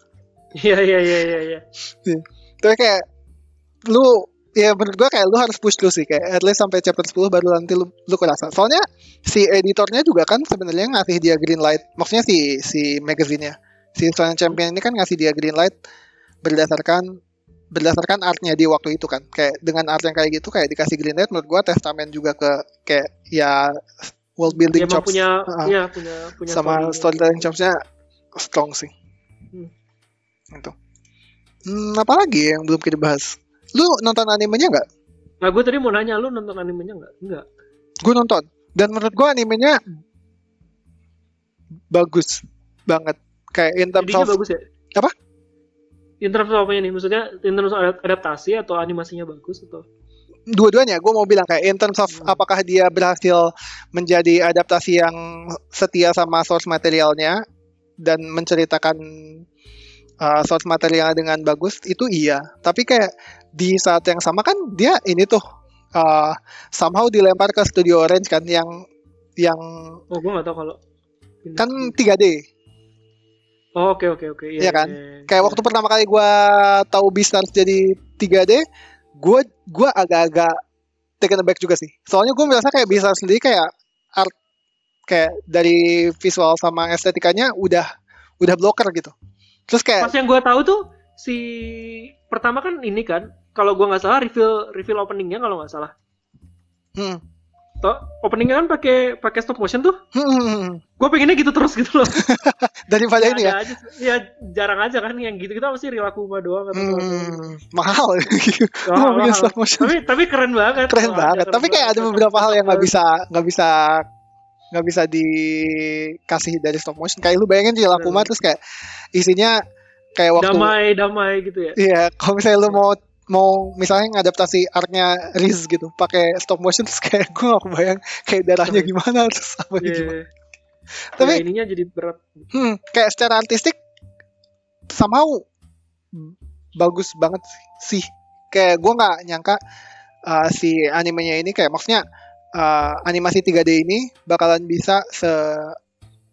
S2: iya iya iya iya iya
S1: Tapi kayak lu ya menurut gua kayak lu harus push dulu sih kayak at least sampai chapter 10 baru nanti lu lu kerasa. Soalnya si editornya juga kan sebenarnya ngasih dia green light. Maksudnya si si magazine-nya. Si Shonen Champion ini kan ngasih dia green light berdasarkan berdasarkan artnya di waktu itu kan. Kayak dengan art yang kayak gitu kayak dikasih green light menurut gua testament juga ke kayak ya world building chops
S2: punya
S1: Heeh.
S2: iya punya punya
S1: sama
S2: story.
S1: storytelling chopsnya strong sih.
S2: Hmm.
S1: Itu. Hmm, apa lagi yang belum kita bahas? Lu nonton animenya nggak?
S2: nah gue tadi mau nanya lu nonton animenya nggak nggak
S1: Gue nonton. Dan menurut gue animenya bagus banget. Kayak in terms
S2: Jadinya
S1: of
S2: bagus ya
S1: Apa?
S2: in terms of apanya nih maksudnya in terms of adaptasi atau animasinya bagus atau
S1: dua-duanya. Gue mau bilang kayak in terms of
S2: Hmm.
S1: apakah dia berhasil menjadi adaptasi yang setia sama source materialnya dan menceritakan uh, materialnya dengan bagus itu iya. Tapi kayak di saat yang sama kan dia ini tuh uh, somehow dilempar ke Studio Orange kan yang yang
S2: oh gue nggak tahu kalau
S1: kan 3D.
S2: oh, oke oke oke
S1: Iya kan?
S2: iya,
S1: Kayak
S2: iya.
S1: waktu pertama kali gua tahu Beastars jadi 3D, gua gua agak-agak taken aback juga sih. Soalnya gua merasa kayak Beastars sendiri kayak art kayak dari visual sama estetikanya udah udah blocker gitu terus kayak
S2: Pas yang gue tahu tuh si pertama kan ini kan, kalau gue nggak salah reveal reveal openingnya kalau nggak salah.
S1: hmm,
S2: Toh, openingnya kan pakai pakai stop motion tuh.
S1: hmm,
S2: Gue pengennya gitu terus gitu loh.
S1: daripada ini ya
S2: aja, ya jarang aja kan yang gitu kita pasti Rilakuma doang atau
S1: hmm, mahal
S2: Mahal, mahal.
S1: stop motion
S2: Tapi tapi keren banget.
S1: keren banget
S2: keren
S1: tapi kayak ada beberapa hal yang nggak bisa nggak bisa nggak bisa dikasih dari stop motion kayak lu bayangin di Lakuma
S2: Bener.
S1: terus kayak isinya kayak waktu
S2: damai damai gitu ya.
S1: iya kalau misalnya lu mau mau misalnya ngadaptasi artnya Riz gitu pakai stop motion terus kayak gue gak kebayang kayak darahnya
S2: Iya.
S1: gimana terus apa
S2: Iya.
S1: gimana
S2: Tapi
S1: Tapi-
S2: ininya jadi berat.
S1: hmm, kayak secara artistik somehow bagus banget sih kayak gue nggak nyangka uh, si animenya ini kayak maksudnya uh, animasi 3D ini bakalan bisa se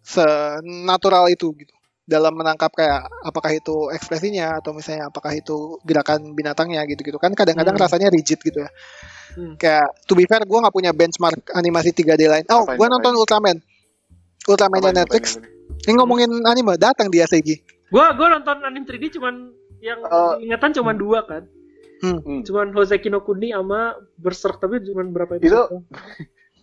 S1: se natural itu gitu dalam menangkap kayak apakah itu ekspresinya atau misalnya apakah itu gerakan binatangnya gitu-gitu kan kadang-kadang
S2: Hmm.
S1: rasanya rigid gitu ya
S2: Hmm.
S1: kayak to be fair gue nggak punya benchmark animasi 3D lain oh gue
S3: apain?
S1: nonton Ultraman Ultraman
S3: Apa-
S1: Netflix
S3: ini?
S1: ini ngomongin anime datang dia Segi
S2: Gua gua nonton anime 3D cuman yang
S3: Oh.
S2: ingatan cuman dua kan.
S3: Hmm.
S2: Cuman Hoseki no Kuni sama Berserk tapi cuman berapa
S3: Itu-
S2: episode.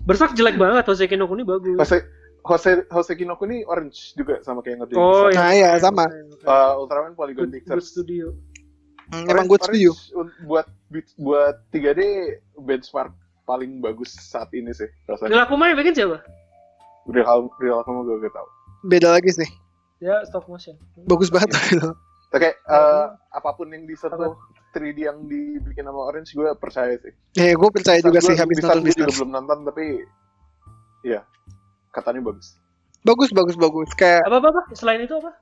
S2: Berserk jelek banget, Hoseki no Kuni bagus.
S3: Jose Jose Jose Kinoko ini orange juga sama kayak ngerti.
S2: Oh,
S1: Nah, iya, sama.
S3: Uh, Ultraman Polygon
S2: Good, good
S3: Pictures.
S2: studio.
S1: Hmm, emang good studio
S3: buat buat 3D benchmark paling bagus saat ini sih rasanya.
S2: Rilakuma yang bikin siapa?
S3: Real real kamu gue gak tau.
S1: beda lagi sih
S2: Ya, stop motion.
S1: bagus banget
S3: Oke,
S2: Oh.
S3: uh, apa pun yang disentuh 3D yang dibikin sama Orange gue percaya sih.
S1: ya gue percaya juga
S3: Beastars
S1: sih habis
S3: Beastars
S1: nonton
S3: gua juga
S1: Beastars
S3: belum nonton tapi ya katanya bagus.
S1: bagus bagus bagus kayak
S2: Apa apa apa? Selain itu apa?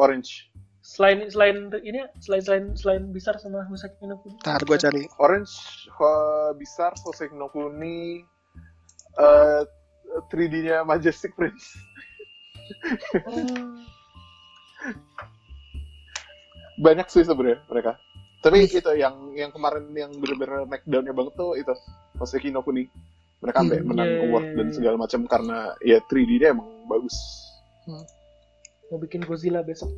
S3: Orange.
S2: Selain selain ini selain selain selain besar sama Hoseki no Kuni.
S1: ntar gue cari
S3: Orange uh, besar Sosek no Kuni uh, 3D-nya Majestic Prince.
S2: Oh.
S3: Banyak sih sebenarnya mereka. Tapi itu yang yang kemarin yang bener-bener naik down-nya banget tuh itu Soseki no Kuni. Mereka sampai
S1: Hmm,
S3: menang
S2: iya,
S3: award
S2: iya,
S3: dan
S2: iya.
S3: segala macam karena ya 3D-nya emang bagus.
S2: Mau bikin Godzilla besok.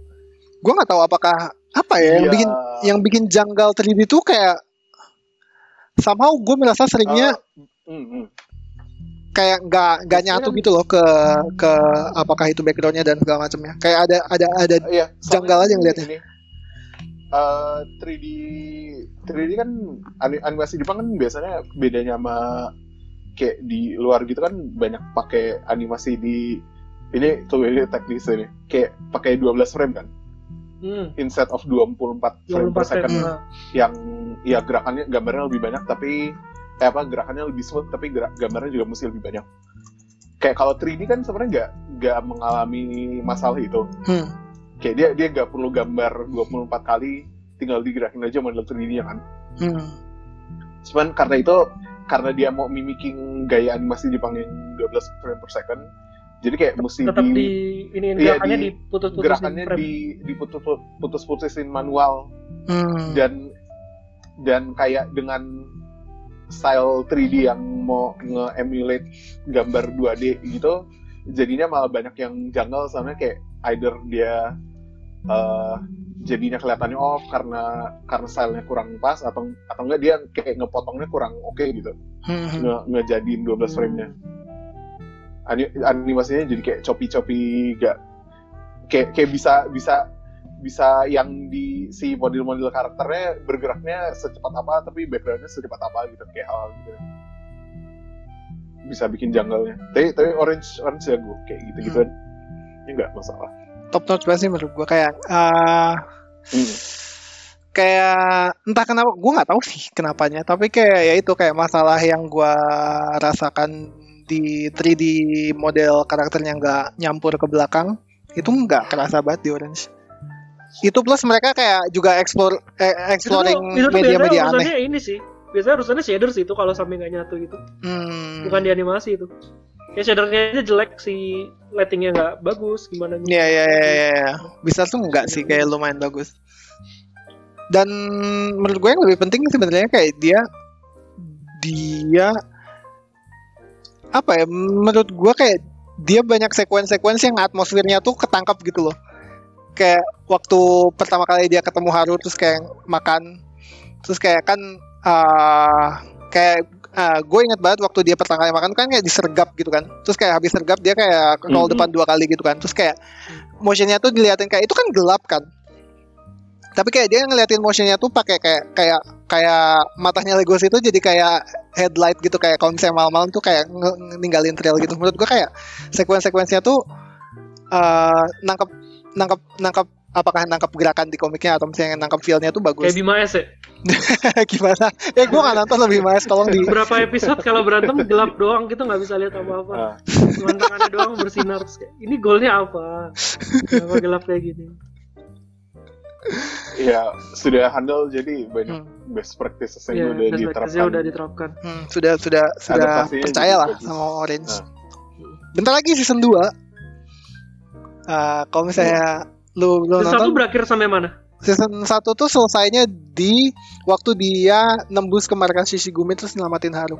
S1: gue nggak tahu apakah apa ya yang
S3: Iya.
S1: bikin yang bikin janggal 3D itu kayak somehow gue merasa seringnya
S3: Uh, mm, mm.
S1: kayak nggak nggak nyatu gitu loh ke ke apakah itu backgroundnya dan segala macamnya kayak ada ada ada
S3: Iya,
S1: Janggal
S3: soalnya
S1: aja ngeliatnya.
S3: ini, eh, 3D 3D kan ani- animasi Jepang kan biasanya bedanya sama kayak di luar gitu kan banyak pakai animasi di ini tuh ini teknis ini. Kayak pakai 12 frame kan?
S2: Hmm.
S3: instead of 24 frame per
S2: 24
S3: second.
S2: frame.
S3: Yang ya gerakannya gambarnya lebih banyak tapi eh apa gerakannya lebih smooth tapi gerak, gambarnya juga mesti lebih banyak. Kayak kalau 3D kan sebenarnya nggak nggak mengalami masalah itu.
S1: Hmm,
S3: kayak dia dia nggak perlu gambar 24 kali tinggal digerakin aja model 3D-nya kan
S1: hmm.
S3: cuman karena itu karena dia mau mimiking gaya animasi Jepang yang 12 frame per second jadi kayak mesti
S2: tetap
S3: di,
S2: di ini
S3: iya,
S2: gerakannya
S3: di-
S2: diputus-putusin
S3: gerakannya
S2: frame.
S3: di diputus putus putusin manual
S1: Hmm.
S3: dan dan kayak dengan style 3D yang mau nge-emulate gambar 2D gitu jadinya malah banyak yang janggal sama kayak either dia eh, jadinya kelihatannya off karena karena stylenya kurang pas atau atau enggak dia kayak ngepotongnya kurang oke gitu.
S1: Hmm.
S3: nge ngejadiin 12 frame-nya. Ani- animasinya jadi kayak choppy-choppy gak kayak kayak bisa bisa bisa yang di si model-model karakternya bergeraknya secepat apa tapi backgroundnya secepat apa gitu kayak hal gitu. Bisa bikin janggalnya tapi tapi orange orange jago kayak gitu gitu ini nggak masalah
S1: top notch banget sih menurut gue kayak ah,
S3: Hmm.
S1: kayak entah kenapa gue nggak tahu sih kenapanya tapi kayak ya itu kayak masalah yang gue rasakan di 3D model karakternya nggak nyampur ke belakang itu nggak kerasa banget di Orange itu plus mereka kayak juga explore eh, exploring media-media
S2: biasanya
S1: aneh
S2: ini sih. Biasanya urusannya shaders itu kalau sampai nggak nyatu gitu.
S1: hmm.
S2: Bukan di animasi itu. Ya shadernya aja jelek si lightingnya nggak bagus gimana gitu.
S1: Iya iya iya, iya. Bisa tuh enggak sih kayak lumayan bagus. Dan menurut gue yang lebih penting sebenarnya kayak dia dia apa ya menurut gua kayak dia banyak sekuen-sekuen yang atmosfernya tuh ketangkap gitu loh kayak waktu pertama kali dia ketemu Haru terus kayak makan terus kayak kan uh, kayak uh, gue inget banget waktu dia pertama kali makan kan kayak disergap gitu kan. Terus kayak habis sergap dia kayak nol
S3: Mhm.
S1: depan dua kali gitu kan. Terus kayak motionnya tuh diliatin kayak itu kan gelap kan? Tapi kayak dia ngeliatin motionnya tuh pakai kayak kayak kayak matanya Legos itu jadi kayak headlight gitu. Kayak kalau misalnya malam-malam tuh kayak ninggalin trail gitu. Menurut gue kayak sekuen-sekuensinya tuh uh, nangkep nangkep nangkep apakah nangkep gerakan di komiknya atau misalnya nangkep feel-nya tuh bagus
S2: Kayak Bima S ya.
S1: gimana ya gue gak nonton lebih mas tolong di
S2: Berapa episode kalau berantem gelap doang gitu nggak bisa lihat apa-apa.
S3: Ah.
S2: Cuma tangannya doang bersinar. Terus kayak, ini golnya apa? Kenapa gelap kayak gini?
S3: ya sudah handle jadi banyak
S1: Hmm.
S3: best practices
S2: Iya,
S3: yang udah
S2: best
S3: diterapkan
S2: udah diterapkan.
S1: Hmm, sudah sudah sudah percaya lah
S3: bagus.
S1: sama Orange
S3: Nah.
S1: bentar lagi season 2 Uh, kalau misalnya lu belum
S2: Season satu
S1: nonton
S2: berakhir sampai mana?
S1: season 1 tuh selesainya di waktu dia nembus ke markas Shishigumi terus nyelamatin Haru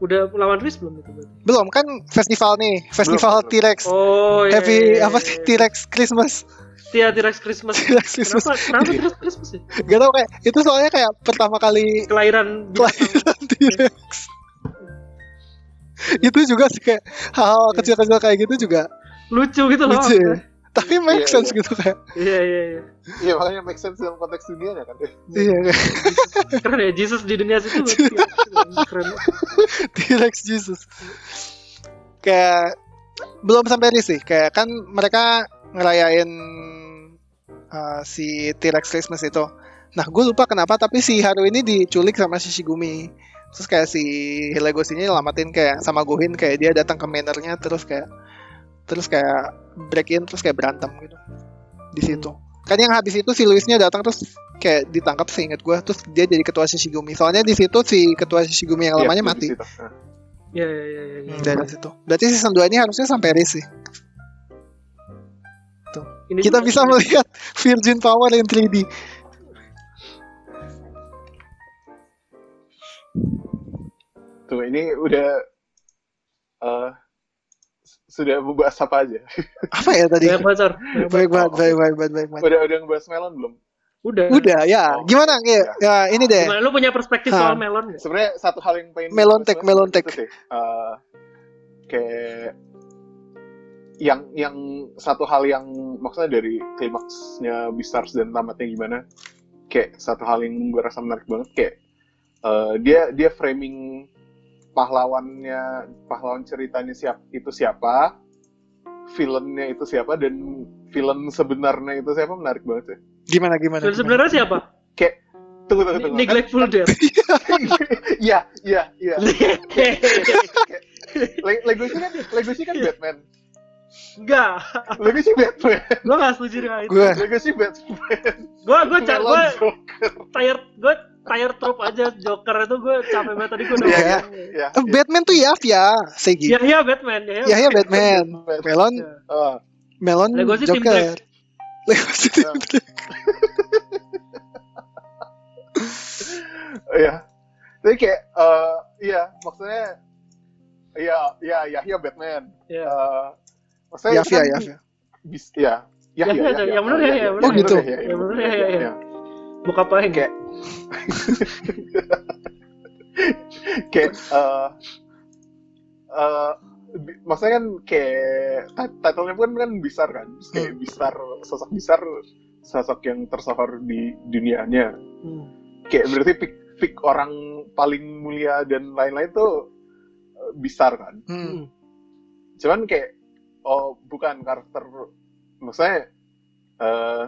S2: Udah lawan Riz belum itu berarti?
S1: belum kan festival nih festival
S3: belum.
S1: T-Rex
S2: Oh, iya.
S1: Happy
S2: iya, iya,
S1: apa
S2: iya.
S1: sih T-Rex Christmas
S2: Tia T-Rex Christmas.
S1: T-Rex Christmas
S2: Kenapa? Kenapa T-Rex Christmas ya?
S1: gak tau kayak itu soalnya kayak pertama kali
S2: Kelahiran
S1: kelahiran T-Rex itu juga sih kayak hal
S2: Iya.
S1: kecil-kecil kayak gitu juga
S2: lucu gitu loh.
S1: lucu ya. tapi make
S3: Iya,
S1: sense
S3: iya.
S1: gitu kayak
S2: Iya iya iya.
S3: iya makanya make sense dalam konteks dunia kan
S1: iya kayak
S2: Keren ya Jesus di dunia situ. Keren.
S1: T-Rex Jesus kayak belum sampai Riz sih kayak kan mereka ngerayain uh, si T-Rex Christmas itu nah gue lupa kenapa tapi si Haru ini diculik sama Shishigumi terus kayak si Legos ini nyelamatin kayak sama Gohin kayak dia datang ke manornya terus kayak terus kayak break in terus kayak berantem gitu di situ kan yang habis itu si Luisnya datang terus kayak ditangkap seingat gue terus dia jadi ketua Shishigumi soalnya di situ si ketua Shishigumi yang lamanya
S3: Iya,
S1: mati
S3: di situ. Nah.
S2: Iya iya iya iya.
S1: Hmm, dari situ. Berarti season 2 ini harusnya sampai Riz sih.
S2: Ini
S1: Kita
S2: juga-
S1: bisa melihat Virgin Power in 3D.
S3: tuh ini udah eh, sudah membahas apa aja
S1: Apa ya tadi?
S2: Banyak banget, Sar.
S1: Baik
S2: banget.
S1: banget, baik baik baik baik. baik.
S3: udah udah ngebahas melon belum
S2: Udah.
S1: Udah ya.
S3: Oh.
S1: Gimana ya? Ya ini deh.
S2: Gimana lu punya perspektif
S1: Hah.
S2: soal melon nggak?
S3: sebenarnya satu hal yang pengen
S1: Melontek, melontek.
S3: sih. Eh, kayak yang yang satu hal yang maksudnya dari klimaksnya Beastars dan tamatnya gimana kayak satu hal yang gue rasa menarik banget kayak eh, dia dia framing pahlawannya pahlawan ceritanya siap itu siapa villainnya itu siapa dan villain sebenarnya itu siapa menarik banget ya
S1: Gimana gimana? Gimana?
S2: sebenarnya siapa?
S3: tunggu tunggu tunggu
S2: Neglectful Death.
S3: iya iya iya Le- Legacy kan Legacy kan Batman
S2: Enggak.
S3: Legacy Batman
S2: Gua gak setuju dengan itu.
S1: Gue
S3: Legacy Batman
S2: Gua gua ca-
S3: Melon
S2: gua
S3: Joker
S2: tired gua tired trope aja Joker itu gua capek banget tadi gua udah
S1: Iya,
S2: ngomong.
S3: ya
S1: Eh, Batman tuh ya ya Segi.
S2: Ya ya Batman ya.
S1: Ya ya Batman. Melon
S2: Ya.
S3: Ah,
S1: Melon
S2: Legosi
S1: Joker. Legosi Tim
S3: Ya.
S1: Black.
S3: iya tapi kayak eh, iya maksudnya iya iya Yahya Batman
S2: Ya.
S3: Eh, maksudnya
S1: Yafia
S3: kan
S1: Yafia.
S3: bis ya
S2: Ya,
S3: Yahya,
S2: ya,
S3: Yahya.
S2: yang bener Yahya,
S3: Yahya,
S2: bener.
S1: Oh,
S3: yang
S1: gitu.
S3: bener Yahya,
S2: Yang bener
S3: Yahya,
S2: Yahya,
S3: Yahya.
S2: Yahya. Buka pahen.
S3: Kayak- kayak eh eh, bi- maksudnya kan kayak ti- title-nya pun kan besar kan? Terus kayak besar sosok besar sosok yang tersohor di dunianya.
S2: Hmm.
S3: kayak berarti pick pick orang paling mulia dan lain-lain tuh eh, besar kan?
S1: Hmm.
S3: cuman kayak oh bukan karakter maksudnya eh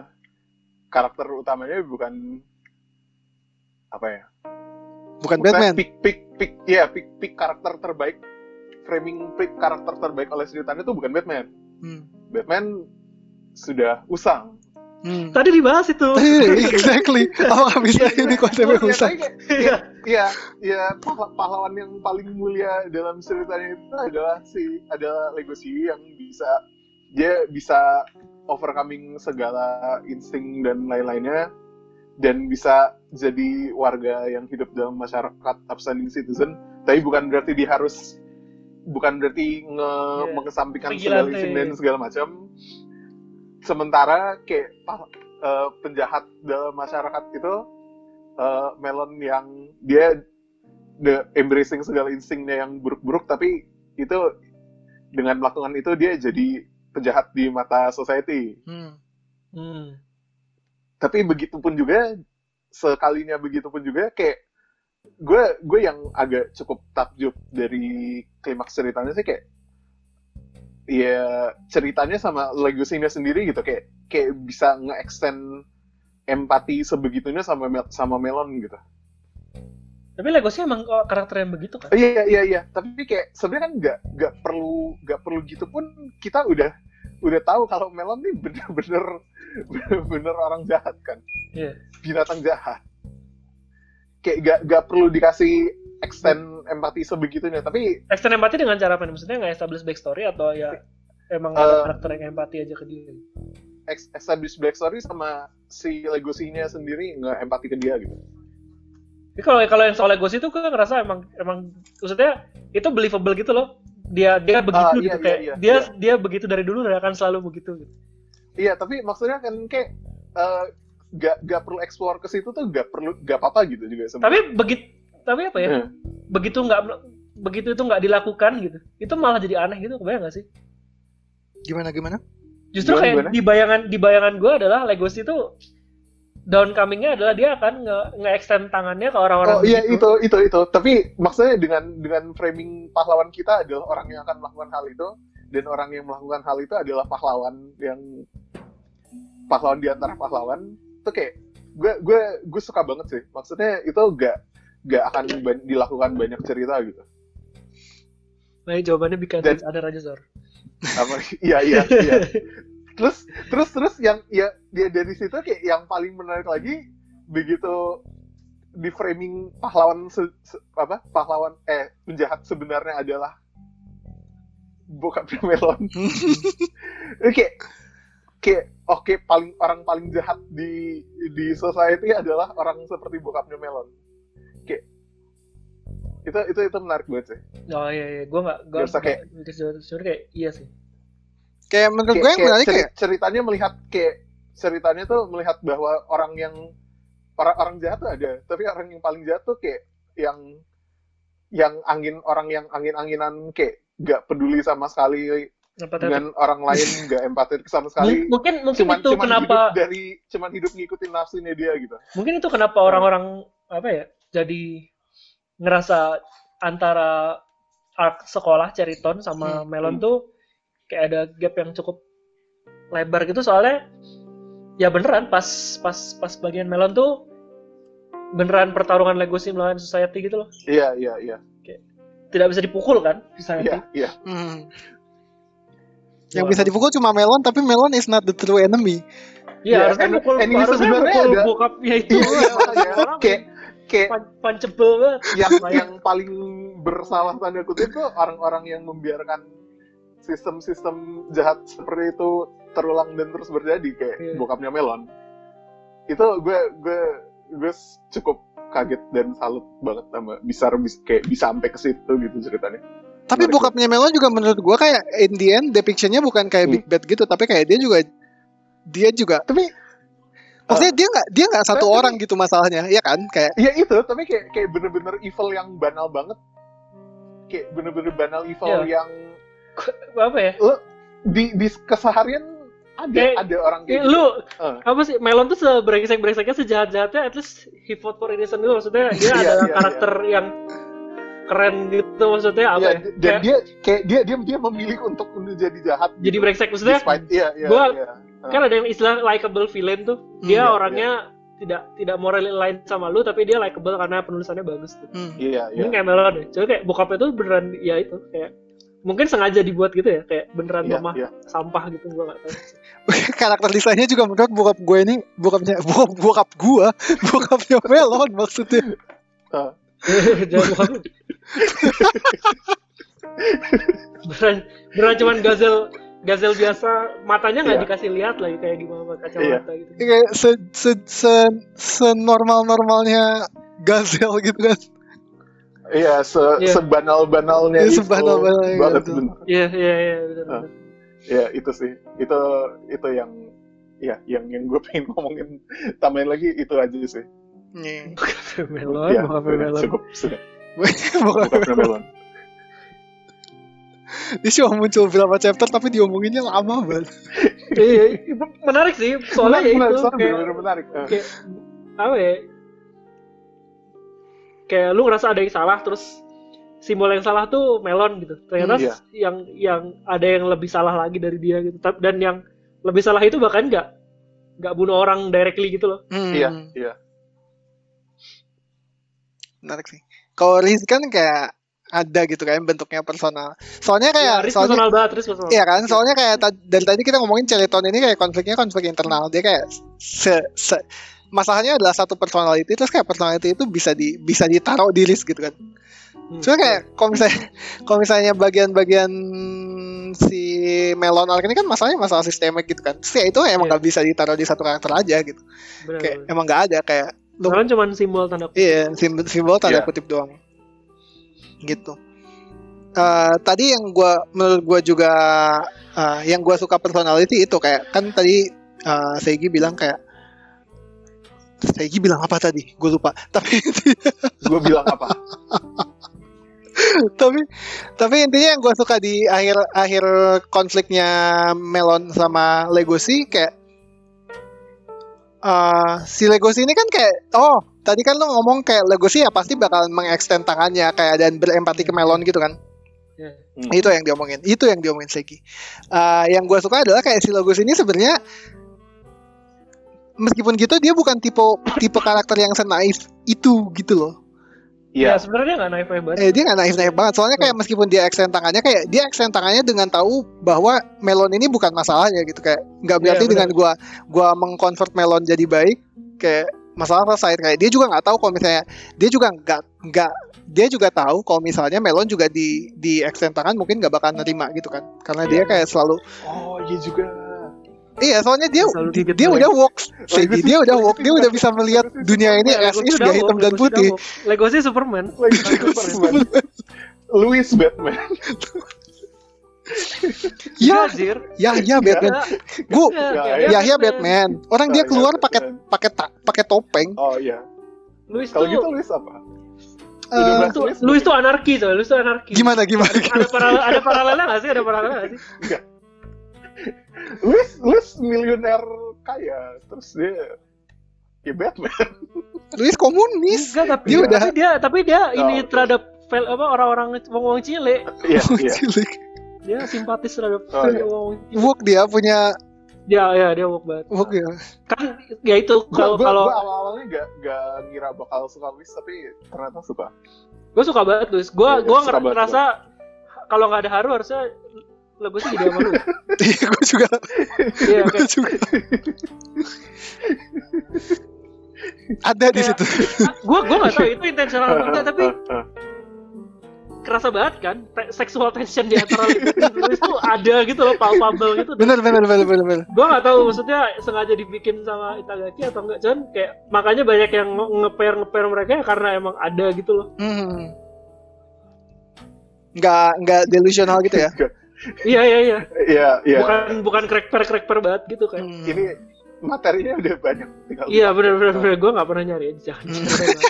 S3: karakter utamanya bukan apa ya
S1: Bukan
S3: Maksudnya
S1: Batman.
S3: pick pick pick ya pick pick karakter terbaik framing pick karakter terbaik oleh ceritanya itu bukan Batman
S1: Hmm.
S3: Batman sudah usang
S1: Hmm.
S2: Tadi dibahas itu.
S1: Eh, exactly. Apakah bisa ini konsepnya
S3: Oh, iya, kayak-
S2: Iya.
S3: Iya, iya pah- pahlawan yang paling mulia dalam ceritanya itu adalah si adalah Legacy yang bisa dia bisa overcoming segala insting dan lain-lainnya dan bisa jadi warga yang hidup dalam masyarakat upstanding citizen tapi bukan berarti dia harus bukan berarti nge
S2: Iya.
S3: mengesampingkan segala dan segala macam sementara kayak eh, penjahat dalam masyarakat itu eh, Melon yang dia the embracing segala instingnya yang buruk-buruk tapi itu dengan melakukan itu dia jadi penjahat di mata society
S1: Hmm.
S2: Hmm.
S3: Tapi begitu pun juga sekalinya begitu pun juga kayak gue gue yang agak cukup takjub dari klimaks ceritanya sih kayak ya ceritanya sama legasinya sendiri gitu kayak kayak bisa nge-extend empati sebegitunya sama Mel- sama Melon gitu.
S2: Tapi Legosnya emang karakter yang begitu kan?
S3: Iya iya iya, tapi kayak sebenarnya kan nggak nggak perlu nggak perlu gitu pun kita udah udah tahu kalau Melon nih bener-bener bener-bener orang jahat kan.
S2: Iya.
S3: binatang jahat. Kayak gak, gak perlu dikasih extend empati sebegitunya, tapi
S2: Extend empati dengan cara apa nih? Maksudnya nggak establish backstory atau ya emang
S3: Eh,
S2: ada karakter yang empati aja ke dia?
S3: ex- establish backstory sama si legosinya sendiri nggak empati ke dia gitu.
S2: Tapi kalau kalau yang soal Legos itu gue ngerasa emang emang maksudnya itu believable gitu loh. Dia dia begitu
S3: Ah, iya,
S2: gitu
S3: iya,
S2: kayak
S3: iya,
S2: dia
S3: iya.
S2: dia begitu dari dulu dan akan selalu begitu gitu.
S3: Iya, tapi maksudnya kan kayak eh, gak, gak perlu explore ke situ tuh gak perlu gak apa-apa gitu juga sebenarnya.
S2: Tapi begitu tapi apa ya?
S3: Hmm.
S2: Begitu nggak begitu itu nggak dilakukan gitu. Itu malah jadi aneh gitu, kebayang gak sih?
S1: Gimana gimana?
S2: Justru
S3: Gimana,
S2: kayak
S3: gimana?
S2: di bayangan di bayangan gue adalah Legos itu downcoming-nya adalah dia akan nge, nge-extend tangannya ke orang-orang
S3: Oh iya
S2: begitu.
S3: itu itu itu. Tapi maksudnya dengan dengan framing pahlawan kita adalah orang yang akan melakukan hal itu dan orang yang melakukan hal itu adalah pahlawan yang pahlawan di antara pahlawan. Itu kayak gue gue gue suka banget sih. Maksudnya itu gak gak akan dilakukan banyak cerita gitu.
S2: Nah, jawabannya it's ada Raja Zor.
S3: Apa? Iya iya iya. Terus terus terus yang ya dia dari situ kayak yang paling menarik lagi begitu di framing pahlawan se- se- apa pahlawan eh penjahat sebenarnya adalah bokapnya Melon. Oke. Kayak oke paling orang paling jahat di di society adalah orang seperti bokapnya Melon. Kayak itu itu itu menarik banget sih.
S2: Oh iya iya, gue nggak gue
S3: kayak-
S2: kayak iya sih.
S1: Kayak menurut gue
S3: kayak,
S1: yang
S3: kayak
S1: menarik kayak
S3: ceritanya melihat kayak ceritanya tuh melihat bahwa orang yang orang orang jahat tuh ada tapi orang yang paling jahat tuh kayak yang yang angin orang yang angin-anginan kayak gak peduli sama sekali
S2: Kenapa
S3: dengan orang lain gak empatik sama sekali.
S2: Mungkin mungkin
S3: cuman
S2: itu
S3: cuman
S2: kenapa
S3: hidup dari cuman hidup ngikutin nafsunya dia gitu.
S2: Mungkin itu kenapa orang-orang apa ya jadi ngerasa antara arc sekolah Ceriton sama
S1: Hmm,
S2: Melon
S3: hmm.
S2: tuh kayak ada gap yang cukup lebar gitu soalnya ya beneran pas pas pas bagian Melon tuh beneran pertarungan legacy melawan society gitu loh.
S3: Iya iya iya.
S2: Tidak bisa dipukul kan society?
S3: Iya iya.
S1: Hmm, yang bisa dipukul cuma Melon tapi Melon is not the true enemy.
S2: Iya,
S3: Ya,
S2: harusnya mukul,
S3: enemy
S2: harusnya
S3: sebenarnya
S2: mukul
S3: ada-
S2: bokapnya itu.
S3: iya iya
S2: Orang
S3: kayak kayak
S2: pan- punchable banget.
S3: yang yang paling bersalah tanda kutip tuh orang-orang yang membiarkan sistem-sistem jahat seperti itu terulang dan terus terjadi kayak
S2: Iya.
S3: bokapnya Melon. Itu gue gue gue cukup kaget dan salut banget sama bisa bis- kayak bisa sampai ke situ gitu ceritanya.
S1: Tapi
S3: Menarik
S1: bokapnya Melon juga menurut gue kayak in the end depictionnya bukan kayak
S3: Hmm.
S1: Big Bad gitu, tapi kayak dia juga dia juga
S3: Tapi
S1: maksudnya dia nggak dia nggak satu
S3: tapi-
S1: orang gitu masalahnya, ya kan? Kayak
S3: ya itu tapi kayak kayak bener-bener evil yang banal banget. Kayak bener-bener banal evil
S2: Iya.
S3: yang
S2: Apa ya?
S3: di di keseharian ada
S2: Kayak-
S3: ada orang
S2: Kayak
S3: kayak gitu.
S2: lu
S3: Eh.
S2: apa sih Melon tuh sebrengsek-brengseknya sejahat-jahatnya at least he fought for innocent dulu maksudnya dia
S3: Iya,
S2: adalah
S3: iya,
S2: karakter yang keren gitu maksudnya apa
S3: Iya,
S2: ya?
S3: dan
S2: Kayak
S3: dia kayak dia dia dia memilih untuk menjadi jahat.
S2: jadi brengsek maksudnya
S3: Despite, iya, iya,
S2: gua-
S3: iya.
S2: kan ada yang istilah likable villain tuh dia
S3: Iya,
S2: orangnya tidak tidak moral lain sama lu tapi dia likable karena penulisannya bagus tuh.
S1: hmm.
S3: Iya, iya.
S2: Mungkin kayak Melon deh. Coba kayak bokapnya tuh beneran ya itu kayak mungkin sengaja dibuat gitu ya kayak beneran
S3: Iya,
S2: rumah
S3: iya.
S2: sampah gitu gua nggak tahu.
S1: karakter desainnya juga menurut bokap gue ini bokapnya bokap, bokap gue bokapnya Melon maksudnya.
S2: Jangan bokap lu. beneran beneran cuman gazel gazel biasa matanya nggak
S3: Iya.
S2: dikasih lihat lagi kayak gimana kacamata gitu.
S1: Kayak se se se, se normal normalnya gazel gitu kan.
S3: Iya, se
S2: Iya.
S3: sebanal-banalnya
S1: Iya,
S3: itu
S1: sebanal-banalnya,
S3: banget.
S2: Iya iya iya benar.
S3: Ah. Ya itu sih, itu itu yang ya yang yang gue pengen ngomongin tambahin lagi itu aja sih.
S1: Iya.
S2: Melon,
S3: ya,
S2: melon.
S3: cukup sudah.
S1: Bukan-
S3: melon.
S1: Dia cuma muncul berapa chapter tapi diomonginnya lama banget.
S2: Iya, menarik sih. Soalnya ya
S3: Menarik,
S2: itu
S3: soalnya
S2: kayak,
S3: menarik. Eh,
S2: kayak apa ya? Kayak lu ngerasa ada yang salah terus simbol yang salah tuh melon gitu. Ternyata
S3: iya.
S2: yang yang ada yang lebih salah lagi dari dia gitu. Tapi- Dan yang lebih salah itu bahkan nggak nggak bunuh orang directly gitu loh.
S1: Hmm.
S3: Iya, iya.
S1: Menarik sih. Kalau Riz kan kayak ada gitu kan bentuknya personal. Soalnya kayak
S2: Ya, Riz
S1: soalnya
S2: personal banget, Riz personal.
S1: Iya kan, soalnya kayak dari tadi kita ngomongin Celeton ini kayak konfliknya konflik internal. Dia kayak se, se masalahnya adalah satu personality terus kayak personality itu bisa di bisa ditaruh di list gitu kan.
S2: Hmm.
S1: Cuma kayak kalau misalnya kalau misalnya bagian-bagian si Melon Arc ini kan masalahnya masalah sistemik gitu kan. Terus ya itu emang
S2: Iya.
S1: nggak bisa ditaruh di satu karakter aja gitu.
S2: Bener,
S1: Kayak
S2: bener.
S1: emang nggak ada kayak lu
S2: Sekarang cuma simbol tanda kutip.
S1: Iya, simbol, simbol tanda
S3: Iya.
S1: kutip doang. Gitu. Eh, tadi yang gua menurut gua juga eh, yang gua suka personality itu kayak kan tadi eh, Seigi bilang kayak Seigi bilang apa tadi? Gue lupa. Tapi
S3: Gue bilang apa?
S1: tapi tapi intinya yang gue suka di akhir akhir konfliknya Melon sama Legosi kayak eh, si Legosi ini kan kayak oh tadi kan lo ngomong kayak Legosi ya pasti bakal mengextend tangannya kayak dan berempati ke Melon gitu kan
S2: Iya.
S3: Hmm.
S1: itu yang diomongin itu yang diomongin Segi Eh, yang gue suka adalah kayak si Legosi ini sebenarnya meskipun gitu dia bukan tipe tipe karakter yang senaif itu gitu loh
S2: Ya,
S3: Iya.
S2: sebenarnya nggak naif naif banget.
S1: Eh, dia nggak naif-naif banget. Soalnya kayak meskipun dia extend tangannya, kayak dia extend tangannya dengan tahu bahwa melon ini bukan masalahnya gitu. Kayak nggak berarti
S2: Iya,
S1: dengan gua gua mengconvert melon jadi baik, kayak masalah selesai. Kayak dia juga nggak tahu kalau misalnya dia juga nggak nggak dia juga tahu kalau misalnya melon juga di di extend tangan mungkin nggak bakal nerima gitu kan. Karena dia
S2: Iya.
S1: kayak selalu
S3: Oh iya juga.
S1: Iya soalnya dia
S2: Selalu
S1: dia,
S2: gigit
S1: dia udah walk dia udah walk, dia udah bisa melihat
S3: Legacy
S1: dunia ini as is
S2: udah
S1: dia hitam dan putih.
S2: woke. Legosi Superman.
S3: Louis Batman.
S1: Ya, ya, ya Batman.
S2: Iya,
S3: Ya, ya,
S1: Ya
S2: Batman.
S1: Orang dia keluar pakai pakai pakai topeng.
S3: Oh iya.
S2: Louis
S3: Kalau
S2: tuh
S3: gitu Louis apa?
S1: Eh,
S3: Udah
S2: Louis tuh
S3: Louis
S2: Louis tuh anarki tuh, Louis tuh anarki.
S1: gimana gimana?
S2: Ada paralel ada paralelnya nggak sih? Ada paralelnya nggak sih?
S3: Louis Louis miliuner kaya, terus dia ya Batman.
S1: Luis komunis.
S2: Enggak, tapi
S1: Dia udah-
S2: tapi dia tapi dia ini
S3: oke.
S2: terhadap fel apa orang-orang wong-wong Cile.
S3: Iya iya.
S1: Cilik.
S2: Dia simpatis terhadap
S3: Oh, iya.
S2: wong
S1: Wok dia punya
S2: Ya ya dia woke banget.
S1: wok ya.
S2: Kan ya itu kalau kalau
S3: awal-awalnya gak, gak ngira bakal suka Louis, tapi ternyata suka.
S2: gue suka banget Louis. Gue
S3: Iya, iya,
S2: gue ngerasa kalau nggak ada Haru harusnya Legosi jadi sama lu.
S1: Iya gue juga.
S2: Iya,
S1: Gue juga. Ada di
S2: Kayak-
S1: situ.
S2: gue gue nggak tahu itu intensional atau enggak tapi
S3: Eh, eh,
S2: kerasa banget kan te- sexual tension di antara tuh ada gitu loh palpable gitu.
S1: Bener bener bener bener bener.
S2: gue nggak tahu maksudnya sengaja dibikin sama Itagaki atau enggak cuman kayak makanya banyak yang nge- nge-pair nge-pair mereka ya karena emang ada gitu loh
S1: Hmm. Nggak nggak delusional gitu ya.
S2: Iya iya iya
S3: Iya iya.
S2: bukan bukan crack pair crack pair banget gitu kan
S1: Hmm.
S3: Ini materinya udah banyak. Tinggal
S2: iya benar benar benar gue nggak pernah nyari aja jangan
S1: Hmm.
S2: jangan.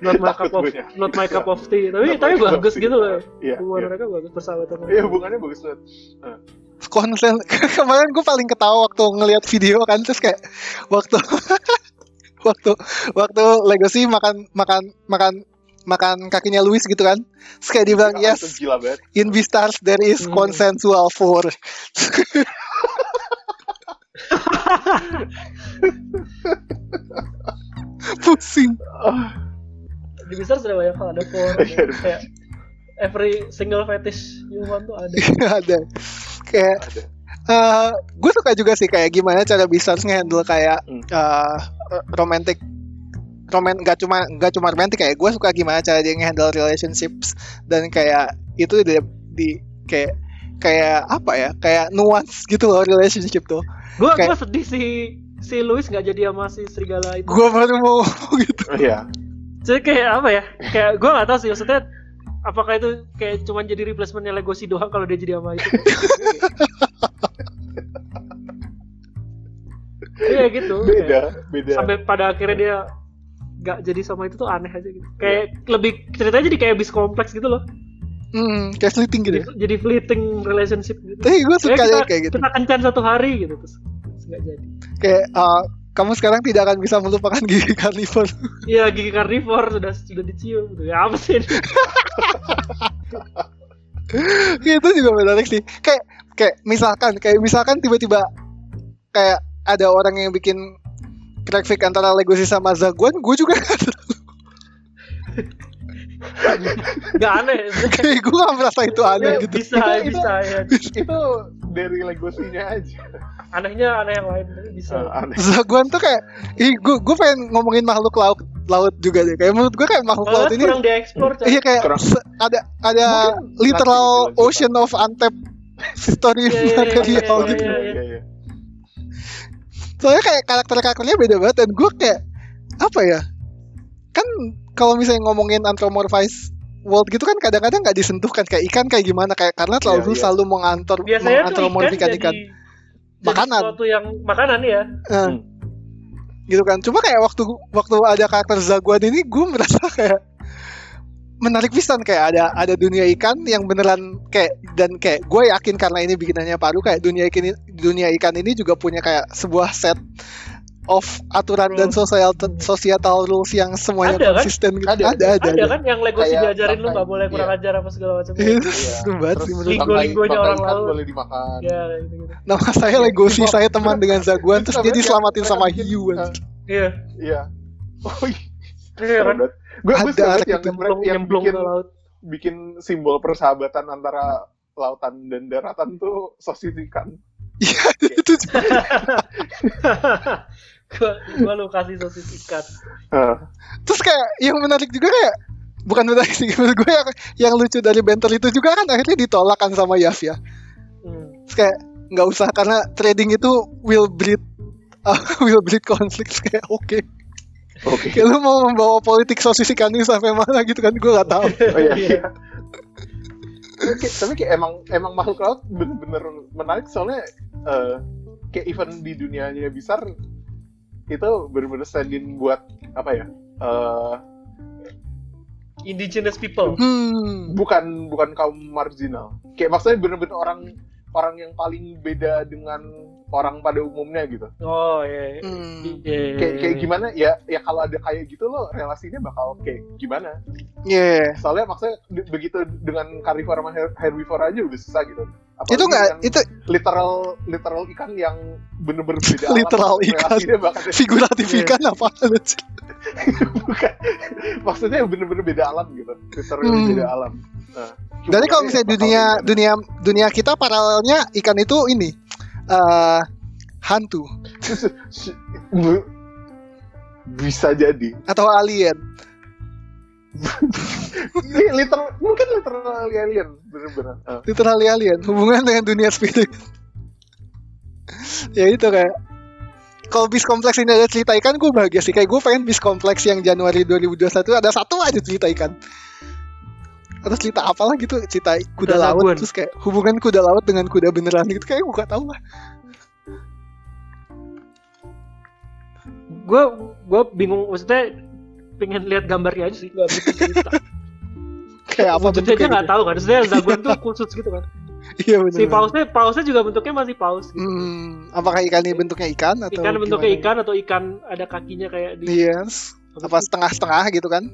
S2: not my cup of
S3: gue.
S2: not my cup of tea tapi
S3: Not
S2: tapi bagus gitu loh
S3: Iya.
S2: hubungan
S3: Iya,
S2: mereka bagus persahabatan
S3: Iya, hubungannya bagus banget.
S1: konsen kemarin gue paling ketawa waktu ngelihat video kan terus kayak waktu waktu waktu Legacy makan makan makan makan kakinya Luis gitu kan terus kayak dia bilang
S3: Itu
S1: yes in Beastars there is
S2: Hmm.
S1: consensual for pusing
S2: di besar sudah banyak hal ada for
S3: Iya, ada.
S2: kayak every single fetish you want tuh ada
S1: ada kayak
S3: Ada.
S1: eh gue suka juga sih kayak gimana cara Beastars ngehandle kayak
S3: Hmm.
S1: eh romantic roman gak cuma gak cuma romantic kayak gue suka gimana cara dia ngehandle relationships dan kayak itu di, di kayak kayak apa ya kayak nuance gitu loh relationship tuh
S2: gue
S1: Kayak-
S2: gue sedih si si Louis nggak jadi sama si serigala itu
S1: gue baru mau gitu
S3: Iya.
S2: Jadi kayak apa ya? Kayak gue gak tahu sih maksudnya apakah itu kayak cuman jadi replacementnya Legosi doang kalau dia jadi sama itu. Iya gitu.
S3: beda
S2: kayak
S3: beda
S2: Sampai pada akhirnya dia gak jadi sama itu tuh aneh aja gitu. Kayak lebih ceritanya jadi kayak bis kompleks gitu loh.
S1: Hmm, kayak fleeting gitu.
S2: Jadi,
S1: ya.
S2: jadi fleeting relationship gitu.
S1: Tapi gue suka
S2: Kayak
S1: ya
S2: kita,
S1: kayak gitu.
S2: Kita kencan satu hari gitu terus terus nggak jadi.
S1: Kayak uh, kamu sekarang tidak akan bisa melupakan gigi karnivor.
S2: Iya gigi karnivor sudah sudah dicium gitu. Ya apa sih ini?
S1: itu juga menarik sih. Kayak kayak misalkan kayak misalkan tiba-tiba kayak ada orang yang bikin grafik antara Legosi sama Zaguan, gue juga
S2: Gak aneh.
S1: kayak gue gak merasa itu aneh
S2: Ya,
S1: gitu.
S2: bisa
S3: Itu-
S2: bisa ya.
S3: itu dari legosinya aja
S2: Anehnya aneh yang lain bisa.
S3: Ah, aneh
S1: Zaguan tuh kayak, ih gue gue pengen ngomongin makhluk laut laut juga deh. Kayak menurut gue kayak makhluk laut
S2: Malah
S1: ini
S2: kurang dieksplor.
S1: Iya kayak
S3: Kurang.
S1: se- ada ada
S3: Mungkin
S1: literal ocean of untapped story
S2: Iya, iya, iya,
S1: material
S2: iya,
S1: gitu.
S2: iya.
S3: Iya, iya.
S1: Soalnya kayak karakter-karakternya beda banget dan gue kayak apa ya? Kan kalau misalnya ngomongin anthropomorphize world gitu kan kadang-kadang nggak disentuhkan kayak ikan kayak gimana kayak karena terlalu
S3: Iya, iya.
S1: selalu mengantor
S2: Biasanya tuh ikan
S1: ikan.
S2: jadi
S1: Makanan.
S2: sesuatu yang makanan ya.
S1: Eh, gitu kan. Cuma kayak waktu waktu ada karakter Zaguan ini gue merasa kayak menarik pisan kayak ada ada dunia ikan yang beneran kayak dan kayak gue yakin karena ini bikinannya paru kayak dunia ikan ini- dunia ikan ini juga punya kayak sebuah set of aturan dan sosial societal rules yang semuanya
S2: Ada, kan?
S1: konsisten gitu.
S3: Ada,
S1: ada, ada,
S2: Ada kan yang Legosi
S3: Kayak
S2: diajarin lu nggak boleh kurang
S3: iya.
S2: ajar apa segala macam.
S1: Iya,
S3: Iya.
S1: seru banget
S3: Terus
S1: sih menurut
S2: Linggo-
S1: gue.
S3: bangkai-
S2: linggonya
S3: bangkai
S2: orang laut.
S3: boleh dimakan
S2: Ya gitu gitu.
S1: Nama saya Legosi, saya teman dengan Zaguan terus dia diselamatin sama hiu.
S2: Iya.
S3: iya oh iya
S2: Iya kan.
S3: gue gue
S1: Ada
S3: yang,
S1: itu.
S3: mereka- yang
S2: Nyemplung
S3: bikin
S2: ke laut.
S3: bikin simbol persahabatan antara lautan dan daratan tuh sosis ikan
S1: Itu
S2: gua, gua lu kasih sosis ikan.
S3: Ah,
S1: terus kayak yang menarik juga kayak bukan menarik sih menurut gue yang, yang lucu dari Bentel itu juga kan akhirnya ditolak kan sama Yaf ya
S2: Hmm.
S1: terus kayak nggak usah karena trading itu will breed uh, will breed conflict kayak oke
S3: oke.
S1: Lu mau membawa politik sosis ikan ini sampai mana gitu kan? Gue nggak tahu.
S3: Oh iya.
S2: Iya.
S3: Oke, tapi kayak emang emang makhluk laut bener-bener menarik. Soalnya eh, kayak event di dunianya besar itu bener-bener stand in buat apa ya eh,
S2: Indigenous people.
S1: hmm.
S3: Bukan bukan kaum marginal. Kayak maksudnya bener-bener orang orang yang paling beda dengan orang pada umumnya gitu
S2: Oh iya. iya.
S1: hmm
S2: Iya, iya,
S3: kayak kayak
S2: iya.
S3: gimana ya ya kalau ada kayak gitu loh relasinya bakal kayak gimana
S1: yeah.
S3: soalnya maksudnya begitu dengan carnivore sama her- herbivore aja udah susah gitu Apalagi
S1: itu nggak
S3: yang
S1: itu
S3: literal literal ikan yang bener-bener beda alam,
S1: Literal ikan.
S3: bakal
S1: figuratif
S2: Iya.
S1: ikan apa
S3: bukan maksudnya bener-bener beda alam gitu literally
S1: Hmm.
S3: beda alam nah,
S1: Jadi kalau misalnya dunia dunia dunia kita paralelnya ikan itu ini eh hantu.
S3: Bisa jadi.
S1: Atau alien.
S3: Literal mungkin literal alien bener-bener. Ah.
S1: literally alien hubungan dengan dunia spirit. Ya itu kayak kalau bis kompleks ini ada cerita ikan gue bahagia sih. Kayak gue pengen bis kompleks yang Januari 2021 ada satu aja cerita ikan atau cerita apalah gitu cerita kuda
S2: Kuda
S1: laut terus kayak hubungan kuda laut dengan kuda beneran gitu kayak gue gak tahu lah
S2: Gue gue bingung maksudnya pengen lihat gambarnya aja sih nggak begitu cerita.
S1: kayak apa
S2: Wujudnya aja
S1: bentuknya
S2: nggak
S1: gitu.
S2: tahu kan. Maksudnya Zaguan tuh khusus gitu kan.
S1: iya bener
S2: Si pausnya pausnya juga bentuknya masih paus. Gitu.
S1: hmm, apakah ikan ini bentuknya ikan atau
S2: Ikan bentuknya
S1: gimana?
S2: ikan atau ikan ada kakinya kayak di.
S1: yes apa setengah-setengah gitu kan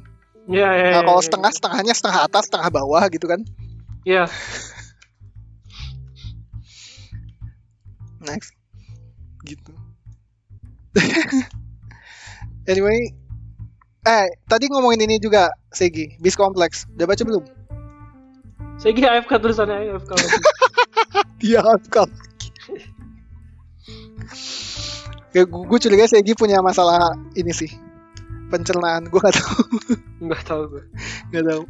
S2: Ya, ya,
S1: nah,
S2: ya,
S1: kalau
S2: ya.
S1: setengah setengahnya setengah atas setengah bawah gitu kan.
S2: Ya.
S1: next. Gitu. Anyway eh tadi ngomongin ini juga Segi. Bis kompleks udah baca belum?
S2: Kira AFK tulisannya AFK.
S1: iya kan ya gue curiga Segi punya masalah ini sih pencernaan gue gak tahu
S2: Nggak tahu gue.
S1: gak tahu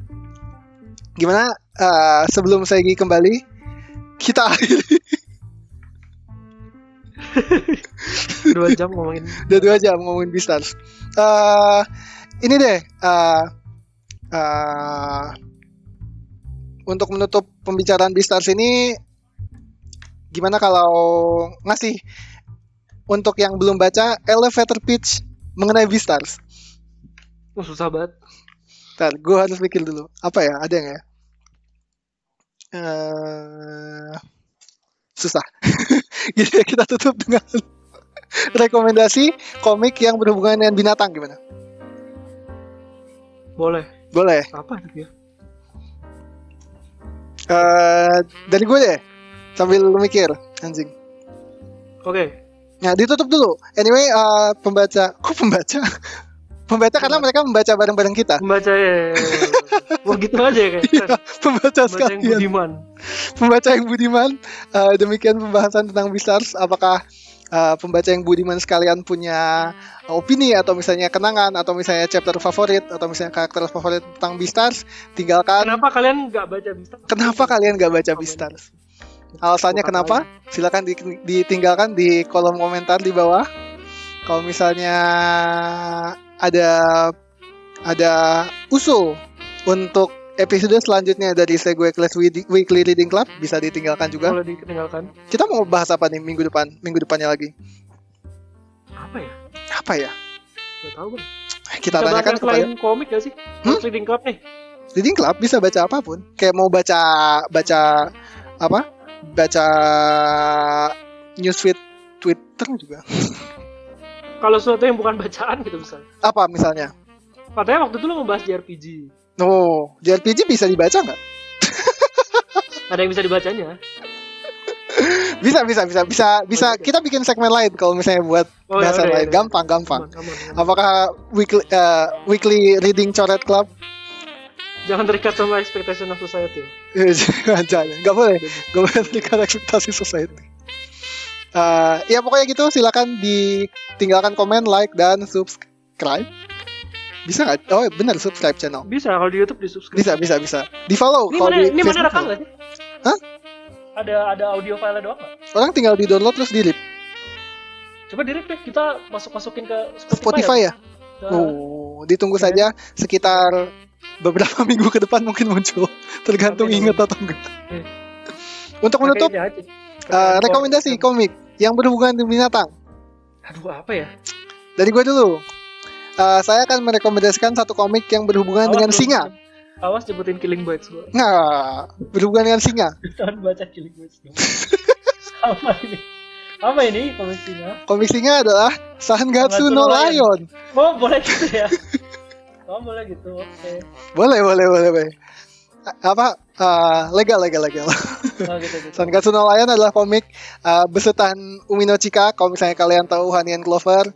S1: gimana eh, sebelum Segi kembali kita akhiri
S2: Dua jam ngomongin.
S1: udah dua jam ngomongin Beastars. Eh ini deh uh, uh, untuk menutup pembicaraan Beastars ini gimana kalau ngasih untuk yang belum baca elevator pitch mengenai Beastars
S2: Oh, susah banget.
S1: Ntar, gue harus pikir dulu. Apa ya? Ada nggak ya? Eh, susah. Jadi kita tutup dengan rekomendasi komik yang berhubungan dengan binatang gimana?
S2: Boleh.
S1: Boleh.
S2: Apa itu ya?
S1: Eh, dari gue deh. Sambil lu mikir, anjing.
S2: Oke.
S1: Nah, ditutup dulu. Anyway, eh, pembaca, kok pembaca? pembaca karena mereka membaca bareng-bareng kita.
S2: Membaca ya. Wah gitu aja ya kayak.
S1: Iya, pembaca
S2: Membaca yang budiman.
S1: pembaca yang budiman. Eh, demikian pembahasan tentang Beastars. Apakah eh, pembaca yang budiman sekalian punya opini atau misalnya kenangan atau misalnya chapter favorit atau misalnya karakter favorit tentang Beastars? Tinggalkan.
S2: Kenapa kalian nggak baca bisa?
S1: Kenapa kalian gak baca Beastars? Alasannya
S2: Bukan
S1: kenapa? Silakan di- ditinggalkan di kolom komentar di bawah. Kalau misalnya ada ada usul untuk episode selanjutnya dari Segway Class Weekly Reading Club bisa ditinggalkan juga.
S2: Boleh ditinggalkan.
S1: Kita mau bahas apa nih minggu depan? Minggu depannya lagi.
S2: Apa ya?
S1: Apa ya?
S2: Gak tahu kan.
S1: Kita
S2: Bisa
S1: tanyakan kepada
S2: selain komik gak sih?
S1: Hmm?
S2: Reading Club nih.
S1: Reading Club bisa baca apa pun. Kayak mau baca baca apa? Baca newsfeed Twitter juga.
S2: Kalau sesuatu yang bukan bacaan gitu misalnya.
S1: Apa misalnya?
S2: Katanya waktu itu lo ngebahas JRPG.
S1: Oh, JRPG bisa dibaca nggak?
S2: Ada yang bisa dibacanya.
S1: Bisa, bisa, bisa, bisa, bisa.
S2: Boleh.
S1: Kita bikin segmen lain kalau misalnya buat
S2: Oh, ya udah, ya
S1: lain.
S2: udah.
S1: Gampang, gampang.
S2: Aman, aman, aman.
S1: Apakah weekly eh, weekly reading coret club?
S2: Jangan terikat sama expectation of society.
S1: Jangan, jangan. Nggak boleh. Nggak boleh terikat ekspektasi society. Eh, ya pokoknya gitu. Silakan ditinggalkan komen, like, dan subscribe. Bisa nggak? Oh benar subscribe channel.
S2: Bisa kalau di YouTube di subscribe.
S1: Bisa, bisa, bisa. Di follow.
S2: Ini
S1: kalau
S2: mana,
S1: di
S2: ini mana rekam gak sih?
S1: Hah?
S2: Ada ada audio file doang nggak?
S1: Orang tinggal di download terus di rip.
S2: Coba di deh kita masuk masukin ke Spotify.
S1: Spotify ya.
S2: Nah,
S1: Oh, ditunggu
S2: Oke.
S1: saja sekitar beberapa minggu ke depan mungkin muncul, tergantung
S2: Amin,
S1: inget atau enggak. Untuk menutup, eh, rekomendasi komik yang berhubungan dengan binatang.
S2: Aduh apa ya?
S1: Dari gue dulu, Eh, saya akan merekomendasikan satu komik yang berhubungan
S2: Awas
S1: dengan singa.
S2: Awas nyebutin Killing Bites gua.
S1: Nah, berhubungan dengan singa.
S2: Jangan baca Killing Bites apa ini? Apa ini komik singa?
S1: Komik singa adalah Sangatsu no Lion.
S2: Oh boleh gitu ya? Oh boleh gitu, oke.
S1: Boleh, boleh, boleh, boleh. A- Apa? eh, legal, legal, legal.
S2: Oh gitu gitu.
S1: Sangatsu no Lion adalah komik uh, besutan Umino Chika. Kalau misalnya kalian tahu Honey and Clover,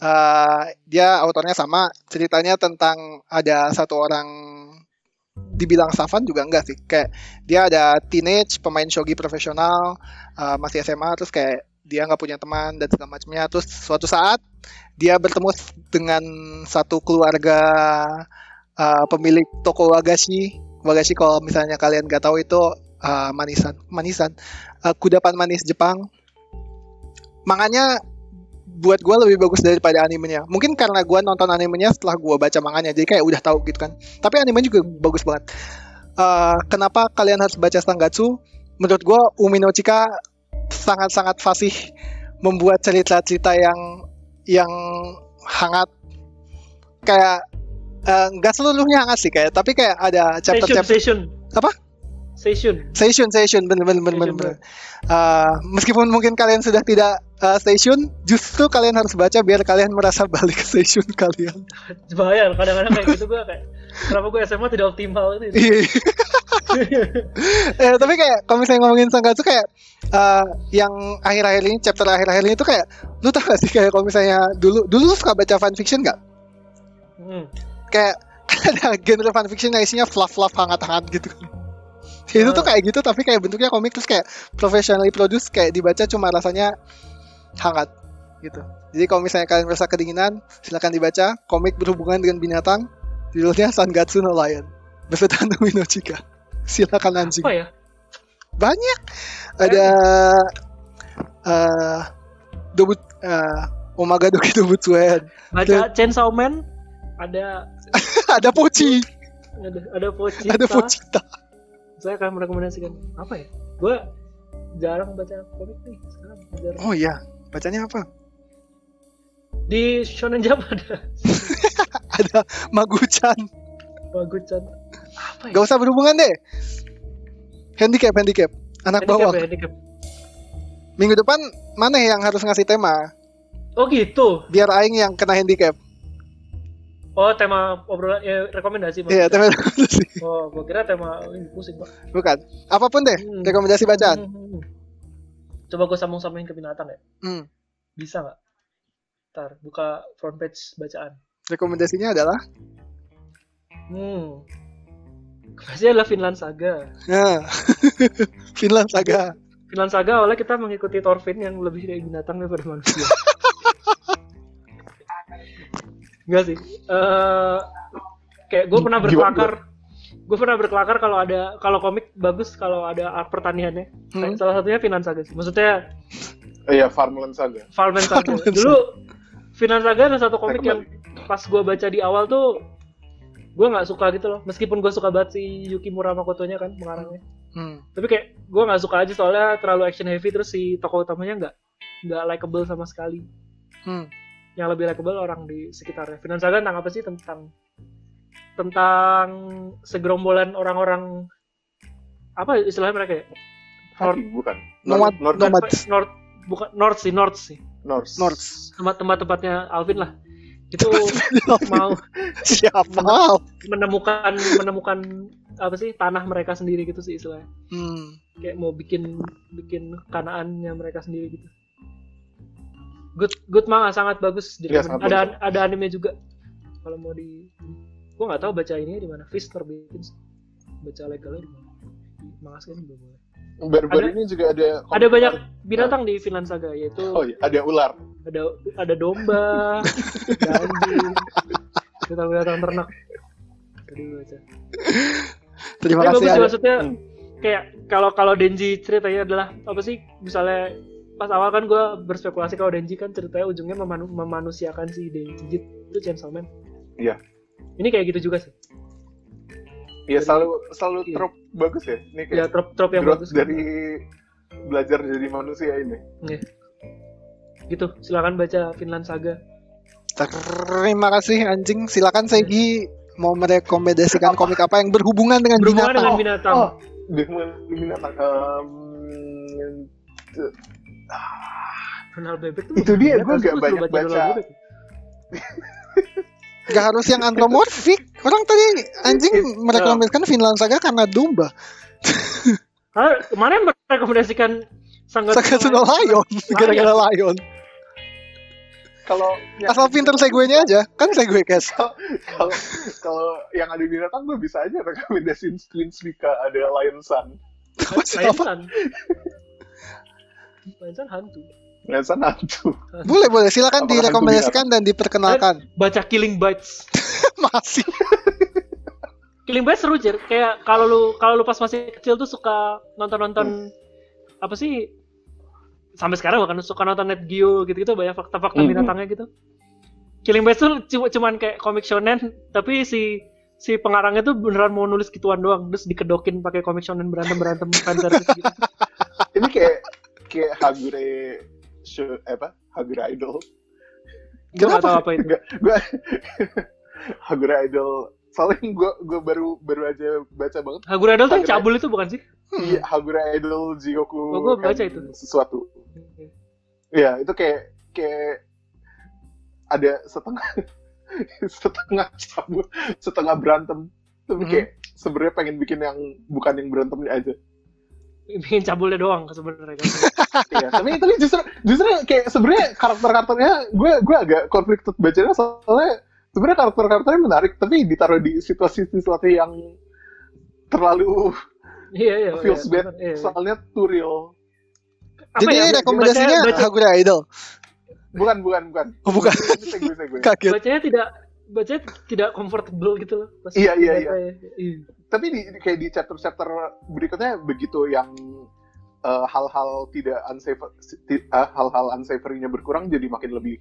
S1: uh, dia autornya sama. Ceritanya tentang ada satu orang dibilang Savan juga enggak sih. Kayak dia ada teenage pemain shogi profesional uh, masih SMA terus kayak dia nggak punya teman dan segala macamnya. Terus suatu saat dia bertemu dengan satu keluarga uh, pemilik toko wagashi. Wagashi kalau misalnya kalian nggak tahu itu uh, manisan, manisan, uh, kudapan manis Jepang. Manganya buat gue lebih bagus daripada animenya. Mungkin karena gue nonton animenya setelah gue baca manganya, jadi kayak udah tahu gitu kan. Tapi anime juga bagus banget. Uh, kenapa kalian harus baca Sangatsu? Menurut gue Umino Chika sangat-sangat fasih membuat cerita-cerita yang yang hangat kayak eh, nggak seluruhnya hangat sih kayak tapi kayak ada
S2: Session,
S1: chapter-chapter
S2: session.
S1: Apa?
S2: Session.
S1: Station, station, bener bener bener bener.
S2: Station,
S1: bener. Uh, meskipun mungkin kalian sudah tidak uh, station, justru kalian harus baca biar kalian merasa balik ke station kalian.
S2: Bahaya kadang-kadang kayak gitu gua kayak kenapa gue SMA tidak optimal gitu.
S1: Iya. eh, tapi kayak kalau misalnya ngomongin Sangatsu kayak uh, yang akhir-akhir ini chapter akhir-akhir ini tuh kayak lu tau gak sih kayak kalau misalnya dulu dulu lu suka baca fanfiction nggak?
S2: Hmm.
S1: Kayak ada genre fanfiction yang isinya fluff-fluff hangat-hangat gitu. Itu tuh kayak gitu tapi kayak bentuknya komik terus kayak professionally produced kayak dibaca cuma rasanya hangat gitu. Jadi kalau misalnya kalian merasa kedinginan, silakan dibaca komik berhubungan dengan binatang. Judulnya Sangatsu no Lion. Beserta Nomino Chika. Silakan anjing.
S2: Apa ya?
S1: Banyak. Ada eh Dobut eh Omaga Doki Dobutsuen.
S2: Baca Chainsaw Man ada
S1: ada Poci,
S2: ada ada Pocinta.
S1: ada Pocinta.
S2: Saya akan merekomendasikan apa ya? Gue jarang baca komik nih sekarang. Jarang.
S1: Oh iya, bacanya apa?
S2: Di Shonen Jump ada
S1: Ada Maguchan.
S2: Bagusan. Apa ya?
S1: Gak usah berhubungan deh. Handicap, handicap. Anak
S2: Handicap
S1: bawang.
S2: ya, handicap.
S1: Minggu depan mana yang harus ngasih tema?
S2: Oh gitu.
S1: Biar Aing yang kena handicap.
S2: Oh tema obrolan ya, rekomendasi
S1: Iya, tema
S2: Oh, gua kira tema ini pusing pak.
S1: Bukan. Apa pun deh,
S2: Hmm.
S1: rekomendasi bacaan.
S2: Hmm, hmm, hmm. Coba gue sambung-sambungin ke binatang ya.
S1: Hmm.
S2: Bisa nggak? Ntar buka front page bacaan.
S1: Rekomendasinya adalah
S2: Hmm. Pasti adalah Finland Saga.
S1: nah, Finland Saga.
S2: Finland Saga awalnya kita mengikuti Thorfinn yang lebih dari binatang daripada manusia. Enggak sih. Eh kayak gue pernah berkelakar. Gue pernah berkelakar kalau ada kalau komik bagus kalau ada art pertaniannya.
S1: Hmm.
S2: Salah satunya Finland Saga. Maksudnya
S3: Iya, Farmland Saga.
S2: Farmland Saga.
S1: Farmland
S2: Dulu Finland Saga ada satu komik yang pas gue baca di awal tuh gue nggak suka gitu loh. Meskipun gue suka banget si Yukimura Makotonya kan pengarangnya.
S1: Hmm.
S2: Tapi kayak gue nggak suka aja soalnya terlalu action heavy terus si tokoh utamanya nggak nggak likable sama sekali.
S1: Hmm.
S2: Yang lebih likable orang di sekitarnya. Finland Saga tentang apa sih tentang tentang segerombolan orang-orang apa istilahnya mereka ya?
S3: Haki, bukan.
S1: Nomad,
S3: North,
S1: nomad.
S2: North bukan North sih North sih.
S3: North.
S1: North.
S2: Tempat-tempat tempatnya Alvin lah. Itu mau
S1: Siapa?
S2: menemukan menemukan apa sih tanah mereka sendiri gitu sih istilahnya
S1: Hmm.
S2: kayak mau bikin bikin kanaannya mereka sendiri gitu good good manga sangat bagus
S3: Iya,
S2: Direkomend-
S3: sangat
S2: ada
S3: bagus.
S2: ada anime juga kalau mau di gua nggak tahu baca ini di mana Fister bikin sih. baca legalnya di mana di manga sekarang juga boleh
S3: Baru-baru
S2: Ada-
S3: ini juga ada
S2: ada banyak binatang di Finland Saga yaitu
S3: Oh iya, ada ular.
S2: ada ada domba ada anjing binatang-binatang ternak jadi baca
S1: Terima
S2: Tapi
S1: kasih.
S2: bagus maksudnya
S3: Hmm.
S2: kayak kalau kalau Denji ceritanya adalah apa sih misalnya pas awal kan gue berspekulasi kalau Denji kan ceritanya ujungnya memanu- memanusiakan si Denji itu Chainsaw Man.
S3: Iya.
S2: Ini kayak gitu juga sih.
S3: Iya, selalu selalu
S2: Iya.
S3: trop bagus ya. Ini
S2: Ya
S3: kayak
S2: trop trop yang bagus
S3: dari belajar jadi manusia ini.
S2: gitu. Silakan baca Finland Saga.
S1: Terima kasih anjing. Silakan Segi mau merekomendasikan komik apa yang berhubungan dengan
S2: Berhubungan
S1: binatang.
S2: dengan binatang.
S3: Oh, dengan binatang. Em,
S2: Ronald Bebek tuh
S3: Itu dia, nggak
S2: Gua
S3: banyak baca.
S2: Bebek.
S1: Gak harus yang antromorfik. Orang tadi anjing merekomendasikan Finland Saga karena domba.
S2: Ah, kemarin merekomendasikan Sangga
S1: Saga Tuna Lion. Gara-gara Lion.
S3: kalau
S1: Asal pinter seguenya aja. Kan segue cash.
S3: kalau kalau yang ada binatang gue bisa aja rekomendasiin Twin Speaka ada Lion Sun.
S2: Lion Sun. Sun hantu.
S3: Sun hantu.
S1: Boleh boleh. Silakan
S3: Apakah
S1: direkomendasikan dan diperkenalkan.
S2: Baca Killing Bites.
S1: Masih.
S2: Killing Bites seru Jir. Kayak kalau lu kalau lu pas masih kecil tuh suka nonton-nonton apa sih? Sampai sekarang bahkan suka nonton Net Geo gitu-gitu banyak fakta-fakta
S3: Hmm.
S2: binatangnya gitu. Killing Bites tuh cuma cuman kayak komik shonen tapi si si pengarangnya tuh beneran mau nulis gituan doang terus dikedokin pakai komik shonen berantem-berantem fanservice gitu.
S3: Ini kayak kayak Hagure show eh, apa? Hagure Idol.
S2: Gue gak
S1: Kenapa?
S2: tahu apa itu.
S3: Gue Hagure Idol. Soalnya gue gue baru baru aja baca banget.
S2: Hagure Idol tuh yang cabul itu bukan sih?
S3: Iya, Hagure Idol Jigoku.
S2: Oh, gua baca
S3: and
S2: itu.
S3: Sesuatu. Iya, itu kayak kayak ada setengah setengah cabut, setengah berantem. Tapi
S1: Mhm.
S3: kayak sebenarnya pengen bikin yang bukan yang berantemnya aja.
S2: Bikin cabulnya doang sebenarnya kan.
S3: Iya, tapi tapi justru justru kayak sebenarnya karakter-karakternya gue gue agak conflicted bacanya soalnya sebenarnya karakter-karakternya menarik tapi ditaruh di situasi-situasi yang terlalu
S2: Iya iya.
S3: feels
S2: iya,
S3: bad
S2: iya.
S3: soalnya too real.
S2: Apa
S1: Jadi
S2: ya,
S1: rekomendasinya
S2: baca- baca-
S1: Hagure Idol.
S3: Bukan bukan bukan.
S1: Oh, bukan.
S2: Bacanya tidak bacanya tidak comfortable gitu loh pas
S3: Iya, iya,
S2: baca ya. Iya.
S3: Tapi di, di- kayak di chapter-chapter berikutnya begitu yang eh, hal-hal tidak unsafe eh, hal-hal unsavory-nya berkurang jadi makin lebih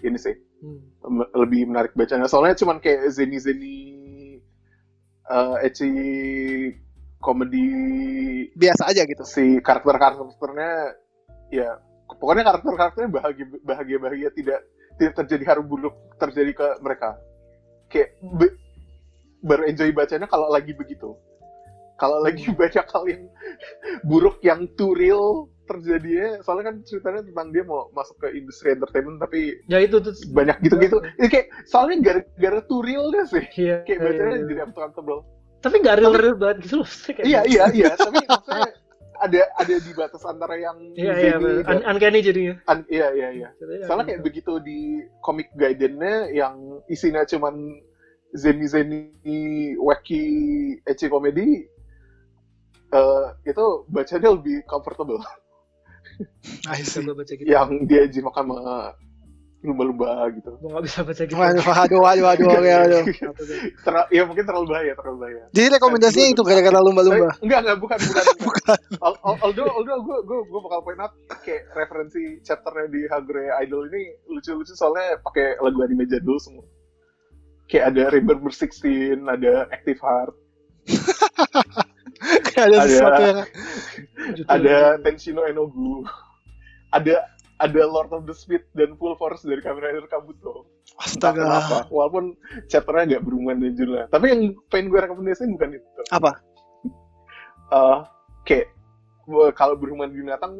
S3: ini sih
S2: Hmm.
S3: lebih menarik bacanya soalnya cuman kayak zeni zeni uh, ecchi komedi
S1: Biasa aja gitu.
S3: si karakter karakternya ya pokoknya karakter karakternya bahagia bahagia bahagia tidak tidak terjadi haru buruk terjadi ke mereka kayak be- baru enjoy bacanya kalau lagi begitu kalau lagi baca hal yang buruk yang too real terjadinya soalnya kan ceritanya tentang dia mau masuk ke industri entertainment tapi
S2: Ya itu tuh.
S3: banyak gitu-gitu ini kayak soalnya gara-gara too real deh sih
S2: Iya.
S3: kayak
S2: iya,
S3: bacanya
S2: iya.
S3: jadi uncomfortable
S2: Tapi nggak real real banget gitu loh. kayak-
S3: iya iya iya tapi maksudnya ada ada di batas antara yang
S2: Iya iya. Un- uncanny jadinya.
S3: an- iya iya iya soalnya kayak begitu di komik Gaiden-nya yang isinya cuman zeni zeni wacky ecchi komedi eh, itu bacanya lebih comfortable
S1: I see.
S2: Coba baca gitu.
S3: yang dia jimak sama lumba-lumba gitu.
S2: Gua nggak bisa baca gitu.
S1: Waduh, waduh, waduh, waduh, oke, waduh.
S3: Terla- ya mungkin terlalu bahaya terlalu bahaya.
S1: Jadi rekomendasinya itu gara-gara lumba-lumba.
S3: Tapi- enggak enggak bukan bukan al- although although gue gue gue bakal point out kayak referensi chapternya di Hagure Idol ini lucu-lucu soalnya pakai lagu anime jadul semua. Kayak ada Remember 16 ada Active Heart.
S1: Kayak ada
S3: Ada-
S1: sesuatu yang
S3: ada Tenshino Enogu. Ada ada Lord of the Speed dan Full Force dari Kamen Rider Kabuto
S1: astaga.
S3: kenapa walaupun chapternya nggak berhubungan dengan judulnya tapi yang pengen gue rekomendasiin bukan itu
S1: Apa?
S3: eh kayak gua- kalau berhubungan binatang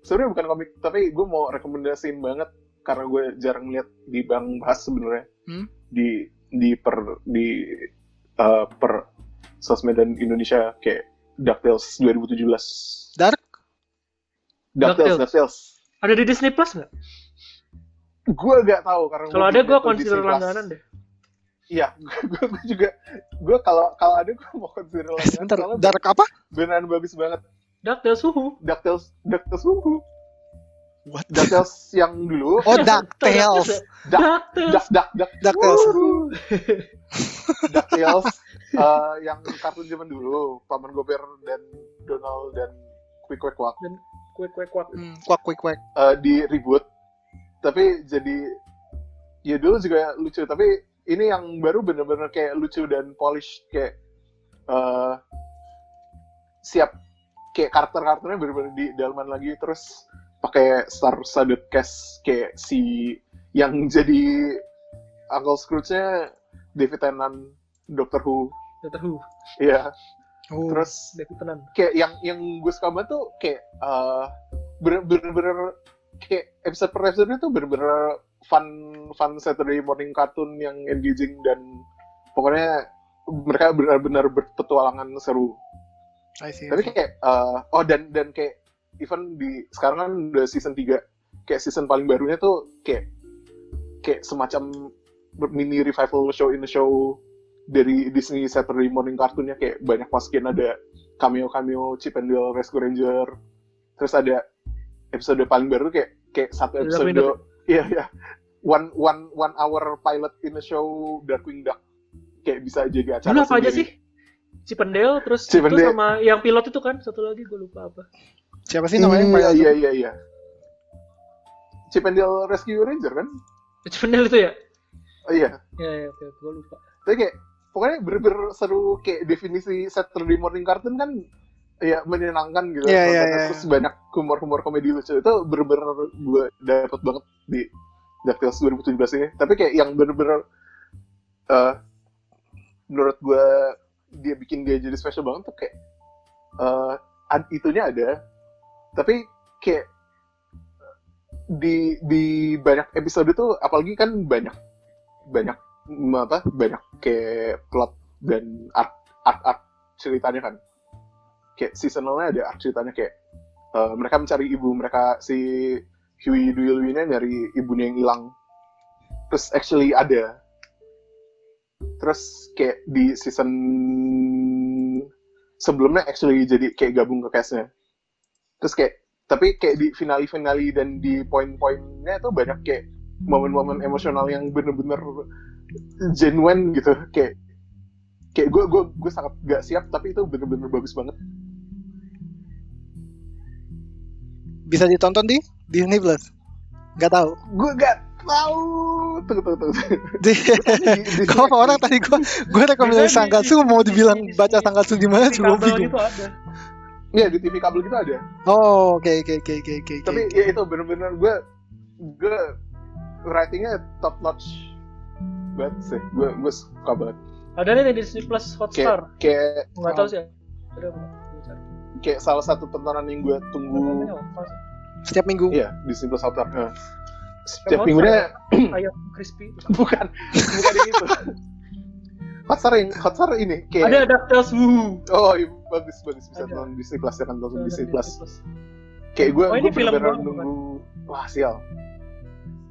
S3: sebenarnya bukan komik tapi gue mau rekomendasiin banget karena gue jarang lihat di bang bahas sebenarnya
S1: Hmm?
S3: di di per di eh, per sosmed dan Indonesia kayak DuckTales 2017
S1: Dark?
S3: DuckTales
S2: DuckTales.
S3: DuckTales
S2: Ada di Disney Plus nggak?
S3: gue gak tahu karena
S2: Kalau ada gue consider langganan deh.
S3: iya gue juga gue kalau kalau ada gue mau consider langganan
S1: Sebentar, Dark apa?
S3: beneran bagus banget
S2: DuckTales Suhu.
S3: DuckTales DuckTales wuhu.
S1: What?
S3: DuckTales yang dulu
S1: Oh, DuckTales.
S3: Duck,
S2: DuckTales.
S3: Duck, Duck, Duck,
S1: DuckTales.
S3: Wuhu. DuckTales eh, yang kartun zaman dulu, Paman Gober dan Donald dan Quick Quack Quack
S2: Kue kue kuat.
S1: Hmm, kuak, kuik, kuak.
S3: eh, di reboot, tapi jadi ya dulu juga lucu, tapi ini yang baru bener-bener kayak lucu dan polish kayak eh, siap kayak karakter-karakternya bener-bener di dalaman lagi terus pakai star studded cast kayak si yang jadi Uncle Scrooge-nya David Tennant Doctor Who
S2: Doctor Who.
S3: ya
S1: Oh.
S3: terus kayak yang yang gue suka banget tuh kayak eh, bener bener bener kayak episode per episode tuh bener bener fun fun Saturday morning cartoon yang engaging dan pokoknya mereka benar-benar berpetualangan seru
S1: I see.
S3: tapi kayak eh, oh dan dan kayak even di sekarang kan udah season 3 kayak season paling barunya tuh kayak kayak semacam mini revival show in the show dari Disney Saturday Morning Cartoonnya kayak banyak masukin ada cameo cameo Chip and Dale Rescue Ranger terus ada episode paling baru kayak kayak satu
S2: Darkwing
S3: episode iya iya one one one hour pilot in the show Darkwing Duck kayak bisa jadi acara
S2: Dulu apa aja sih? Cipendale terus
S3: Chip
S2: itu
S3: and Dale.
S2: sama yang pilot itu kan satu lagi gue lupa apa.
S1: Siapa sih namanya?
S3: Iya
S1: Pak?
S3: iya iya iya. Chip and Dale Rescue Ranger kan?
S2: Cipendale itu ya?
S3: Oh iya.
S2: Ya ya oke gue lupa.
S3: Tapi kayak pokoknya bener-bener seru kayak definisi Saturday morning cartoon kan ya menyenangkan gitu.
S1: Iya,
S3: Kontennya.
S1: iya.
S3: Terus banyak humor-humor komedi lucu itu bener-bener gue dapet banget di DuckTales 2017 ini. Tapi kayak yang bener-bener eh, menurut gue dia bikin dia jadi special banget tuh kayak eh, ad- itunya ada tapi kayak di di banyak episode tuh apalagi kan banyak banyak apa banyak kayak plot dan art art art ceritanya kan. Kayak seasonalnya ada art ceritanya kayak eh, mereka mencari ibu mereka si Huey Dewey Louie-nya nyari ibunya yang hilang. Terus actually ada. Terus kayak di season sebelumnya actually jadi kayak gabung ke cast-nya. Terus kayak tapi kayak di finali-finali dan di poin-poinnya tuh banyak kayak momen-momen emosional yang bener-bener genuine gitu kayak kayak gue gue gue sangat gak siap tapi itu bener-bener bagus banget
S1: Bisa ditonton di Disney Plus? Gak tahu.
S3: gue gak tahu. Tunggu, tunggu, tunggu.
S1: Di,
S3: Di- di-
S1: kalau orang tadi gua gua rekomendasi Sangatsu mau dibilang
S2: di- di-
S1: baca Sangatsu gimana
S2: Di
S1: juga
S2: kabel
S1: bingung.
S2: gitu ada.
S3: Iya di TV kabel gitu ada.
S1: Oh, oke oke oke oke oke.
S3: Tapi ya itu bener-bener gue gue writingnya top notch banget sih. Gue gue suka banget.
S2: Ada nih di Disney Plus Hotstar.
S3: Kayak kayak
S2: Nggak tahu sih. Ada apa?
S3: kayak salah satu tontonan yang gue tunggu.
S1: Setiap minggu.
S3: Iya di Disney Plus Hotstar. Nah, Setiap minggunya
S2: Ayam crispy.
S3: bukan bukan itu. Hotstar yang Hotstar ini kayak
S2: Ada DuckTales Woo.
S3: oh iya, bagus bagus bisa
S2: Ada.
S3: nonton Disney Plus ya kan nonton
S2: Ada
S3: Disney
S2: di
S3: Plus. Kayak gue
S2: Oh, ini
S3: gue
S2: bukan?
S3: nunggu wah sial.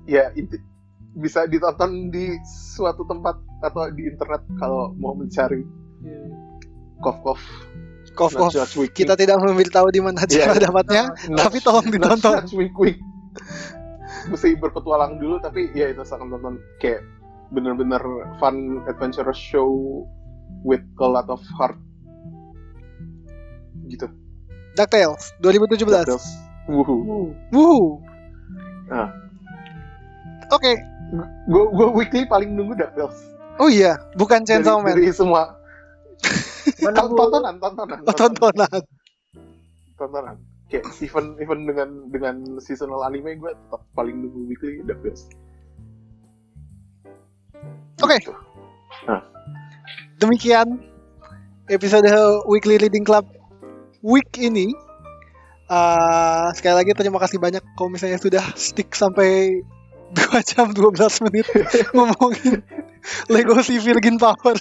S3: Ya inti, bisa ditonton di suatu tempat atau di internet kalau mau mencari
S2: Iya.
S3: kof kof
S1: Kof kof. Kita tidak memberitahu di mana cara
S3: iya.
S1: dapatnya,
S3: Nudge-
S1: tapi tolong ditonton.
S3: Wink Wink. Mesti berpetualang dulu tapi ya itu akan tonton kayak bener-bener fun adventurous show with a lot of heart gitu.
S1: DuckTales 2017.
S3: Terus, wuhu.
S1: Wuhu.
S3: Ah.
S1: Oke.
S3: Gue gue weekly paling nunggu DuckTales.
S1: Oh iya, bukan Chainsaw Man.
S3: dari semua tontonan, tontonan,
S1: Oh, tontonan.
S3: tontonan. Kayak even even dengan dengan seasonal anime gue tetap paling nunggu weekly DuckTales.
S1: Oke.
S3: Gitu.
S1: Demikian episode Weekly Reading Club week ini. Uh, sekali lagi terima kasih banyak kalau misalnya sudah stick sampai 2 jam 12 menit ngomongin Lego si Virgin Power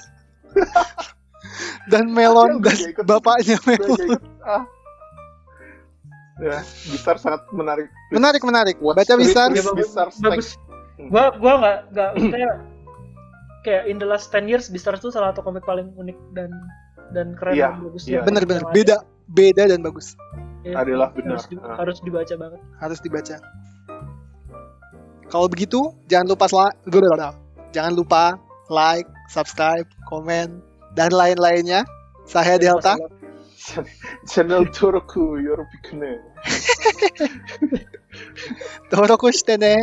S1: dan Melon dan bapaknya Melon.
S3: Ah. Ya, besar sangat menarik.
S1: Menarik menarik.
S3: What's
S1: Baca bisa.
S3: Please,
S2: Ya, bagus. Gua gua nggak nggak maksudnya kayak in the last 10 years Beastars tuh salah satu komik paling unik dan dan keren
S3: Iya,
S2: dan bagus
S3: iya.
S1: Bener-bener
S2: yang ada.
S1: beda beda dan bagus.
S2: Iya,
S3: Adalah benar.
S2: harus, di-
S3: Ah.
S2: harus dibaca banget
S1: Harus dibaca. Kalau begitu, jangan lupa jangan lupa like, subscribe, komen, dan lain-lainnya. Saya Delta.
S3: Channel Toroku
S1: Yoropikune. Toroku shite ne.